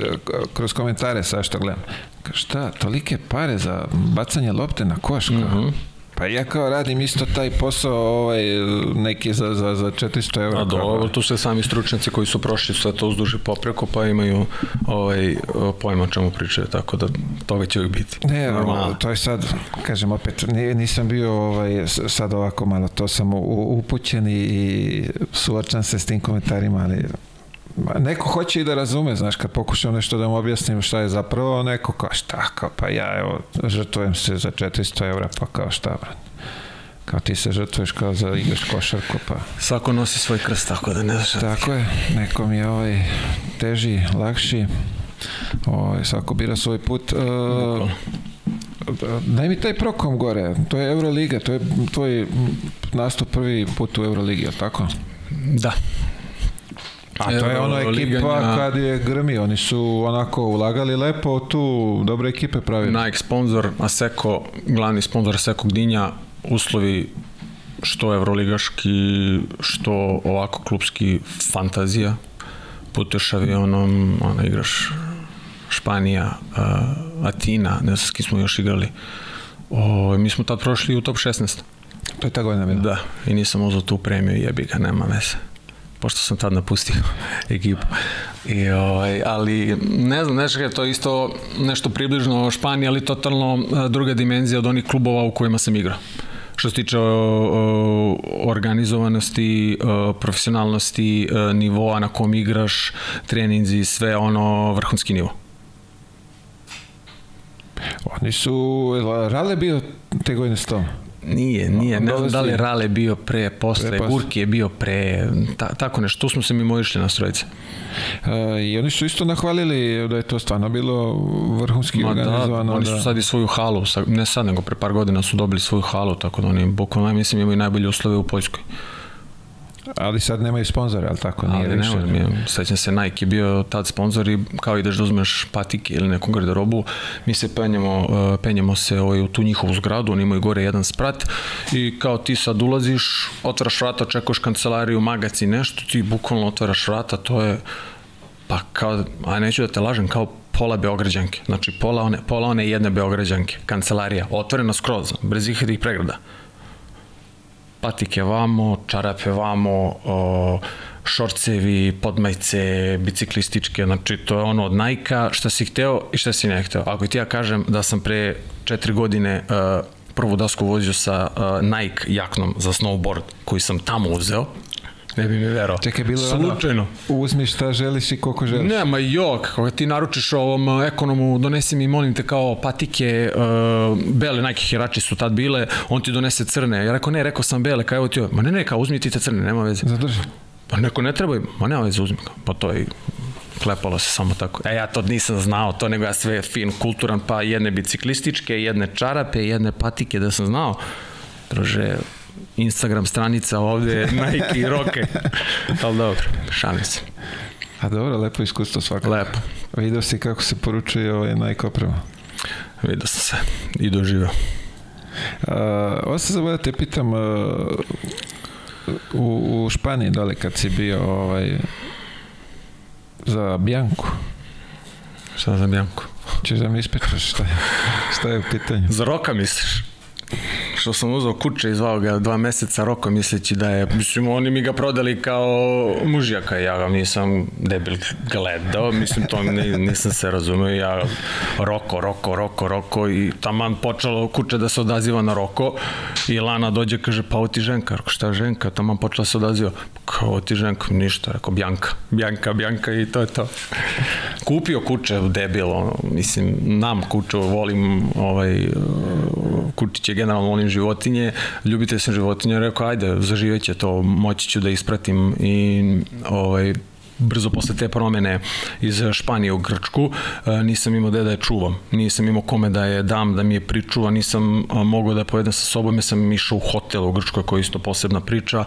Speaker 1: kroz komentare sa što gledam. Šta, tolike pare za bacanje lopte na koš? Mm -hmm. Pa ja kao radim isto taj posao ovaj, neki za, za, za 400 eura.
Speaker 2: A dobro, tu se sami stručnjaci koji su prošli sve to uzduži popreko, pa imaju ovaj, pojma o čemu pričaju, tako da toga će uvijek biti.
Speaker 1: Ne, Normalno. to je sad, kažem opet, nisam bio ovaj, sad ovako malo, to sam upućen i suočan se s tim komentarima, ali neko hoće i da razume, znaš, kad pokušam nešto da mu objasnim šta je zapravo, neko kao šta, kao pa ja evo, žrtvujem se za 400 eura, pa kao šta, brate? Kao ti se žrtvuješ kao za igraš košarku pa
Speaker 2: svako nosi svoj krst tako da ne znaš
Speaker 1: tako je. Nekom je ovaj teži lakši ovaj, svako bira svoj put uh, daj mi taj prokom gore to je Euroliga to je tvoj nastup prvi put u Euroligi je tako?
Speaker 2: Da
Speaker 1: A to je ono ekipa liganja... kad je grmi, oni su onako ulagali lepo tu, dobre ekipe pravili.
Speaker 2: Nike sponsor, Aseko, glavni sponsor Aseko Gdinja, uslovi što evroligaški, što ovako klubski fantazija. Putuješ avionom, ono, igraš Španija, uh, Atina, ne znam s kim smo još igrali. O, mi smo tad prošli u top 16.
Speaker 1: To je ta godina bila?
Speaker 2: Da, i nisam uzao tu premiju, jebi ga, nema veze pošto sam tad napustio ekipu. I, ovaj, ali ne znam, nešto je to isto nešto približno Španiji, ali totalno e, druga dimenzija od onih klubova u kojima sam igrao što se tiče organizovanosti, profesionalnosti, e, nivoa na kom igraš, treninzi, sve ono vrhunski nivo.
Speaker 1: Oni su, Rale bio te godine s tom?
Speaker 2: Nije, nije, ne znam da li Rale bio pre, posle, pre, Gurki je bio pre, ta, tako nešto, tu smo se mimo išli na strojice.
Speaker 1: E, I oni su isto nahvalili da je to stvarno bilo vrhunski Ma da, organizovano.
Speaker 2: Da, oni su da... sad i svoju halu, ne sad, nego pre par godina su dobili svoju halu, tako da oni, bukvalno, mislim, imaju najbolje uslove u Poljskoj.
Speaker 1: Ali sad nemaju sponzora, ali tako? Nije
Speaker 2: ali više. nemaju, sećam se, Nike je bio tad sponsor i kao ideš da uzmeš patike ili neku garderobu, mi se penjemo, uh, penjemo se ovaj, u tu njihovu zgradu, oni imaju gore jedan sprat i kao ti sad ulaziš, otvaraš vrata, očekuješ kancelariju, magaci, nešto, ti bukvalno otvaraš vrata, to je pa kao, a neću da te lažem, kao pola Beograđanke, znači pola one, pola one jedne Beograđanke, kancelarija, otvorena skroz, bez ikakvih pregrada patike vamo, čarape vamo, šorcevi, podmajce, biciklističke, znači to je ono od Nike-a šta si hteo i šta si ne hteo. Ako ti ja kažem da sam pre četiri godine uh, prvu dasku vozio sa uh, Nike jaknom za snowboard koji sam tamo uzeo, Ne bi mi verao.
Speaker 1: Čekaj, bilo je
Speaker 2: Slučajno.
Speaker 1: Ono, uzmi šta želiš i koliko želiš.
Speaker 2: Ne, ma jok, kako ti naručiš ovom ekonomu, donesi mi, molim te, kao patike, uh, bele Nike hirači su tad bile, on ti donese crne. Ja rekao, ne, rekao sam bele, kao evo ti, ma ne, ne, kao uzmi ti te crne, nema veze.
Speaker 1: Zadrži.
Speaker 2: Pa neko ne treba, ma nema veze, uzmi. Pa to je klepalo se samo tako. E, ja to nisam znao, to nego ja sve fin, kulturan, pa jedne biciklističke, jedne čarape, jedne patike da sam znao. Druže, Instagram stranica ovde, Nike i Roke. Ali dobro, šalim se.
Speaker 1: A dobro, lepo iskustvo svakako.
Speaker 2: Lepo.
Speaker 1: Video si kako se poručuje ovaj Nike oprema?
Speaker 2: Video sam se i doživao.
Speaker 1: Uh, ovo se zove da te pitam uh, u, u Španiji dole kad si bio ovaj, za Bjanku.
Speaker 2: Šta za Bjanku?
Speaker 1: Češ da mi ispečeš šta, šta je u pitanju?
Speaker 2: Za Roka misliš? Što sam uzao kuće i zvao ga dva meseca roko misleći da je, mislim, oni mi ga prodali kao mužjaka, ja ga nisam debil gledao, mislim, to nisam se razumeo, ja roko, roko, roko, roko i taman počelo kuće da se odaziva na roko i Lana dođe, kaže, pa ovo ti ženka, rako, šta ženka, taman počela da se odaziva, kao ovo ti ženka, ništa, rekao, Bjanka, Bjanka, Bjanka i to je to. Kupio kuće, debil, ono, mislim, nam kuću, volim ovaj, kučiće, generalno volim životinje, ljubite se životinje, rekao, ajde, zaživeće to, moći ću da ispratim i ovaj, brzo posle te promene iz Španije u Grčku, e, nisam imao gde da je čuvam, nisam imao kome da je dam, da mi je pričuva, nisam mogao da povedem sa sobom, ja sam išao u hotel u Grčkoj koji je isto posebna priča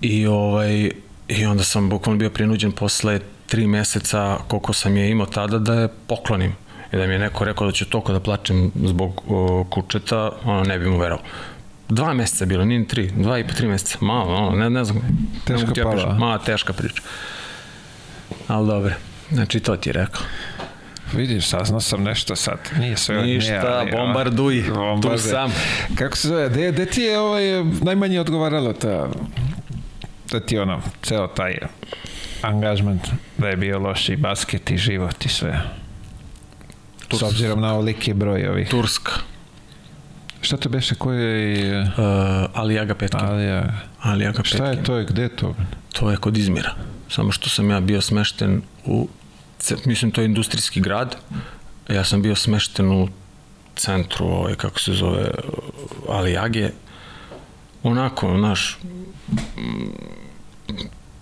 Speaker 2: i ovaj I onda sam bukvalno bio prinuđen posle tri meseca koliko sam je imao tada da je poklonim I da mi je neko rekao da ću toliko da plačem zbog o, kučeta, ono, ne bi mu verao. Dva meseca je bilo, nije ni tri, dva i po tri meseca, malo, ono, ne, ne znam.
Speaker 1: Teška
Speaker 2: ne
Speaker 1: pala?
Speaker 2: Mala teška priča. Ali dobro, znači to ti je rekao.
Speaker 1: Vidiš, saznao sam nešto sad. Nije sve
Speaker 2: Ništa,
Speaker 1: ali,
Speaker 2: bombarduj, tu
Speaker 1: bombarduj.
Speaker 2: sam.
Speaker 1: Kako se zove, gde, gde ti je ovaj, najmanje odgovaralo ta, da ti ono, ceo taj angažman, da je bio loš i basket i život i sve. S obzirom na ovoliki broj ovih.
Speaker 2: Turska,
Speaker 1: Šta to beše, koji je...
Speaker 2: uh, Alijaga Petkin.
Speaker 1: Alija,
Speaker 2: Alijaga Petkin.
Speaker 1: šta je to gde je to?
Speaker 2: To je kod Izmira. Samo što sam ja bio smešten u, mislim to je industrijski grad, ja sam bio smešten u centru, ovaj, kako se zove, Alijage, onako, naš,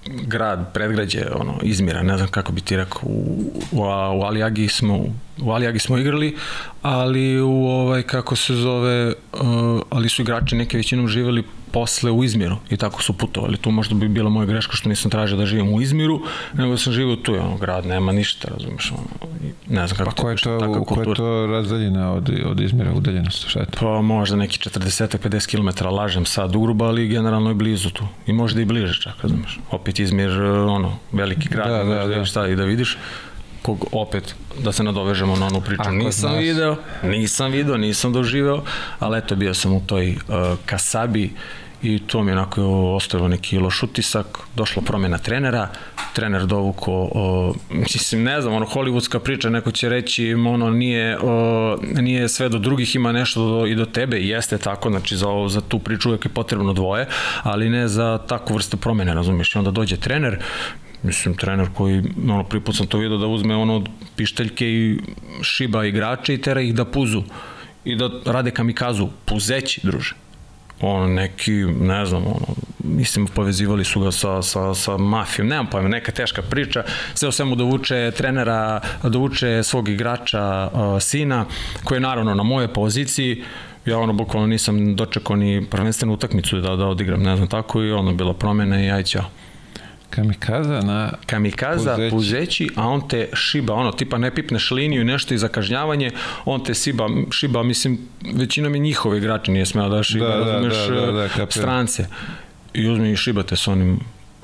Speaker 2: grad, predgrađe, ono, Izmira, ne znam kako bi ti rekao, u, u, u Alijagi smo, u Alijagi smo igrali, ali u ovaj, kako se zove, uh, ali su igrači neke većinom živeli posle u Izmiru i tako su putovali. Tu možda bi bila moja greška što nisam tražio da živim u Izmiru, nego da sam živio tu, ono, grad, nema ništa, razumeš, ono, ne znam kako
Speaker 1: Pa ko je to,
Speaker 2: takva
Speaker 1: ko je to razdaljena od, od izmjera udaljenost? Šta je to?
Speaker 2: Pa možda neki 40-50 km, lažem sad ugruba, ali generalno je blizu tu. I možda i bliže čak, razumeš. Opet Izmir, ono, veliki grad,
Speaker 1: Da,
Speaker 2: da,
Speaker 1: da,
Speaker 2: da, šta i da vidiš kog opet, da se nadovežemo na onu priču,
Speaker 1: A kod
Speaker 2: nisam
Speaker 1: nas?
Speaker 2: video, nisam video, nisam doživeo, ali eto bio sam u toj uh, kasabi i to mi je onako ostavilo neki loš utisak, došla promjena trenera, trener dovuko, o, mislim, ne znam, ono, hollywoodska priča, neko će reći, ono, nije, o, nije sve do drugih, ima nešto do, i do tebe, i jeste tako, znači, za, za tu priču uvek je potrebno dvoje, ali ne za takvu vrstu promene, razumiješ, i onda dođe trener, mislim, trener koji, ono, prvi put sam to vidio da uzme ono pišteljke i šiba igrače i tera ih da puzu i da rade kamikazu, puzeći, druže on neki, ne znam, ono, mislim, povezivali su ga sa, sa, sa mafijom, nemam pojma, neka teška priča, sve o svemu dovuče trenera, dovuče svog igrača, uh, sina, koji je naravno na moje poziciji, ja ono bukvalno nisam dočekao ni prvenstvenu utakmicu da, da odigram, ne znam tako, i ono bila promena i aj ćao.
Speaker 1: Kamikaza na...
Speaker 2: Kamikaza,
Speaker 1: Puzeći.
Speaker 2: puzeći. a on te šiba, ono, tipa ne pipneš liniju i nešto i za kažnjavanje, on te siba, šiba, mislim, većinom je njihove igrače nije smeo da šiba,
Speaker 1: Da, da,
Speaker 2: razumeš,
Speaker 1: da, da, da, kapiram.
Speaker 2: strance. I uzme i šibate s onim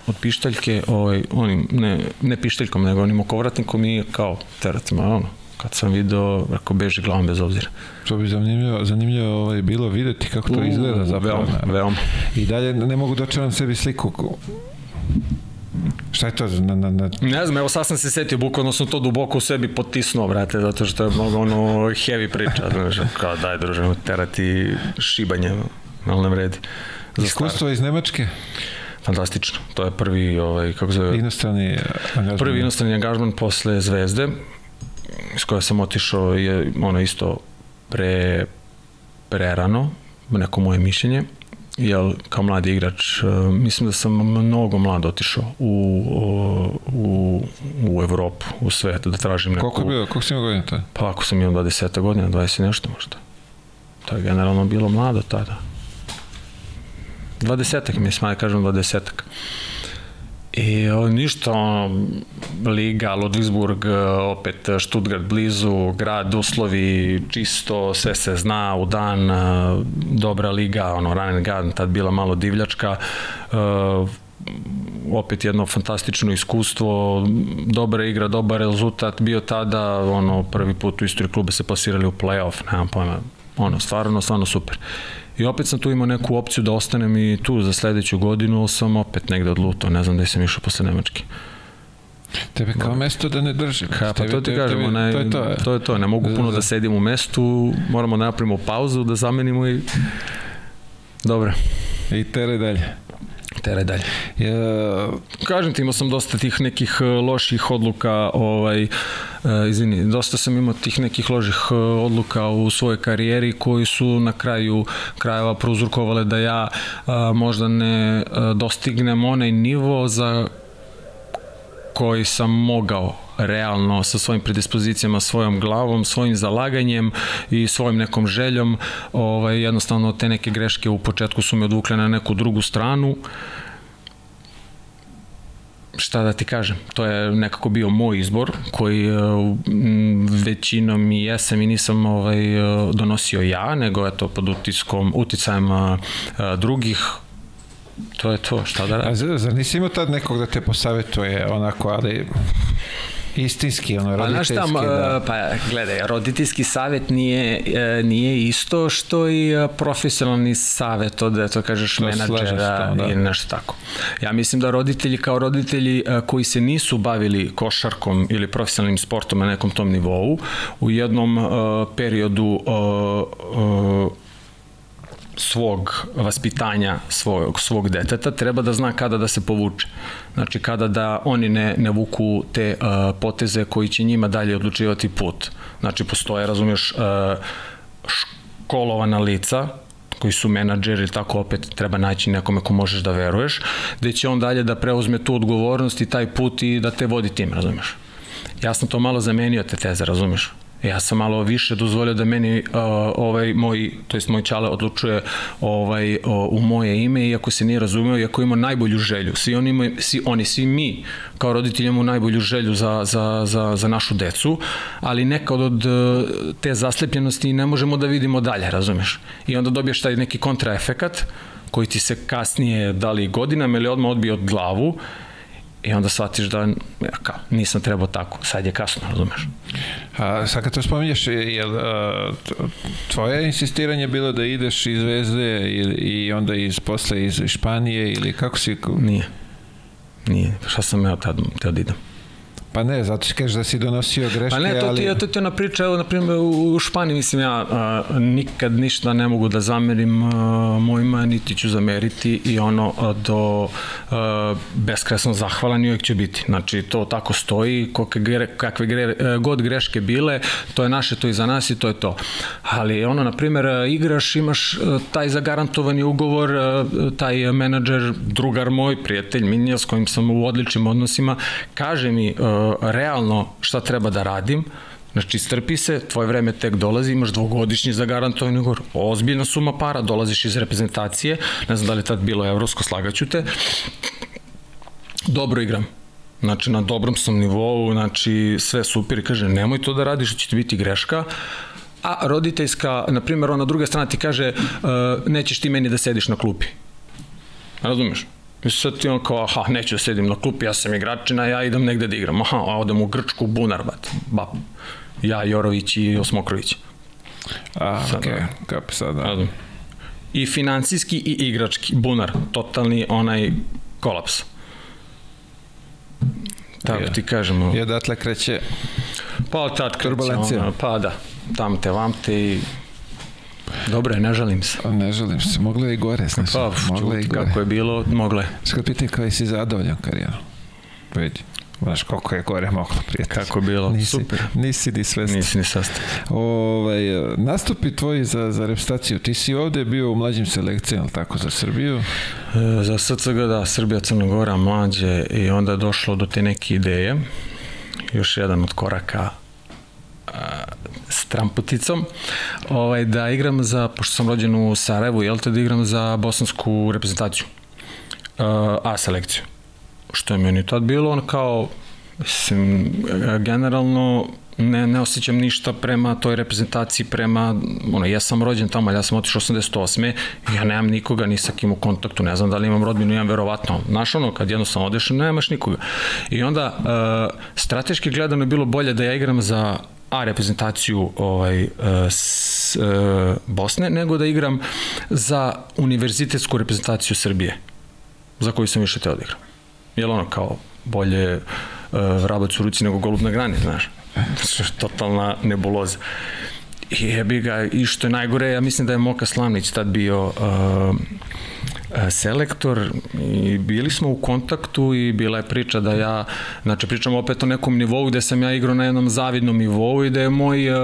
Speaker 2: od pištaljke, ovaj, onim, ne, ne pištaljkom, nego onim okovratnikom i kao teracima, ono, kad sam video, rekao, beži glavom bez obzira.
Speaker 1: To bi zanimljivo, zanimljivo ovaj, bilo videti kako to izgleda zapravo.
Speaker 2: Veoma, veoma.
Speaker 1: I dalje ne mogu dočeram sebi sliku. Šta je to? Na, na, na...
Speaker 2: Ne znam, evo sad sam se setio, bukvalno sam to duboko u sebi potisnuo, brate, zato što je mnogo ono heavy priča, znaš, kao daj druže, terati šibanje, ali ne vredi. Za
Speaker 1: Iskustvo iz Nemačke?
Speaker 2: Fantastično, to je prvi, ovaj, kako zove,
Speaker 1: Inostrani angažman.
Speaker 2: prvi inostrani angažman posle Zvezde, s koje sam otišao je ono isto pre, prerano, neko moje mišljenje, jer kao mladi igrač, e, mislim da sam mnogo mlad otišao u, u, u Evropu, u svet, da tražim neku...
Speaker 1: Koliko je bilo? Koliko si imao godina tada?
Speaker 2: Pa ako sam imao 20 godina, 20 i nešto možda. To je generalno bilo mlado tada. 20-ak mi je smaja, kažem 20-ak. I o, ništa, ono, Liga, Ludwigsburg, opet Stuttgart blizu, grad, uslovi, čisto, sve se zna u dan, e, dobra liga, ono, Ranen Garden, tad bila malo divljačka, e, opet jedno fantastično iskustvo, dobra igra, dobar rezultat, bio tada, ono, prvi put u istoriji kluba se plasirali u play-off, nemam pojma, ono, stvarno, stvarno super. I opet sam tu imao neku opciju da ostanem i tu za sledeću godinu, ali sam opet negde odlutao, ne znam da sam išao posle Nemačke.
Speaker 1: Tebe kao mesto da ne drži.
Speaker 2: Ha, pa
Speaker 1: Tebe-
Speaker 2: to ti
Speaker 1: tebe-
Speaker 2: kažem,
Speaker 1: tebe-
Speaker 2: onaj,
Speaker 1: to je to. je.
Speaker 2: to je to, ne mogu puno
Speaker 1: Da.
Speaker 2: da sedim u mestu, moramo da napravimo pauzu, da zamenimo i... Dobro,
Speaker 1: I tere dalje.
Speaker 2: Tere dalje.
Speaker 1: Ja,
Speaker 2: Kažem ti, imao sam dosta tih nekih e, loših odluka, ovaj, e, izvini, dosta sam imao tih nekih loših e, odluka u svojoj karijeri koji su na kraju krajeva prouzrokovale da ja a, možda ne e, dostignem onaj nivo za koji sam mogao realno sa svojim predispozicijama, svojom glavom, svojim zalaganjem i svojim nekom željom, ovaj, jednostavno te neke greške u početku su me odvukle na neku drugu stranu šta da ti kažem, to je nekako bio moj izbor koji uh, većinom i jesam i nisam ovaj, uh, donosio ja, nego je to pod utiskom, uticajem uh, drugih to je to, šta da radim.
Speaker 1: A zar nisi imao tad nekog da te posavetuje onako, ali Istinski, ono, roditeljski, pa, šta, da.
Speaker 2: Pa, gledaj, roditeljski savet nije, e, nije isto što i e, profesionalni savet od, to kažeš, to menadžera to, da. i nešto tako. Ja mislim da roditelji kao roditelji e, koji se nisu bavili košarkom ili profesionalnim sportom na nekom tom nivou, u jednom uh, periodu uh, uh, svog vaspitanja svog, svog deteta treba da zna kada da se povuče. Znači kada da oni ne, ne vuku te uh, poteze koji će njima dalje odlučivati put. Znači postoje, razumiješ, uh, školovana lica koji su menadžeri, tako opet treba naći nekome ko možeš da veruješ, gde će on dalje da preuzme tu odgovornost i taj put i da te vodi tim, razumeš? Ja sam to malo zamenio te teze, razumeš? Ja sam malo više dozvolio da meni uh, ovaj moj, to jest moj čale odlučuje ovaj uh, u moje ime iako se nije razumeo, iako ima najbolju želju. Svi oni imaju, svi oni, svi mi kao roditelji imamo najbolju želju za, za, za, za našu decu, ali nekad od te zaslepljenosti ne možemo da vidimo dalje, razumeš? I onda dobiješ taj neki kontraefekat koji ti se kasnije, da li godinama ili odmah odbije od glavu I onda shvatiš da ja, kao, nisam trebao tako, sad je kasno, razumeš?
Speaker 1: A sad kad to spominješ, je tvoje insistiranje bilo da ideš iz Zvezde i, i onda iz, posle iz Španije ili kako si...
Speaker 2: Nije. Nije. Šta sam ja tad da idem?
Speaker 1: Pa ne, zato što kažeš da si donosio greške,
Speaker 2: Pa ne, to ti, ali... to ti je ona priča, evo, na primjer, u Španiji, mislim, ja a, nikad ništa ne mogu da zamerim a, mojima, niti ću zameriti i ono a, do a, beskresno zahvalan i uvijek će biti. Znači, to tako stoji, kakve, gre, kakve gre, e, god greške bile, to je naše, to je za nas i to je to. Ali, ono, na primjer, igraš, imaš taj zagarantovani ugovor, taj menadžer, drugar moj, prijatelj, Minja, s kojim sam u odličnim odnosima, kaže mi, realno šta treba da radim, Znači, strpi se, tvoje vreme tek dolazi, imaš dvogodišnji zagarantovani ugovor, ozbiljna suma para, dolaziš iz reprezentacije, ne znam da li je tad bilo evropsko, slagaću te, dobro igram, znači na dobrom sam nivou, znači sve super. I kaže nemoj to da radiš, će ti biti greška, a roditeljska, na primjer, ona druga strana ti kaže uh, nećeš ti meni da sediš na klupi. Razumeš? I sad ti on kao, aha, neću da sedim na klupi, ja sam igračina, ja idem negde da igram. Aha, a odem u Grčku, Bunar, bat. Ba, ja, Jorović i Osmokrović.
Speaker 1: A, sad, okay. kapi sad, da. Razum.
Speaker 2: I financijski i igrački, Bunar, totalni onaj kolaps. Tako je, ti kažemo.
Speaker 1: I odatle kreće
Speaker 2: Pa tad kreće, ona, pa da, tam te, vam te i Dobro, ne žalim se.
Speaker 1: Ne žalim se, moglo je i gore, znači.
Speaker 2: Pa, moglo je i gore. Kako je bilo, moglo je.
Speaker 1: Što pitanje kao si zadovoljan karijerom? Vidi. Znaš koliko je gore moglo prijeti.
Speaker 2: Kako je bilo,
Speaker 1: nisi,
Speaker 2: super.
Speaker 1: Nisi ni svestan.
Speaker 2: Nisi ni svestan.
Speaker 1: Ovaj, nastupi tvoji za, za repstaciju. Ti si ovde bio u mlađim selekcijama, tako, za Srbiju? E,
Speaker 2: za SCG, da, Srbija, Crnogora, mlađe i onda je došlo do te neke ideje. Još jedan od koraka s tramputicom, ovaj, da igram za, pošto sam rođen u Sarajevu, jel te, da igram za bosansku reprezentaciju, uh, A selekciju. Što je meni tad bilo, on kao, mislim, generalno ne, ne osjećam ništa prema toj reprezentaciji, prema, ono, ja sam rođen tamo, ja sam otišao 88. Ja nemam nikoga, ni sa kim u kontaktu, ne znam da li imam rodbinu, imam verovatno. Znaš ono, kad jednostavno odeš, nemaš nikoga. I onda, uh, strateški gledano je bilo bolje da ja igram za A reprezentaciju ovaj, e, s, uh, Bosne, nego da igram za univerzitetsku reprezentaciju Srbije, za koju sam više teo da igram. Jel ono kao bolje uh, vrabac u ruci nego golub na grani, znaš? Totalna nebuloza. I ga, i što je najgore, ja mislim da je Moka Slavnić tad bio E, selektor i bili smo u kontaktu i bila je priča da ja, znači pričamo opet o nekom nivou gde sam ja igrao na jednom zavidnom nivou i da je moj, e, e,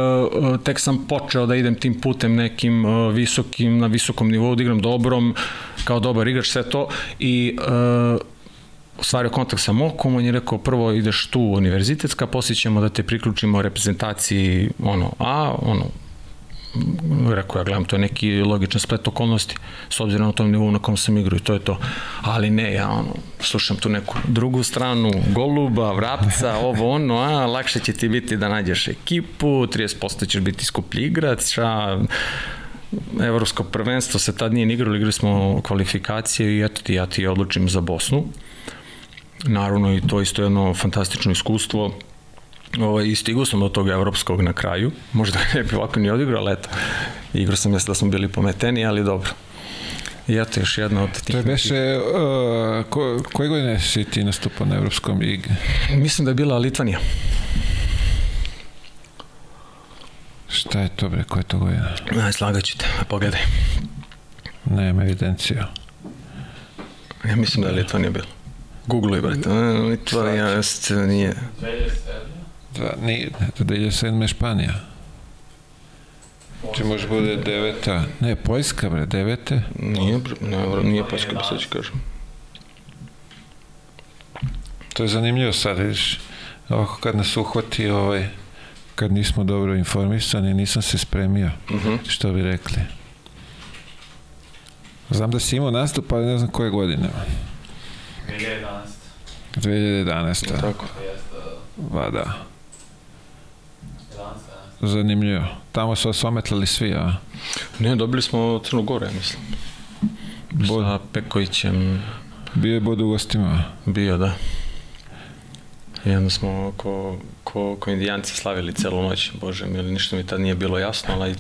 Speaker 2: tek sam počeo da idem tim putem nekim visokim, na visokom nivou, da igram dobrom, kao dobar igrač, sve to. I ostvario kontakt sa Mokom, on je rekao prvo ideš tu univerzitetska, poslije ćemo da te priključimo reprezentaciji ono A, ono rekao ja gledam, to je neki logičan splet okolnosti, s obzirom na tom nivou na kom sam igrao i to je to. Ali ne, ja ono, slušam tu neku drugu stranu, goluba, vrapca, ovo ono, a lakše će ti biti da nađeš ekipu, 30% ćeš biti skuplji igrač, a evropsko prvenstvo se tad nije ni igralo, igrali smo kvalifikacije i eto ti, ja ti odlučim za Bosnu. Naravno i to isto jedno fantastično iskustvo. Ovo, I stigu sam do tog evropskog na kraju, možda ne bi ovako ni odigrao, ali eto, igrao sam mislim da smo bili pometeni, ali dobro. I eto, još jedna od tih...
Speaker 1: To je beše, uh, ko, koje godine si ti nastupao na Evropskom IG?
Speaker 2: Mislim da je bila Litvanija.
Speaker 1: Šta je to bre, koje je to godina?
Speaker 2: Aj, slagaću te, pogledaj.
Speaker 1: Nema evidenciju.
Speaker 2: Ja mislim da je Litvanija bila. Googluj, brate. Litvanija nije...
Speaker 1: 2007 ni, 2007. je Španija. Če može bude deveta, ne, Poljska, bre, devete.
Speaker 2: Nije, ne, nije Poljska, bi sad ću kažem.
Speaker 1: To je zanimljivo sad, vidiš, ovako kad nas uhvati, ovaj, kad nismo dobro informisani, nisam se spremio, uh -huh. što bi rekli. Znam da si imao nastup, ali ne znam koje godine.
Speaker 3: 2011.
Speaker 1: 2011.
Speaker 2: Tako.
Speaker 1: Ba, da. da. Zanimljivo. Tamo su vas ometlali svi, a?
Speaker 2: Ne, dobili smo Crnu Goru, ja mislim. Bod. Sa Pekovićem.
Speaker 1: Bio je bod u gostima.
Speaker 2: Bio, da. I onda smo ko, ko, ko indijanci slavili celu noć, bože mi, ništa mi tad nije bilo jasno, ali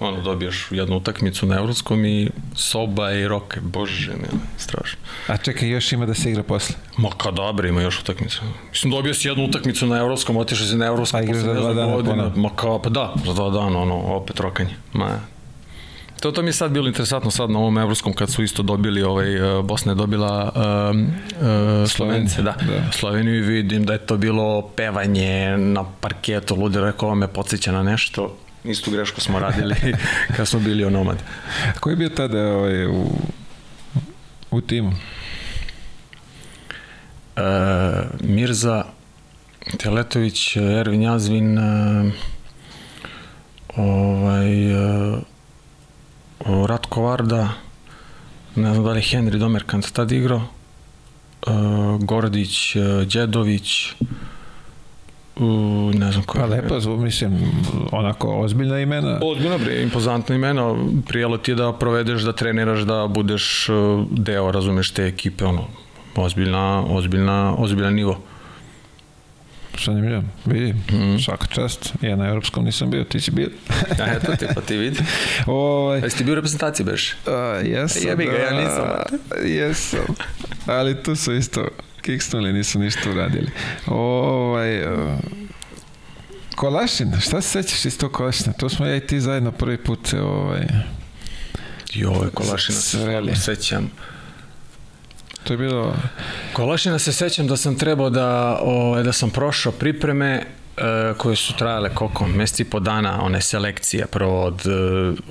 Speaker 2: ono, dobiješ jednu utakmicu na Evropskom i soba i roke, bože mi, strašno.
Speaker 1: A čekaj, još ima da se igra posle?
Speaker 2: Ma ka dobro, ima još utakmicu. Mislim, dobio si jednu utakmicu na Evropskom, otišao si na Evropskom,
Speaker 1: A igra za dva dana
Speaker 2: godina, Ma ka, pa da, za dva dana, ono, opet rokanje. Ma, To, to mi je sad bilo interesantno sad na ovom evropskom kad su isto dobili ovaj Bosna je dobila um, uh, Slovence, da. da. Sloveniju i vidim da je to bilo pevanje na parketu, lude rekao me podsjeća na nešto. Istu grešku smo radili kad smo bili u Nomad.
Speaker 1: Ko je bio tada ovaj, u, u timu?
Speaker 2: Uh, Mirza Teletović, Ervin Jazvin, uh, ovaj, uh, Ratko Varda, ne znam da li Henry Domerkant tad igrao, uh, Gordić, uh, Đedović, uh, ne znam ko
Speaker 1: je. Pa lepo, zvu, mislim, onako ozbiljna imena.
Speaker 2: Ozbiljna, bre, impozantna imena. Prijelo ti je da provedeš, da treniraš, da budeš uh, deo, razumeš, te ekipe, ono, ozbiljna, ozbiljna, ozbiljna nivo.
Speaker 1: Zanimljivo, vidi, mm. svaka čast. Ja na evropskom nisam bio, ti si bio.
Speaker 2: A eto ti, pa ti vidi.
Speaker 1: Ovaj,
Speaker 2: Jesi ti bio u reprezentaciji, beš?
Speaker 1: A, jesam.
Speaker 2: Jebi ga, ja nisam.
Speaker 1: Jesam. Ali tu su isto kiksnuli, nisu ništa uradili. Ovaj, uh, Kolašin, šta se sećaš iz tog Kolašina? To smo ja i ti zajedno prvi put ovaj,
Speaker 2: Joj, Kolašina se sećam.
Speaker 1: To je bilo...
Speaker 2: Kolašina se sećam da sam trebao da, o, da sam prošao pripreme e, koje su trajale koliko, meseci po dana, one selekcije, prvo od e,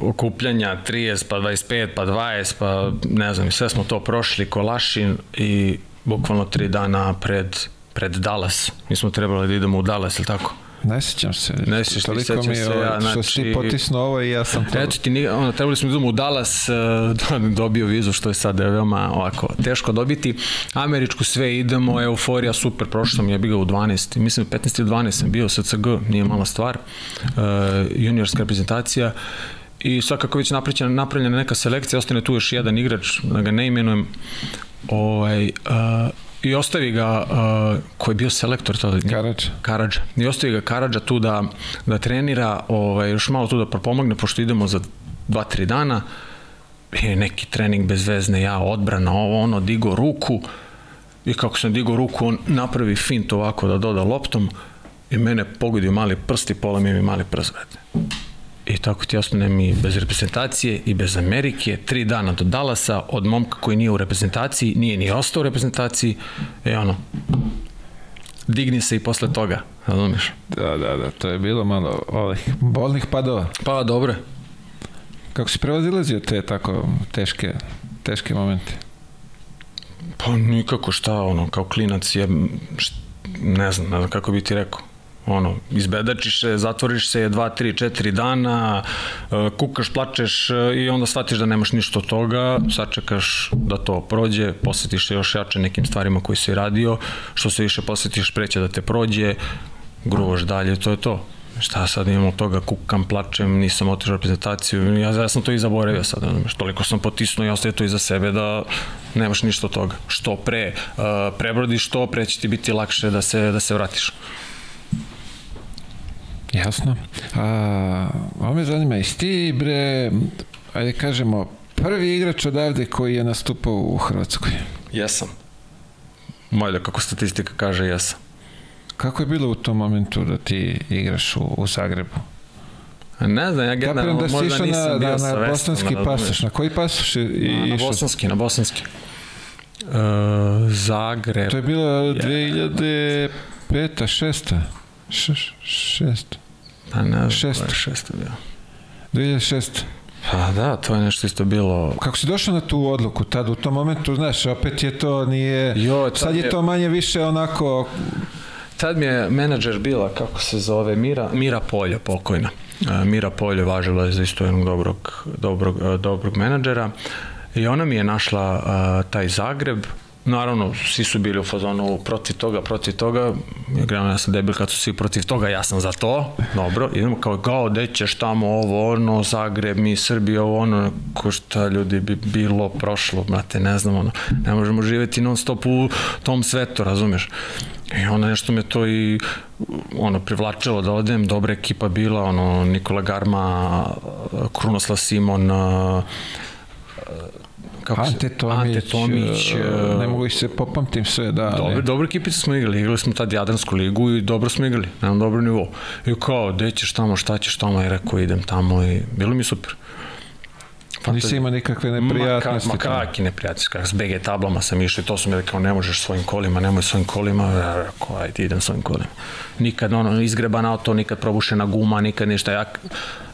Speaker 2: okupljanja 30, pa 25, pa 20, pa ne znam, sve smo to prošli, Kolašin i bukvalno tri dana pred, pred Dallas. Mi smo trebali da idemo u Dallas, ili tako?
Speaker 1: Ne sećam se.
Speaker 2: Ne sećam se, sećam se. Ja,
Speaker 1: znači, što si ti potisnuo ovo i ja sam to...
Speaker 2: Eto ti, ono, trebali smo da idemo u Dallas, da dobio vizu, što je sad veoma ovako teško dobiti. Američku sve idemo, euforija, super, prošao sam, ja bih ga u 12, mislim 15 ili 12 sam bio, SCG, nije mala stvar, uh, juniorska reprezentacija, i svakako već napravljena, napravljena neka selekcija, ostane tu još jedan igrač, da ga ne imenujem, ovaj, uh, i ostavi ga uh, koji je bio selektor tada
Speaker 1: Karadža.
Speaker 2: Karadža. I ostavi ga Karadža tu da da trenira, ovaj još malo tu da propomogne pošto idemo za 2-3 dana. I neki trening bez vezne, ja odbrana, ovo ono digo ruku i kako sam digo ruku on napravi fint ovako da doda loptom i mene pogodio mali prst i pola mi mali prst. I tako ti ostanem i bez reprezentacije i bez Amerike, tri dana do Dallasa, od momka koji nije u reprezentaciji, nije ni ostao u reprezentaciji, i ono, digni se i posle toga, razumiješ?
Speaker 1: Da, da, da, to je bilo malo ovih bolnih padova.
Speaker 2: Pa, dobro.
Speaker 1: Kako si prevazilazio te tako teške, teške momente?
Speaker 2: Pa nikako šta, ono, kao klinac je, št, ne znam, ne znam kako bi ti rekao. Ono, izbedačiš se, zatvoriš se 2, 3, 4 dana, e, kukaš, plačeš e, i onda shvatiš da nemaš ništa od toga, sačekaš da to prođe, posetiš se još jače nekim stvarima koji si radio, što se više posetiš preće da te prođe, gruvaš dalje, to je to šta sad imam od toga, kukam, plačem, nisam otišao reprezentaciju, ja, ja sam to i zaboravio sad, znaš, toliko sam potisnuo i ostaje to iza sebe da nemaš ništa od toga. Što pre uh, prebrodiš, što pre će ti biti lakše da se, da se vratiš.
Speaker 1: Jasno. A, ovo me zanima, jesi ti, bre, ajde kažemo, prvi igrač odavde koji je nastupao u Hrvatskoj?
Speaker 2: Jesam. Mojda, kako statistika kaže, jesam.
Speaker 1: Kako je bilo u tom momentu da ti igraš u, u Zagrebu?
Speaker 2: Ne znam, ja generalno
Speaker 1: da
Speaker 2: možda nisam
Speaker 1: na,
Speaker 2: bio
Speaker 1: na, na bosanski pasoš. Na koji pasoš je
Speaker 2: Na, na
Speaker 1: išao?
Speaker 2: bosanski, na bosanski. Uh, Zagreb.
Speaker 1: To je bilo 2005. 6. Š, šest.
Speaker 2: Pa ne
Speaker 1: šest.
Speaker 2: koja je šesta bio.
Speaker 1: 2006.
Speaker 2: Pa da, to je nešto isto bilo...
Speaker 1: Kako si došao na tu odluku? Tad u tom momentu, znaš, opet je to nije...
Speaker 2: Jo,
Speaker 1: sad je
Speaker 2: je-
Speaker 1: to manje više onako...
Speaker 2: Tad mi je menadžer bila, kako se zove, Mira, Mira Polja, pokojna. E, Mira Polja važila je za isto jednog dobrog, dobrog, e, dobrog menadžera i ona mi je našla e, taj Zagreb, Naravno, svi su bili u fazonu protiv toga, protiv toga. Generalno, ja sam debil kad su svi protiv toga, ja sam za to. Dobro, idemo kao, kao, gde ćeš tamo ovo, ono, Zagreb, mi, Srbija, ovo, ono, ko šta ljudi bi bilo, prošlo, brate, ne znam, ono, ne možemo živeti non stop u tom svetu, razumeš? I onda nešto me to i ono privlačilo da odem, dobra ekipa bila, ono Nikola Garma, Krunoslav Simon, a, kako
Speaker 1: Ante Tomić,
Speaker 2: Ante Tomić
Speaker 1: e, ne mogu ih se popamtim sve, da.
Speaker 2: Dobro, dobro ekipicu smo igrali, igrali smo tad Jadransku ligu i dobro smo igrali, na jednom dobrom nivou. I kao, gde ćeš tamo, šta ćeš tamo, i rekao idem tamo i bilo mi super.
Speaker 1: Pa nisi imao nikakve neprijatnosti.
Speaker 2: Ma, ka, ma kakvi neprijatnosti, kak s BG tablama sam išao i to su mi rekao, ne možeš svojim kolima, nemoj svojim kolima, ja rekao, ajde idem svojim kolima. Nikad ono, izgreban auto, nikad probušena guma, nikad ništa. Ja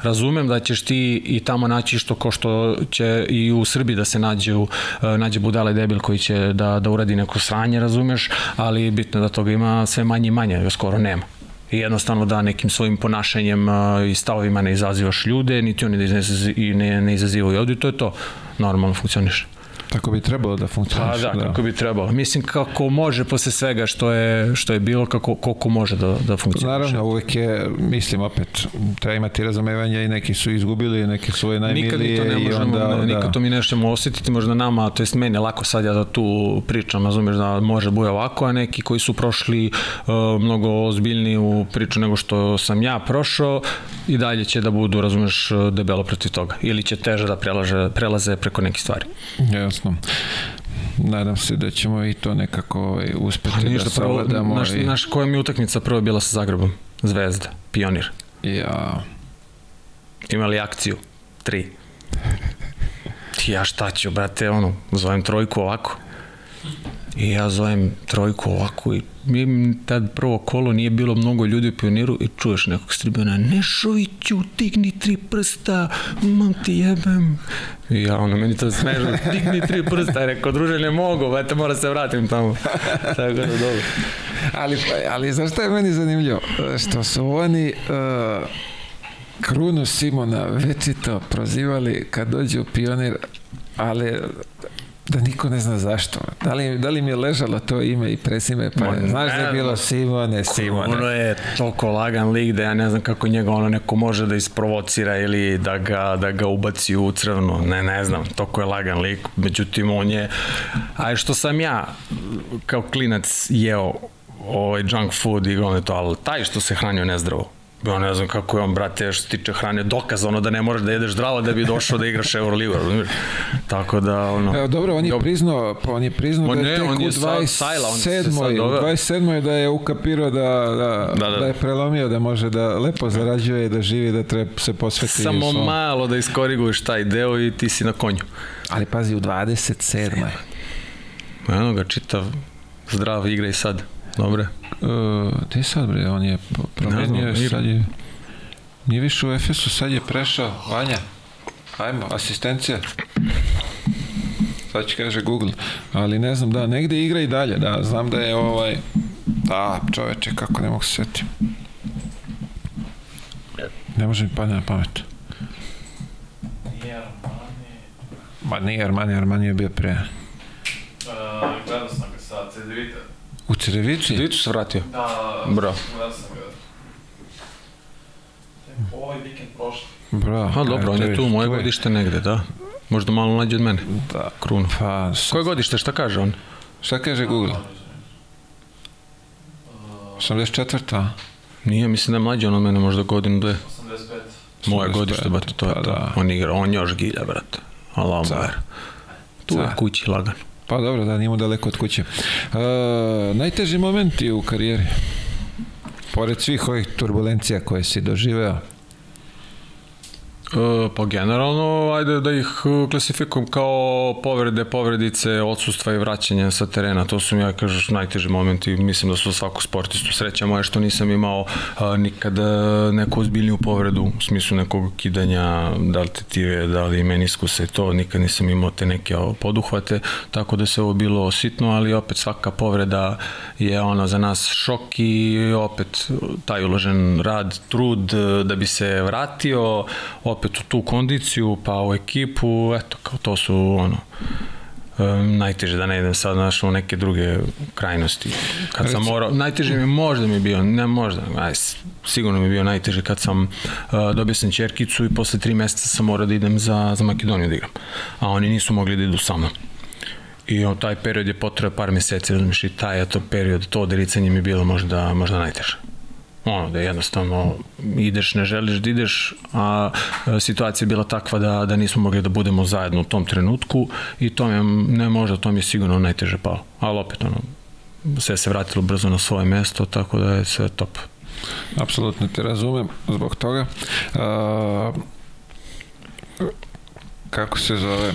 Speaker 2: razumem da ćeš ti i tamo naći što ko što će i u Srbiji da se nađe, u, e, nađe budale debil koji će da, da uradi neko sranje, razumeš, ali bitno da toga ima sve manje i manje, skoro nema i jednostavno da nekim svojim ponašanjem i stavovima ne izazivaš ljude, niti oni da izazi, i ne, ne izazivaju ovdje, to je to. Normalno funkcioniš.
Speaker 1: Tako bi trebalo da
Speaker 2: Pa
Speaker 1: funkcioniš.
Speaker 2: da, kako bi trebalo. Mislim kako može posle svega što je, što je bilo, kako, koliko može da, da funkcioniše.
Speaker 1: Naravno, uvek je, mislim opet, treba imati razumevanja i neki su izgubili, neki su svoje najmilije
Speaker 2: Nikad mi to ne možemo,
Speaker 1: onda,
Speaker 2: ne, nikad
Speaker 1: da.
Speaker 2: to mi nećemo osetiti, možda nama, to jest meni lako sad ja da tu pričam, razumeš da može da bude ovako, a neki koji su prošli uh, mnogo u priču nego što sam ja prošao i dalje će da budu, razumeš, debelo protiv toga. Ili će teže da prelaže, prelaze preko nekih stvari.
Speaker 1: Jasno. Nadam se da ćemo i to nekako ovaj, uspeti
Speaker 2: Pa
Speaker 1: da
Speaker 2: ništa, prvo,
Speaker 1: savladamo.
Speaker 2: naš,
Speaker 1: i...
Speaker 2: naš, koja mi utakmica prvo bila sa Zagrebom? Zvezda, pionir.
Speaker 1: Ja,
Speaker 2: Imali akciju, tri. Ja šta ću, brate, ono, zovem trojku ovako. I ja zovem trojku ovako i mi tad prvo kolo nije bilo mnogo ljudi u pioniru i čuješ nekog stribena Nešoviću, digni tri prsta, mam ti jebem. I ja ono, meni to smešno, digni tri prsta, rekao, druže, ne mogu, brate, mora se vratim tamo. Tako da, dobro.
Speaker 1: ali, ali znaš šta je meni zanimljivo? Što su oni uh, Krunu Simona večito prozivali kad dođe u pionir, ali da niko ne zna zašto. Da li, da li mi je ležalo to ime i presime, pa
Speaker 2: Ma,
Speaker 1: znaš da je bilo. Simone, Simone.
Speaker 2: Ono je toliko lagan lik da ja ne znam kako njega ono neko može da isprovocira ili da ga, da ga ubaci u crvno. Ne, ne znam, toliko je lagan lik. Međutim, on je... A što sam ja kao klinac jeo ovaj junk food i ono je to, ali taj što se hranio nezdravo. Ja ne znam kako je on, brate, što se tiče hrane, dokaz ono da ne moraš da jedeš zdravo da bi došao da igraš Euroligu, razumiješ? Tako da, ono...
Speaker 1: Evo, dobro, on je
Speaker 2: Dobro.
Speaker 1: priznao, pa on je priznao
Speaker 2: On
Speaker 1: da je
Speaker 2: ne,
Speaker 1: tek
Speaker 2: on
Speaker 1: u
Speaker 2: je sad sajla, on se sad
Speaker 1: 27. U
Speaker 2: doveo.
Speaker 1: 27. da je ukapirao da, da,
Speaker 2: Da, da.
Speaker 1: da je prelomio, da može da lepo zarađuje i da živi, da treba se posveti
Speaker 2: Samo
Speaker 1: svom-
Speaker 2: malo da iskoriguješ taj deo i ti si na konju.
Speaker 1: Ali pazi, u 27.
Speaker 2: Eno ga, čitav, zdrav igra i sad. Dobre.
Speaker 1: Uh, gde je sad bre, on je promenio,
Speaker 2: znam,
Speaker 1: je,
Speaker 2: igra.
Speaker 1: sad je nije više u Efesu, sad je prešao Vanja, ajmo, asistencija sad će kaže Google, ali ne znam, da, negde igra i dalje, da, znam da je ovaj da, čoveče, kako ne mogu se setim Ne može mi padne na pamet.
Speaker 3: Nije Armani.
Speaker 1: Ma nije Armani, Armani je bio pre.
Speaker 3: Uh, gledao sam ga sa CDVita.
Speaker 1: U Cerevici?
Speaker 2: Vidiš se vratio?
Speaker 3: Da, gledao sam ga. Ovaj vikend prošli.
Speaker 1: Bra.
Speaker 2: A dobro, on je tu, moje godište negde, da. Možda malo mlađi od mene.
Speaker 1: Da.
Speaker 2: Krunu.
Speaker 1: Pa, s-
Speaker 2: Koje godište, šta kaže on?
Speaker 1: šta kaže Google? 84.
Speaker 2: Nije, mislim da je mlađi on od mene, možda godinu, dve.
Speaker 3: 85.
Speaker 2: Moje
Speaker 1: 85,
Speaker 2: godište, brate, to je
Speaker 1: pa
Speaker 2: to.
Speaker 1: da.
Speaker 2: On igra, on još gilja, brate. Allah mu. Tu je kući lagan.
Speaker 1: Pa dobro, da, nimo daleko od kuće. E, najteži momenti u karijeri? Pored svih ovih turbulencija koje si doživeo,
Speaker 2: pa generalno, ajde da ih e, klasifikujem kao povrede, povredice, odsustva i vraćanja sa terena. To su mi, ja kažeš, najteži momenti. Mislim da su za svaku sportistu. Sreća moja što nisam imao a, nikada neku ozbiljniju povredu, u smislu nekog kidanja, da li tetive, da li meniskusa i to. Nikad nisam imao te neke poduhvate, tako da se ovo bilo sitno, ali opet svaka povreda je ono za nas šok i opet taj uložen rad, trud e, da bi se vratio opet u tu kondiciju, pa u ekipu, eto, kao to su ono, najteže da ne idem sad znaš, u neke druge krajnosti. Kad sam morao, najteže mi možda mi je bio, ne možda, aj, sigurno mi je bio najteže kad sam, uh, dobio sam čerkicu i posle tri meseca sam morao da idem za, za Makedoniju da igram. A oni nisu mogli da idu sa mnom. I on, taj period je potrebao par meseci, razumiješ, i taj eto period, to odericanje mi je bilo možda, možda najteže. Ono, da jednostavno ideš, ne želiš da ideš, a situacija je bila takva da, da nismo mogli da budemo zajedno u tom trenutku i to mi je, ne možda, to mi je sigurno najteže palo. Ali opet, ono, sve se vratilo brzo na svoje mesto, tako da je sve top.
Speaker 1: apsolutno te razumem zbog toga. A, kako se zove,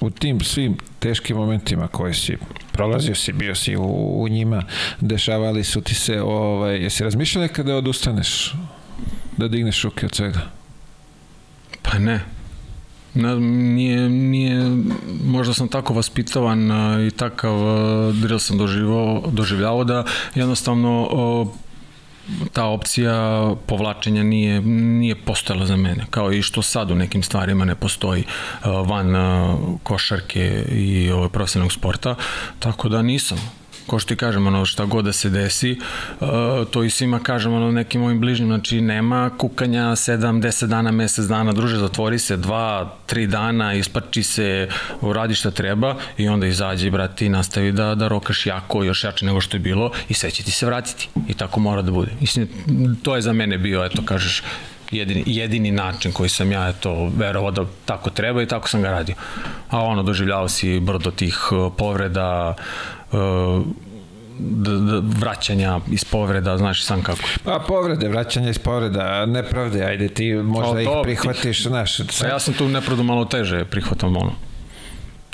Speaker 1: u tim svim teškim momentima koje si prolazio si, bio si u, u njima, dešavali su ti se, ovaj, jesi razmišljao nekada da odustaneš, da digneš ruke od svega?
Speaker 2: Pa ne. Ne, nije, nije, možda sam tako vaspitavan i takav drill sam doživao, doživljavao da jednostavno ta opcija povlačenja nije, nije postojala za mene, kao i što sad u nekim stvarima ne postoji a, van a, košarke i ovaj, profesionalnog sporta, tako da nisam ko što ti kažem, ono, šta god da se desi, uh, to i svima kažem, ono, nekim mojim bližnjim, znači, nema kukanja 7, 10 dana, mesec dana, druže, zatvori se 2, 3 dana, ispači se, uradi šta treba i onda izađi, brate, i nastavi da, da rokaš jako, još jače nego što je bilo i sve će ti se vratiti. I tako mora da bude. Mislim, to je za mene bio, eto, kažeš, jedini, jedini način koji sam ja eto verovao da tako treba i tako sam ga radio. A ono doživljavao si brdo tih uh, povreda uh, d, d, vraćanja iz povreda, znaš sam kako.
Speaker 1: Pa povrede, vraćanje iz povreda, nepravde, ajde ti možda
Speaker 2: A,
Speaker 1: ih prihvatiš, znaš,
Speaker 2: A ja sam tu nepravdu malo teže prihvatam ono.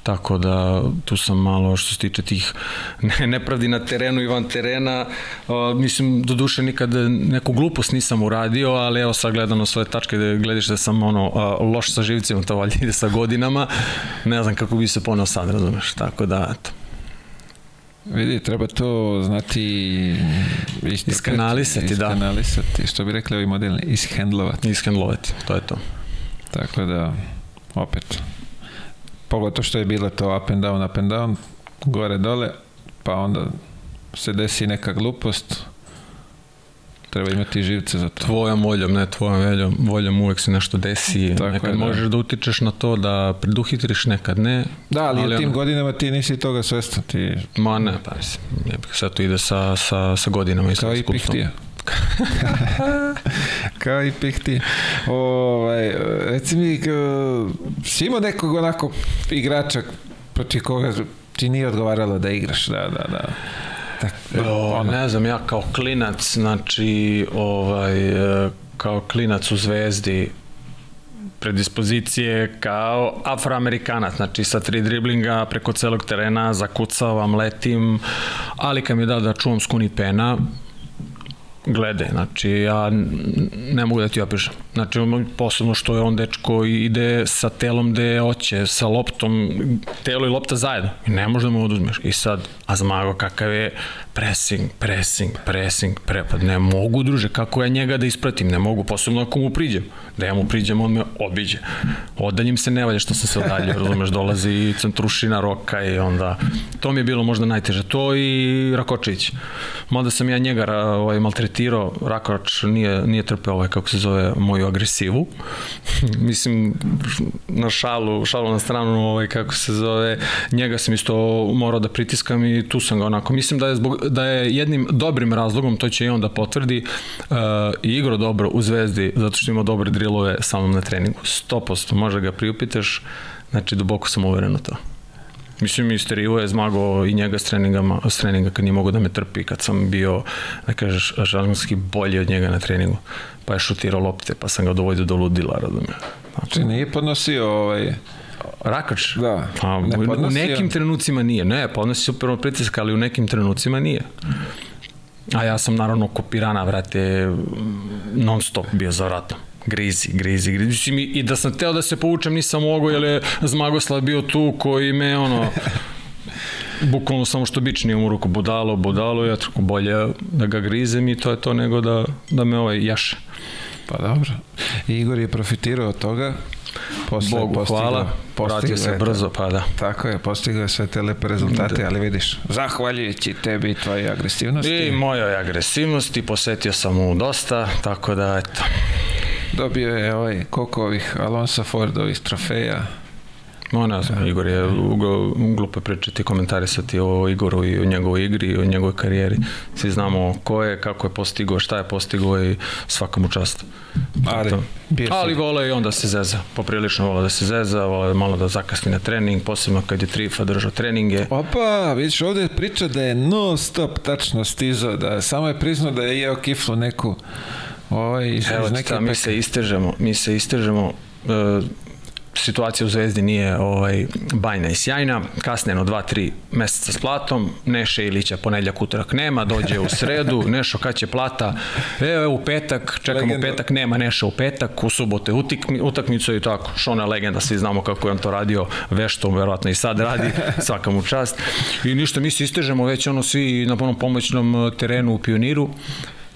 Speaker 2: Tako da tu sam malo što se tiče tih ne, nepravdi na terenu i van terena. O, mislim, do duše nikad neku glupost nisam uradio, ali evo sad gledano svoje tačke da gledaš da sam ono a, loš sa živcima, to valjda ide sa godinama. Ne znam kako bi se poneo sad, razumeš. Tako da, eto.
Speaker 1: Vidi, treba to znati istrpeti,
Speaker 2: Iskanalisati, da.
Speaker 1: Iskanalisati, što bi rekli ovi modelni, ishendlovati.
Speaker 2: Ishendlovati, to je to.
Speaker 1: Tako da, opet, pogotovo što je bilo to up and down, up and down, gore, dole, pa onda se desi neka glupost, treba imati živce za to.
Speaker 2: Tvojom voljom, ne tvojom voljom, voljom uvek se nešto desi.
Speaker 1: Tako
Speaker 2: nekad
Speaker 1: je, da.
Speaker 2: možeš da utičeš na to da preduhitriš, nekad ne.
Speaker 1: Da, ali, ali u tim
Speaker 2: ono-
Speaker 1: godinama ti nisi toga svestan, ti
Speaker 2: Ma ne, pa mislim, sad to ide sa, sa, sa godinama i sa
Speaker 1: kao i pihtija. kao i pihtija. Ovaj, reci mi, si imao nekog onako igrača protiv koga ti nije odgovaralo da igraš, da, da, da.
Speaker 2: O,
Speaker 1: ono,
Speaker 2: ne znam, ja kao klinac, znači, ovaj, e, kao klinac u Zvezdi, predispozicije kao afroamerikanac, znači sa tri driblinga preko celog terena, zakucavam, letim, ali kad mi je dao da čuvam skuni pena, glede, znači ja ne mogu da ti opišem. Znači posebno što je on dečko ide sa telom gde hoće, sa loptom, telo i lopta zajedno i ne može da mu oduzmeš. I sad, a Zmago kakav je pressing, pressing, pressing, pre, pa ne mogu druže, kako ja njega da ispratim, ne mogu, posebno ako mu priđem. Da ja mu priđem, on me obiđe. Odaljim se ne valja što sam se odaljio, razumeš, dolazi i centrušina roka i onda, to mi je bilo možda najteže. To i Rakočić. Mada sam ja njega ovaj, maltretirao, Rakoč nije, nije trpeo ovaj, kako se zove, moju agresivu. Mislim, na šalu, šalu na stranu, ovaj, kako se zove, njega sam isto morao da pritiskam i tu sam ga onako. Mislim da je, zbog, da je jednim dobrim razlogom, to će i on da potvrdi, uh, i igro dobro u Zvezdi, zato što ima dobre drilove samom na treningu. 100% može ga priupitaš, znači duboko sam uveren u to. Mislim, Mister Ivo je zmagao i njega s, treningama, s treninga kad nije mogo da me trpi, kad sam bio, da kažeš, žargonski bolji od njega na treningu. Pa je šutirao lopte, pa sam ga dovodio do ludila, razumije. Znači,
Speaker 1: Či nije podnosio ovaj...
Speaker 2: Rakač?
Speaker 1: Da,
Speaker 2: Pa,
Speaker 1: ne
Speaker 2: u, nekim trenucima nije. Ne, podnosi super pritisak, ali u nekim trenucima nije. A ja sam naravno kopirana, vrate, non stop bio za vratom. Grizi, grizi, grizi. Mislim, i- da sam teo da se povučem, nisam mogao, jer je Zmagoslav bio tu koji me, ono, bukvalno samo što bičnije mu ruku, budalo, budalo, ja tako bolje da ga grizem i to je to nego da, da me ovaj jaše.
Speaker 1: Pa dobro. Igor je profitirao od toga. Posle
Speaker 2: Bogu
Speaker 1: postigao-
Speaker 2: hvala,
Speaker 1: postigao
Speaker 2: vratio se brzo, pa da.
Speaker 1: Tako je, postigao je sve te lepe rezultate,
Speaker 2: Da.
Speaker 1: ali vidiš, zahvaljujući tebi i tvojoj agresivnosti,
Speaker 2: I mojoj agresivnosti, posetio sam mu dosta, tako da, eto,
Speaker 1: dobio je ovaj, koliko ovih Alonso Fordovih trofeja.
Speaker 2: No, ne znam, Igor je glupo pričati, komentarisati o Igoru i o njegovoj igri i o njegovoj karijeri. Svi znamo ko je, kako je postigao, šta je postigao i svaka mu čast.
Speaker 1: Ali,
Speaker 2: Ali vole i on da se zeza, poprilično vole da se zeza, vole malo da zakasni na trening, posebno kad je Trifa držao treninge.
Speaker 1: Opa, vidiš, ovde je priča da je non stop tačno stizao, da samo je priznao da je jeo kiflu neku ovaj, iz,
Speaker 2: Evo
Speaker 1: iz neke
Speaker 2: ta, mi se istežemo, mi se istežemo, e, situacija u Zvezdi nije ovaj bajna i sjajna, kasneno 2-3 meseca s platom, Neše Ilića ponedljak utorak nema, dođe u sredu, Nešo kad će plata, evo u petak, čekamo
Speaker 1: Legenda.
Speaker 2: petak, nema Neša u petak, u utikmi, utakmica i tako, Šona legenda, svi znamo kako je on to radio, veštom, verovatno i sad radi, svaka mu čast. I ništa, mi se istežemo već ono svi na onom pomoćnom eh, terenu u Pioniru,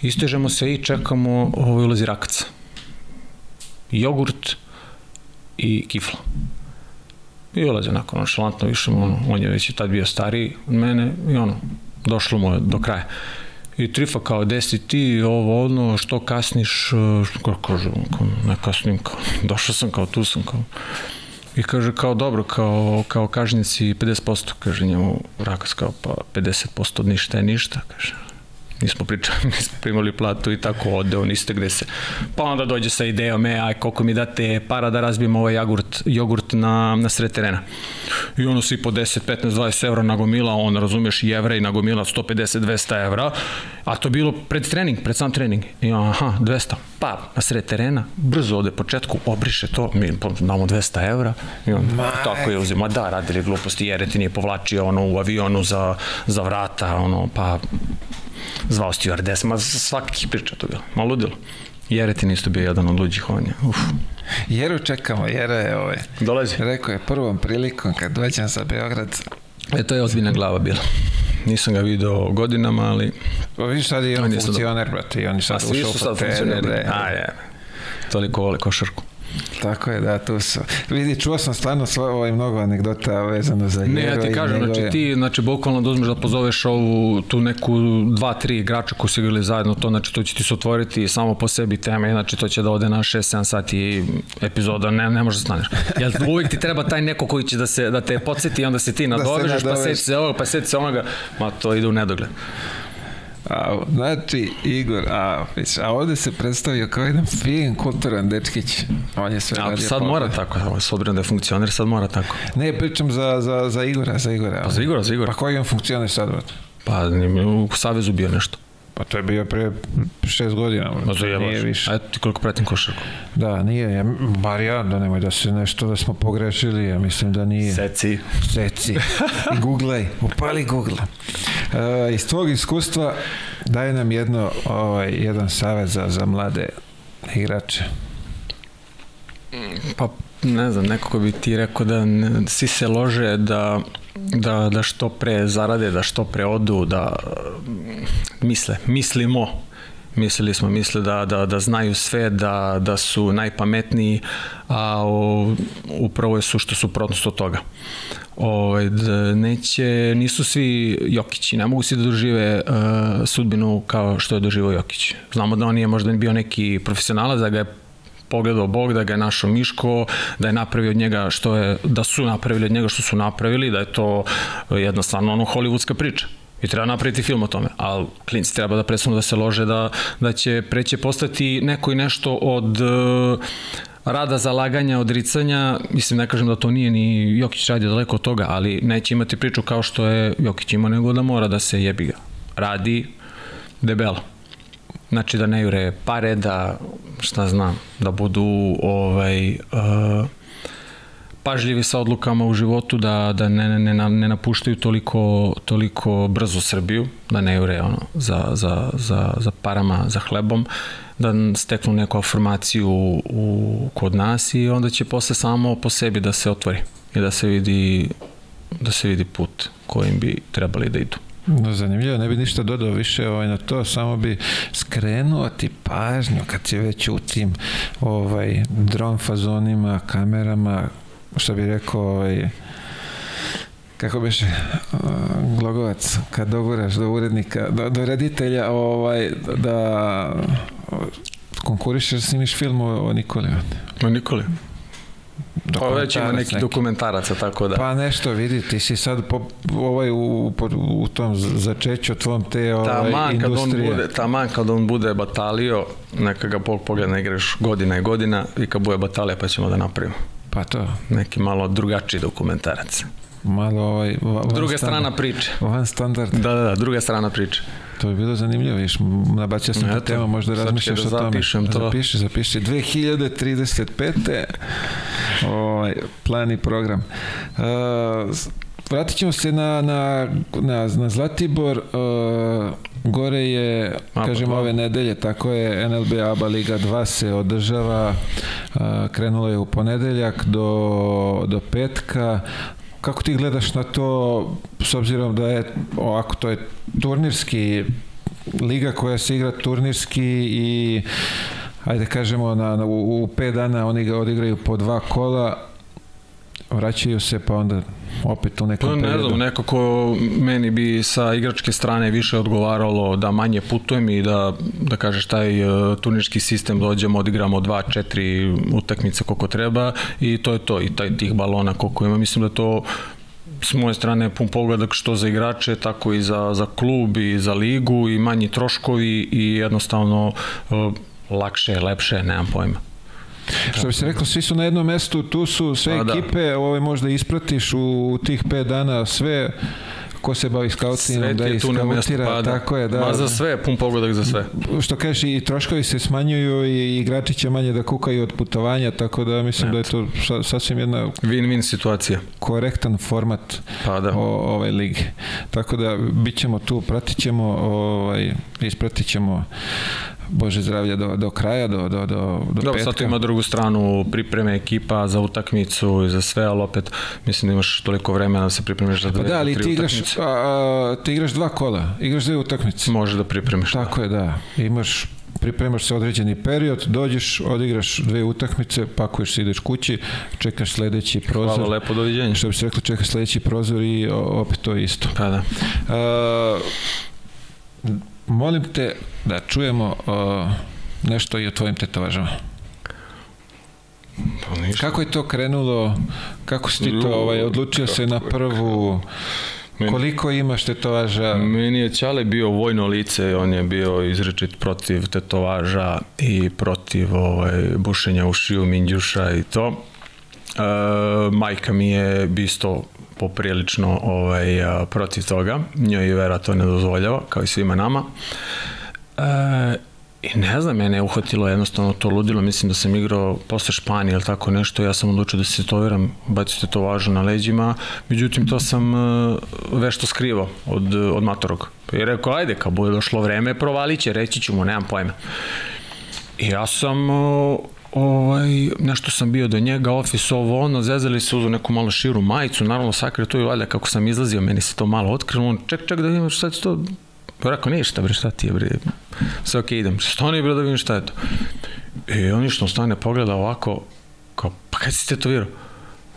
Speaker 2: istežemo se i čekamo ovaj ulazi rakaca. Jogurt i kifla. I ulazi onako nonšalantno, više ono, on je već i tad bio stariji od mene i ono, došlo mu je do kraja. I Trifa kao, gde si ti, ovo, ono, što kasniš, kako kaže, ne kasnim, kao, došao sam, kao, tu sam, kao, I kaže kao dobro, kao, kao kažnjici 50%, kaže njemu Rakas kao pa 50% od ništa je ništa, kaže. Nismo pričali, nismo primali platu i tako ode, on isto gde se. Pa onda dođe sa idejom, e, aj koliko mi date para da razbijem ovaj jogurt, jogurt na, na sred terena. I ono svi po 10, 15, 20 evra nagomila, on razumeš i evra i nagomila 150, 200 evra, a to bilo pred trening, pred sam trening. I aha, 200, pa na sred terena, brzo ode početku, obriše to, mi damo 200 evra i on
Speaker 1: Ma,
Speaker 2: tako je uzima, da, radili gluposti, Jeretin je povlačio ono u avionu za, za vrata, ono, pa zvao stewardess, ma svakih priča to bilo, ma ludilo. Jeretin isto bio jedan od luđih on je, uf.
Speaker 1: Jeru čekamo, Jera je ovaj.
Speaker 2: Dolazi.
Speaker 1: Rekao je prvom prilikom kad dođem za Beograd,
Speaker 2: E, to je ozbiljna glava bila. Nisam ga video godinama, ali...
Speaker 1: pa vidiš sad je on
Speaker 2: On
Speaker 1: funkcioner, brate, i on je sad ušao u
Speaker 2: funkcioneri. A, je. Toliko vole košarku.
Speaker 1: Tako je, da, tu su. Vidi, čuo sam stvarno svo, ovaj, mnogo anegdota vezano za
Speaker 2: Ne, ja ti kažem,
Speaker 1: njegove-
Speaker 2: znači ti, znači bukvalno da uzmeš da pozoveš ovu, tu neku dva, tri igrača koji su igrali zajedno, to znači to će ti se otvoriti samo po sebi teme, znači to će da ode na 6-7 sati epizoda, ne, ne možeš da staneš. Jel uvijek ti treba taj neko koji će da, se, da te podsjeti i onda se ti nadovežeš, pa
Speaker 1: nadovežeš.
Speaker 2: seti se ovog, pa seti se onoga, ma to ide u nedogled.
Speaker 1: A, znači, Igor, a, a ovde se predstavio kao jedan fin, kulturan dečkić. On je sve
Speaker 2: A
Speaker 1: radio
Speaker 2: sad
Speaker 1: po-
Speaker 2: mora tako, s obzirom da je funkcioner, sad mora tako.
Speaker 1: Ne, pričam za, za, za Igora, za Igora.
Speaker 2: Pa za Igora, za Igora.
Speaker 1: Pa koji on funkcioner sad?
Speaker 2: Pa u Savezu bio nešto.
Speaker 1: Pa to je bio pre šest godina.
Speaker 2: Ma
Speaker 1: brate,
Speaker 2: zajebaš.
Speaker 1: Nije više.
Speaker 2: A eto ti koliko pratim košarku.
Speaker 1: Da, nije. Ja, bar ja, da nemoj da se nešto da smo pogrešili, ja mislim da nije.
Speaker 2: Seci.
Speaker 1: Seci. I googlaj, upali Google. Uh, iz tvog iskustva daje nam jedno, ovaj, jedan savjet za, za mlade igrače.
Speaker 2: Pa ne znam, nekako bi ti rekao da ne, svi se lože da, da, da što pre zarade, da što pre odu, da mm, misle, mislimo, mislili smo, misle da, da, da znaju sve, da, da su najpametniji, a o, upravo je su što su protnost od toga. Ovaj, da neće, nisu svi Jokići, ne mogu svi da dožive uh, sudbinu kao što je doživao Jokić. Znamo da on je možda bio neki profesionalac, da ga je pogledao Bog, da ga je našao Miško, da je napravio od njega što je, da su napravili od njega što su napravili, da je to jednostavno ono hollywoodska priča. I treba napraviti film o tome, ali klinci treba da prestanu da se lože da, da će preće postati neko i nešto od uh, rada, zalaganja, odricanja, mislim ne kažem da to nije ni Jokić radi daleko od toga, ali neće imati priču kao što je Jokić imao, nego da mora da se jebi ga. Radi debelo. Znači da ne jure pare, da šta znam, da budu ovaj uh, pažljivi sa odlukama u životu, da, da ne, ne, ne napuštaju toliko, toliko brzo Srbiju, da ne jure ono, za, za, za, za parama, za hlebom, da steknu neku afirmaciju u, u, kod nas i onda će posle samo po sebi da se otvori i da se vidi da se vidi put kojim bi trebali da idu.
Speaker 1: Zanimljivo, ne bi ništa dodao više ovaj, na to, samo bi skrenuo ti pažnju kad si već u tim ovaj, dron fazonima, kamerama, što bi rekao ovaj, kako biše glogovac kad doguraš do urednika do, do reditelja ovaj da konkurišeš da snimiš film o, o Nikoli
Speaker 2: o Nikoli Pa već ima neki, neki dokumentaraca, tako da.
Speaker 1: Pa nešto, vidi, ti si sad po, ovaj, u, u, u tom začeću tvom te ovaj, taman industrije.
Speaker 2: Kad on bude, taman kad on bude batalio, neka ga Bog pogleda, igraš godina i godina i kad bude batalija pa ćemo da napravimo.
Speaker 1: Pa to.
Speaker 2: Neki malo drugačiji dokumentarac.
Speaker 1: Malo ovaj...
Speaker 2: Van druga strana priče.
Speaker 1: Van standard.
Speaker 2: Da, da, da, druga strana priče.
Speaker 1: To bi bilo zanimljivo, viš, nabacio sam tu temu, možda razmišljaš da o tome.
Speaker 2: Zapišem to.
Speaker 1: Zapiši, zapiši. 2035. ovaj, plan i program. Uh, vratit ćemo se na, na, na, na Zlatibor. Uh, gore je, Aba, kažem, ove nedelje, tako je, NLB ABA Liga 2 se održava, uh, krenulo je u ponedeljak do, do petka, kako ti gledaš na to s obzirom da je ovako to je turnirski liga koja se igra turnirski i ajde kažemo na, na u, u pet dana oni ga odigraju po dva kola vraćaju se pa onda opet u nekom
Speaker 2: pa, ne znam, nekako meni bi sa igračke strane više odgovaralo da manje putujem i da, da kažeš taj uh, turnirski sistem dođemo, odigramo dva, četiri utakmice koliko treba i to je to i taj, tih balona koliko ima, mislim da to s moje strane pun pogledak što za igrače, tako i za, za klub i za ligu i manji troškovi i jednostavno uh, lakše, lepše, nemam pojma.
Speaker 1: Što bi se reklo, svi su na jednom mestu, tu su sve A, da. ekipe, da. ovaj možda ispratiš u, u tih 5 dana sve ko se bavi skautingom, da iskautira, pa, da. tako je, da.
Speaker 2: Ma za sve, pun pogodak za sve.
Speaker 1: Što kažeš, i troškovi se smanjuju i igrači će manje da kukaju od putovanja, tako da mislim Net. da je to sasvim jedna
Speaker 2: win-win situacija.
Speaker 1: Korektan format pa, da. o, ove lige. Tako da bit ćemo tu, pratit ćemo, ovaj, ispratit ćemo Bože zdravlja do, do kraja, do, do, do, do Dobro,
Speaker 2: petka. sad ima drugu stranu pripreme ekipa za utakmicu i za sve, ali opet mislim da imaš toliko vremena da se pripremiš za dve, pa
Speaker 1: da, ali ti igraš, a, a, ti igraš dva kola, igraš dve utakmice.
Speaker 2: Može da pripremiš.
Speaker 1: Tako da. je, da. Imaš pripremaš se određeni period, dođeš, odigraš dve utakmice, pakuješ se, ideš kući, čekaš sledeći prozor.
Speaker 2: Hvala lepo, doviđenja.
Speaker 1: Što bi se reklo, čekaš sledeći prozor i opet to isto.
Speaker 2: Pa da.
Speaker 1: Uh, molim te da čujemo uh, nešto i o tvojim tetovažama. Pa ništa. Kako je to krenulo? Kako si ti to ovaj, odlučio se na prvu? Meni, Koliko imaš tetovaža?
Speaker 2: Meni je Ćale bio vojno lice, on je bio izrečit protiv tetovaža i protiv ovaj, bušenja ušiju, minđuša i to. E, majka mi je isto poprilično ovaj, protiv toga. Njoj Vera to ne dozvoljava, kao i svima nama. E, I ne znam, mene je uhvatilo jednostavno to ludilo, mislim da sam igrao posle Španije ili tako nešto, ja sam odlučio da se tetoviram, bacite to važno na leđima, međutim to sam uh, vešto skrivao od, od matorog. I rekao, ajde, kad bude došlo vreme, provalit će, reći ću mu, nemam pojma. I ja sam uh, ovaj, nešto sam bio do njega, ofis, ovo, ono, zezali se uzu neku malo širu majicu, naravno sakre to i valjda kako sam izlazio, meni se to malo otkrilo, on, ček, ček da vidim šta će to, Pa rekao, ništa bre, šta ti je bre, sve okej, okay, idem. Stani bre da vidim šta je to. I on ništa, stane, pogleda ovako, kao, pa kada si tetovirao?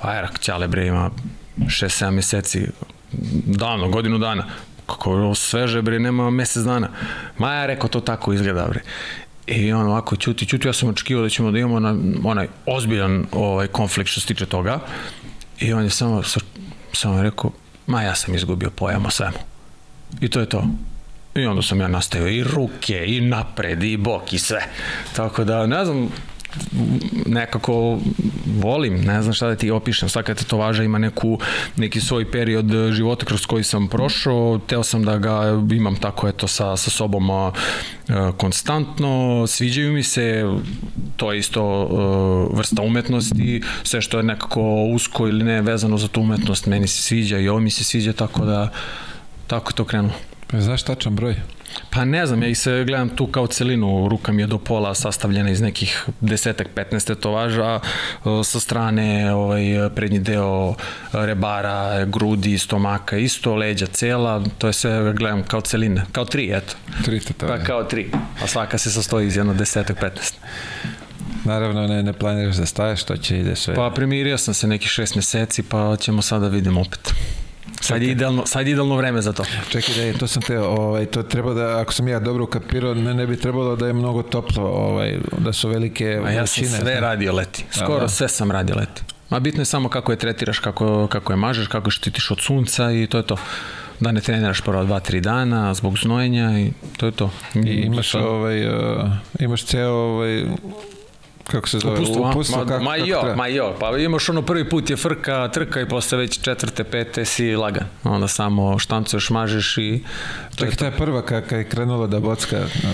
Speaker 2: Pa je, rak, ćale bre, ima 6-7 meseci, davno, godinu dana. Kako je ovo sveže bre, nema mesec dana. Ma ja rekao, to tako izgleda bre. I on ovako ćuti, ćuti, ja sam očekivao da ćemo da imamo na, onaj ozbiljan ovaj, konflikt što se tiče toga. I on je samo, samo rekao, ma ja sam izgubio pojam o svemu. I to je to. I onda sam ja nastavio i ruke, i napred, i bok, i sve. Tako da, ne znam, nekako volim, ne znam šta da ti opišem, svaka tetovaža ima neku, neki svoj period života kroz koji sam prošao, teo sam da ga imam tako eto sa, sa sobom a, konstantno, sviđaju mi se, to je isto a, vrsta umetnosti, sve što je nekako usko ili ne vezano za tu umetnost, meni se sviđa i ovo mi se sviđa, tako da tako to krenulo.
Speaker 1: Pa znaš tačan broj?
Speaker 2: Pa ne znam, ja i se gledam tu kao celinu, ruka mi je do pola sastavljena iz nekih desetak, 15 tetovaža, sa strane ovaj, prednji deo rebara, grudi, stomaka, isto, leđa cela, to je sve gledam kao celine, kao tri, eto.
Speaker 1: Tri tetovaže.
Speaker 2: Pa kao tri, a svaka se sastoji iz jedno desetak, 15.
Speaker 1: Naravno, ne, ne planiraš da staješ, to će ide sve.
Speaker 2: Pa primirio sam se nekih šest meseci, pa ćemo sada da vidimo opet. Sad je idealno, sad je idealno vreme za to.
Speaker 1: Čekaj da je, to sam te, ovaj, to treba da, ako sam ja dobro ukapirao, ne, ne bi trebalo da je mnogo toplo, ovaj, da su velike
Speaker 2: A ja sam
Speaker 1: vrućine.
Speaker 2: sve radio leti. Skoro
Speaker 1: da.
Speaker 2: sve sam radio leti. Ma bitno je samo kako je tretiraš, kako, kako je mažeš, kako štitiš od sunca i to je to. Da ne treniraš prvo 2-3 dana zbog znojenja i to je to.
Speaker 1: I imaš, ovaj, uh, imaš ceo ovaj, kako se zove,
Speaker 2: Upustvo,
Speaker 1: upustvo
Speaker 2: ma, ma jo,
Speaker 1: treba.
Speaker 2: ma jo, pa imaš ono prvi put je frka, trka i posle već četvrte, pete si lagan. Onda samo štancuješ, mažeš i
Speaker 1: Čekaj, ta je prva kada je krenula da bocka, no,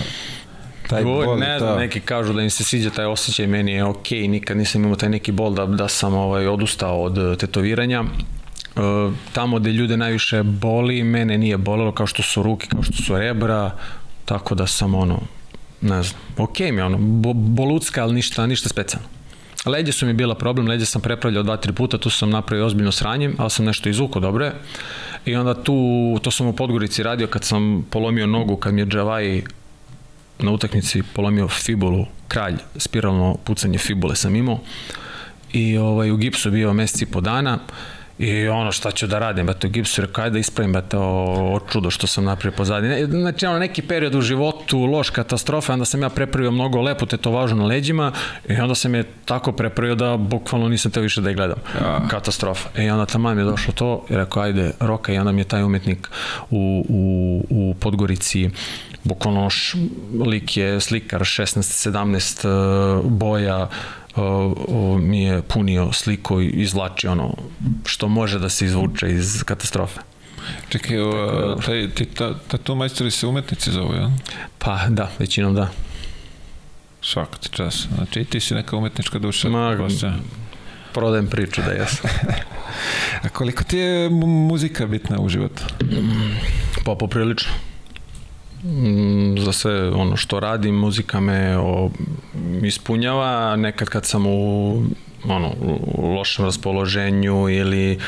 Speaker 1: taj
Speaker 2: Oj,
Speaker 1: bol,
Speaker 2: ne znam, neki kažu da im se sviđa taj osjećaj, meni je okej, okay, nikad nisam imao taj neki bol da, da sam ovaj, odustao od eh, tetoviranja. E, tamo gde ljude najviše boli, mene nije bolelo kao što su ruke, kao što su rebra, tako da sam ono, ne znam, okej okay mi je ono, bo, bolucka, ali ništa, ništa specijalno. Leđe su mi bila problem, leđe sam prepravljao dva, tri puta, tu sam napravio ozbiljno sranje, ali sam nešto izvukao dobro je. I onda tu, to sam u Podgorici radio kad sam polomio nogu, kad mi je Džavaj na utakmici polomio fibulu, kralj, spiralno pucanje fibule sam imao. I ovaj, u gipsu bio meseci i po dana. I ono šta ću da radim, eto, gipsu rekao, ajde da ispravim, eto, o čudo što sam napravio pozadnje. Ne, Znači, ono, neki period u životu, loš katastrofa, onda sam ja prepravio mnogo lepo tetovažu na leđima i onda sam je tako prepravio da bukvalno nisam teo više da je gledam.
Speaker 1: Ja.
Speaker 2: Katastrofa. I onda tamo mi je došlo to i rekao, ajde, roka, i onda mi je taj umetnik u, u, u Podgorici bukvalno š, lik je slikar 16-17 uh, boja uh, mi je punio sliku i izvlači ono što može da se izvuče iz katastrofe.
Speaker 1: Čekaj, o, taj, ti, ta, tatu majstori se umetnici zovu, jel?
Speaker 2: Pa da, većinom da.
Speaker 1: Svaka ti čas. Znači, ti si neka umetnička duša.
Speaker 2: Ma,
Speaker 1: Kosta.
Speaker 2: Prodajem priču da jesam.
Speaker 1: A koliko ti je mu- muzika bitna u životu?
Speaker 2: Pa poprilično. Mm, za sve ono što radim, muzika me o, ispunjava, nekad kad sam u ono, u lošem raspoloženju ili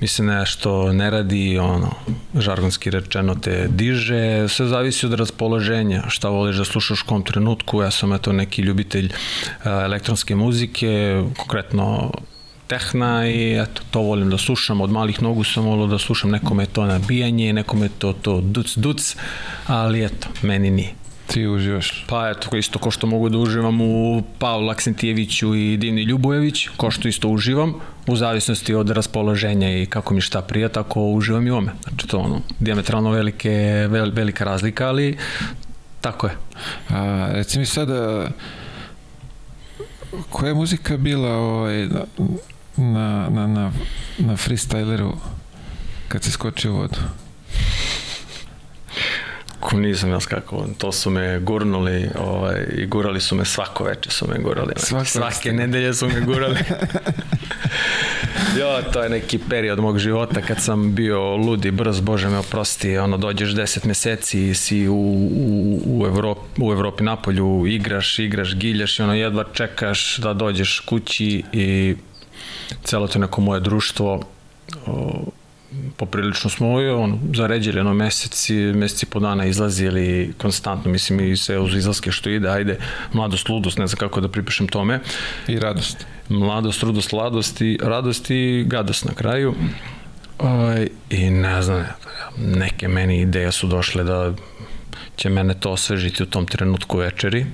Speaker 2: mi se nešto ne radi, ono, žargonski rečeno te diže, sve zavisi od raspoloženja, šta voliš da slušaš u kom trenutku, ja sam eto neki ljubitelj elektronske muzike, konkretno tehna i eto, to volim da slušam, od malih nogu sam volio da slušam, nekome je to nabijanje, nekome je to, to duc, duc, ali eto, meni nije.
Speaker 1: Ti uživaš.
Speaker 2: Pa eto, isto ko što mogu da uživam u Pavlu Aksentijeviću i Dini Ljubojević, ko što isto uživam, u zavisnosti od raspoloženja i kako mi šta prija, tako uživam i ome. Znači to ono, diametralno velike, vel, velika razlika, ali tako je.
Speaker 1: A, reci mi sada, koja je muzika bila ovaj, na, na, na, na freestyleru kad si skočio u vodu?
Speaker 2: skakao, nisam ja skakao, to su me gurnuli ovaj, i gurali su me svako veče su me gurali.
Speaker 1: Svako
Speaker 2: Svake
Speaker 1: ste-
Speaker 2: nedelje su me gurali. jo, to je neki period mog života kad sam bio ludi, brz, Bože me oprosti, ono, dođeš 10 meseci i si u, u, u, Evropi, u Evropi napolju, igraš, igraš, giljaš i ono, jedva čekaš da dođeš kući i celo to neko moje društvo o, poprilično smo on, zaređili ono meseci, meseci po dana izlazili konstantno, mislim i sve uz izlaske što ide, ajde, mladost, ludost, ne znam kako da pripišem tome,
Speaker 1: I radost.
Speaker 2: mladost, rudost, ladost i radost i gadost na kraju. Ovaj, I ne znam, neke meni ideje su došle da će mene to osvežiti u tom trenutku večeri.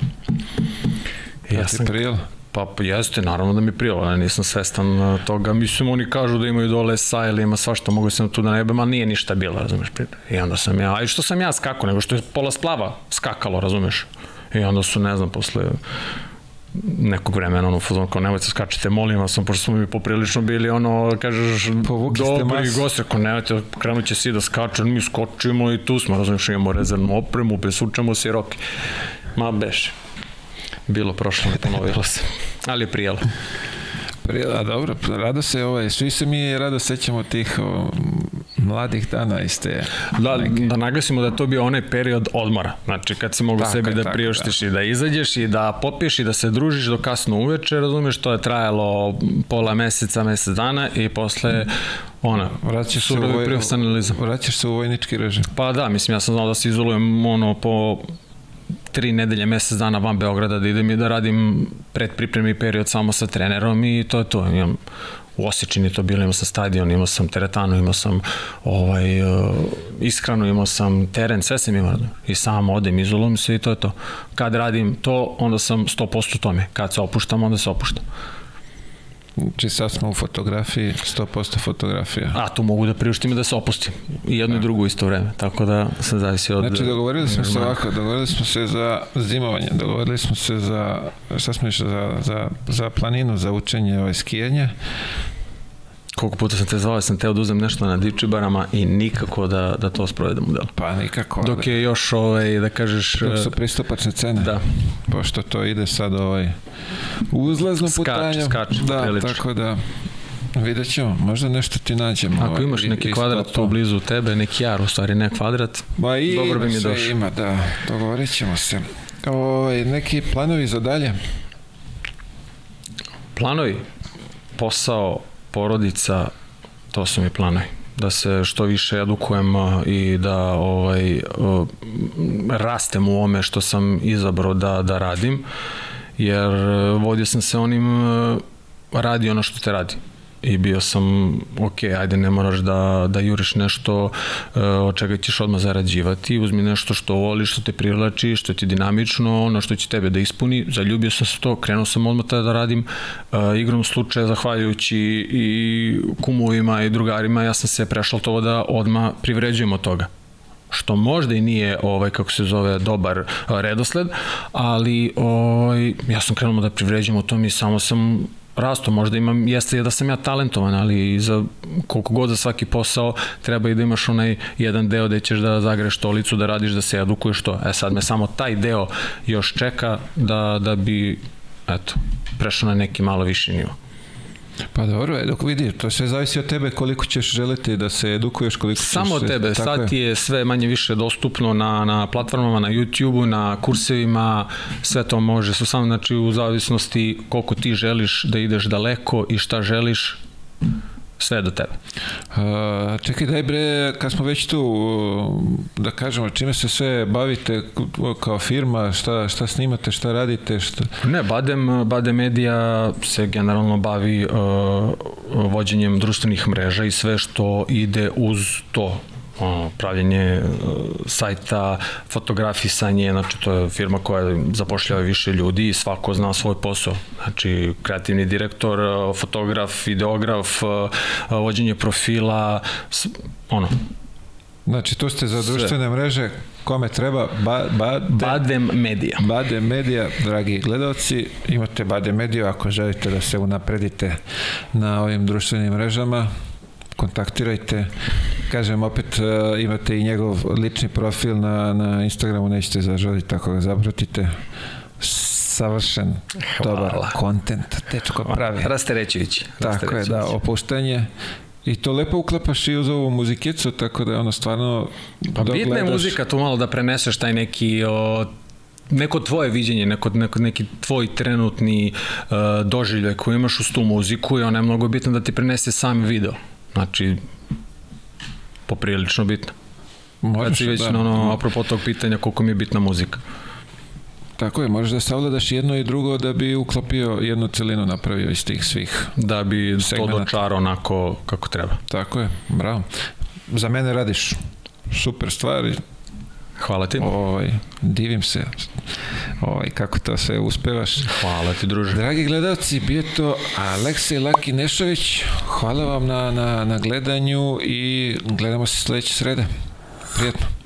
Speaker 2: I
Speaker 1: Ja ti prijelo?
Speaker 2: Pa jeste, naravno da mi je prijelo, ja nisam svestan uh, toga. Mislim, oni kažu da imaju dole sa ili ima svašta, mogu sam tu da ne jebem, ali nije ništa bilo, razumeš? I onda sam ja, a i što sam ja skakao, nego što je pola splava skakalo, razumeš? I onda su, ne znam, posle nekog vremena ono fuzon kao nemojte skačete molim vas pošto smo mi poprilično bili ono kažeš
Speaker 1: Povukli
Speaker 2: dobri gosti ako nemojte krenut će svi da skaču mi skočimo i tu smo razumiješ imamo rezervnu opremu presučemo se i roke ma beše bilo prošlo ne ponovilo se. Ali je prijelo.
Speaker 1: A dobro, rado se, ovaj, svi se mi rado sećamo tih o, mladih dana iz te...
Speaker 2: Da, da naglasimo da je to bio onaj period odmora. Znači, kad si mogu
Speaker 1: Tako
Speaker 2: sebi da
Speaker 1: tako,
Speaker 2: priuštiš i da izađeš i da popiješ i da se družiš do kasno uveče, razumeš, to je trajalo pola meseca, mesec dana i posle ona,
Speaker 1: Vraćaš se, u, voj, vraćaš se u vojnički režim.
Speaker 2: Pa da, mislim, ja sam znao da se izolujem ono po tri nedelje, mesec dana van Beograda da idem i da radim predpripremni period samo sa trenerom i to je to. Imam u Osečini to bilo, imao sam stadion, imao sam teretanu, imao sam ovaj, uh, ishranu, imao sam teren, sve sam imao. I sam odem, izolujem se i to je to. Kad radim to, onda sam 100% u tome. Kad se opuštam, onda se opuštam.
Speaker 1: Znači sad smo u fotografiji, 100% fotografija.
Speaker 2: A tu mogu da priuštim i da se opustim. I jedno i drugo u isto vreme. Tako da se zavisi od...
Speaker 1: Znači dogovorili smo se ovako, dogovorili smo se za zimovanje, dogovorili smo se za, šta smo išli, za, za, za planinu, za učenje ovaj, skijanja.
Speaker 2: Koliko puta sam te zvao, sam teo da uzem nešto na dičibarama i nikako da, da to sprovedem u delu.
Speaker 1: Pa nikako.
Speaker 2: Dok je još, ovaj, da kažeš,
Speaker 1: Dok su
Speaker 2: eh,
Speaker 1: pristupačne cene.
Speaker 2: da,
Speaker 1: Pošto to ide sad ovaj uzlaznom
Speaker 2: Skače,
Speaker 1: putanjom.
Speaker 2: skače,
Speaker 1: da,
Speaker 2: prilično.
Speaker 1: tako da vidjet ćemo, možda nešto ti nađemo.
Speaker 2: ako
Speaker 1: ovaj,
Speaker 2: imaš neki kvadrat tu blizu tebe, neki jar, u stvari ne kvadrat,
Speaker 1: Ma i
Speaker 2: dobro bi mi
Speaker 1: sve
Speaker 2: došlo.
Speaker 1: ima, da, dogovorit ćemo se. Ovaj, neki planovi za dalje?
Speaker 2: planovi, posao, porodica, to su mi planovi. Da se što više edukujem i da ovaj rastem u ome što sam izabrao da, da radim jer e, vodio sam se onim e, radi ono što te radi i bio sam, ok, ajde ne moraš da, da juriš nešto e, od čega ćeš odmah zarađivati, uzmi nešto što voliš, što te privlači, što ti dinamično, ono što će tebe da ispuni, zaljubio sam se to, krenuo sam odmah tada da radim, e, igrom slučaja, zahvaljujući i kumovima i drugarima, ja sam se prešao to da odmah privređujem od toga. Što možda i nije ovaj kako se zove dobar a, redosled, ali ovaj ja sam krenuo da privređujem u tom i samo sam rasto, možda imam, jeste da sam ja talentovan, ali za koliko god za svaki posao treba i da imaš onaj jedan deo gde ćeš da zagreš stolicu, da radiš, da se edukuješ to. E sad me samo taj deo još čeka da, da bi eto, prešao na neki malo viši nivo.
Speaker 1: Pa dobro, dok vidi, to sve zavisi od tebe koliko ćeš želiti da se edukuješ, koliko ćeš
Speaker 2: Samo od tebe,
Speaker 1: tako
Speaker 2: sad ti je sve manje više dostupno na, na platformama, na YouTube-u, na kursevima, sve to može, su samo znači u zavisnosti koliko ti želiš da ideš daleko i šta želiš, sve do tebe.
Speaker 1: A, čekaj, daj bre, kad smo već tu, da kažemo, čime se sve bavite kao firma, šta, šta snimate, šta radite, šta...
Speaker 2: Ne, Badem, Badem Media se generalno bavi uh, vođenjem društvenih mreža i sve što ide uz to ono, pravljenje uh, sajta, fotografisanje, znači to je firma koja zapošljava više ljudi i svako zna svoj posao. Znači, kreativni direktor, uh, fotograf, videograf, uh, vođenje profila, ono,
Speaker 1: Znači, tu ste za društvene mreže, kome treba, ba, ba,
Speaker 2: Badem Media.
Speaker 1: Bade Media, dragi gledalci, imate Bade Media ako želite da se unapredite na ovim društvenim mrežama, kontaktirajte. Kažem, opet uh, imate i njegov lični profil na, na Instagramu, nećete zažaliti, tako ga zapratite. Savršen,
Speaker 2: Hvala.
Speaker 1: dobar kontent, dečko pravi.
Speaker 2: Rasterećujući.
Speaker 1: Tako je, da, opuštanje. I to lepo uklapaš i uz ovu muzikicu, tako da je ono stvarno...
Speaker 2: Pa
Speaker 1: dok
Speaker 2: bitna je muzika tu malo da preneseš taj neki o, neko tvoje viđenje, neko, neko, neki tvoj trenutni uh, doživljaj koji imaš uz tu muziku i ona je mnogo bitna da ti prenese sam video. Znači, poprilično bitno. Kad
Speaker 1: Možeš,
Speaker 2: si već
Speaker 1: da.
Speaker 2: na ono, apropo tog pitanja koliko mi je bitna muzika.
Speaker 1: Tako je, možeš da savladaš jedno i drugo da bi uklopio jednu celinu napravio iz tih svih.
Speaker 2: Da bi
Speaker 1: Segmenata.
Speaker 2: to dočarao onako kako treba.
Speaker 1: Tako je, bravo. Za mene radiš super stvari,
Speaker 2: Hvala ti.
Speaker 1: ovaj, divim se ovaj, kako to sve uspevaš.
Speaker 2: Hvala ti, druže.
Speaker 1: Dragi gledalci, bio to Aleksej Laki Nešović. Hvala vam na, na, na gledanju i gledamo se sledeće srede. Prijetno.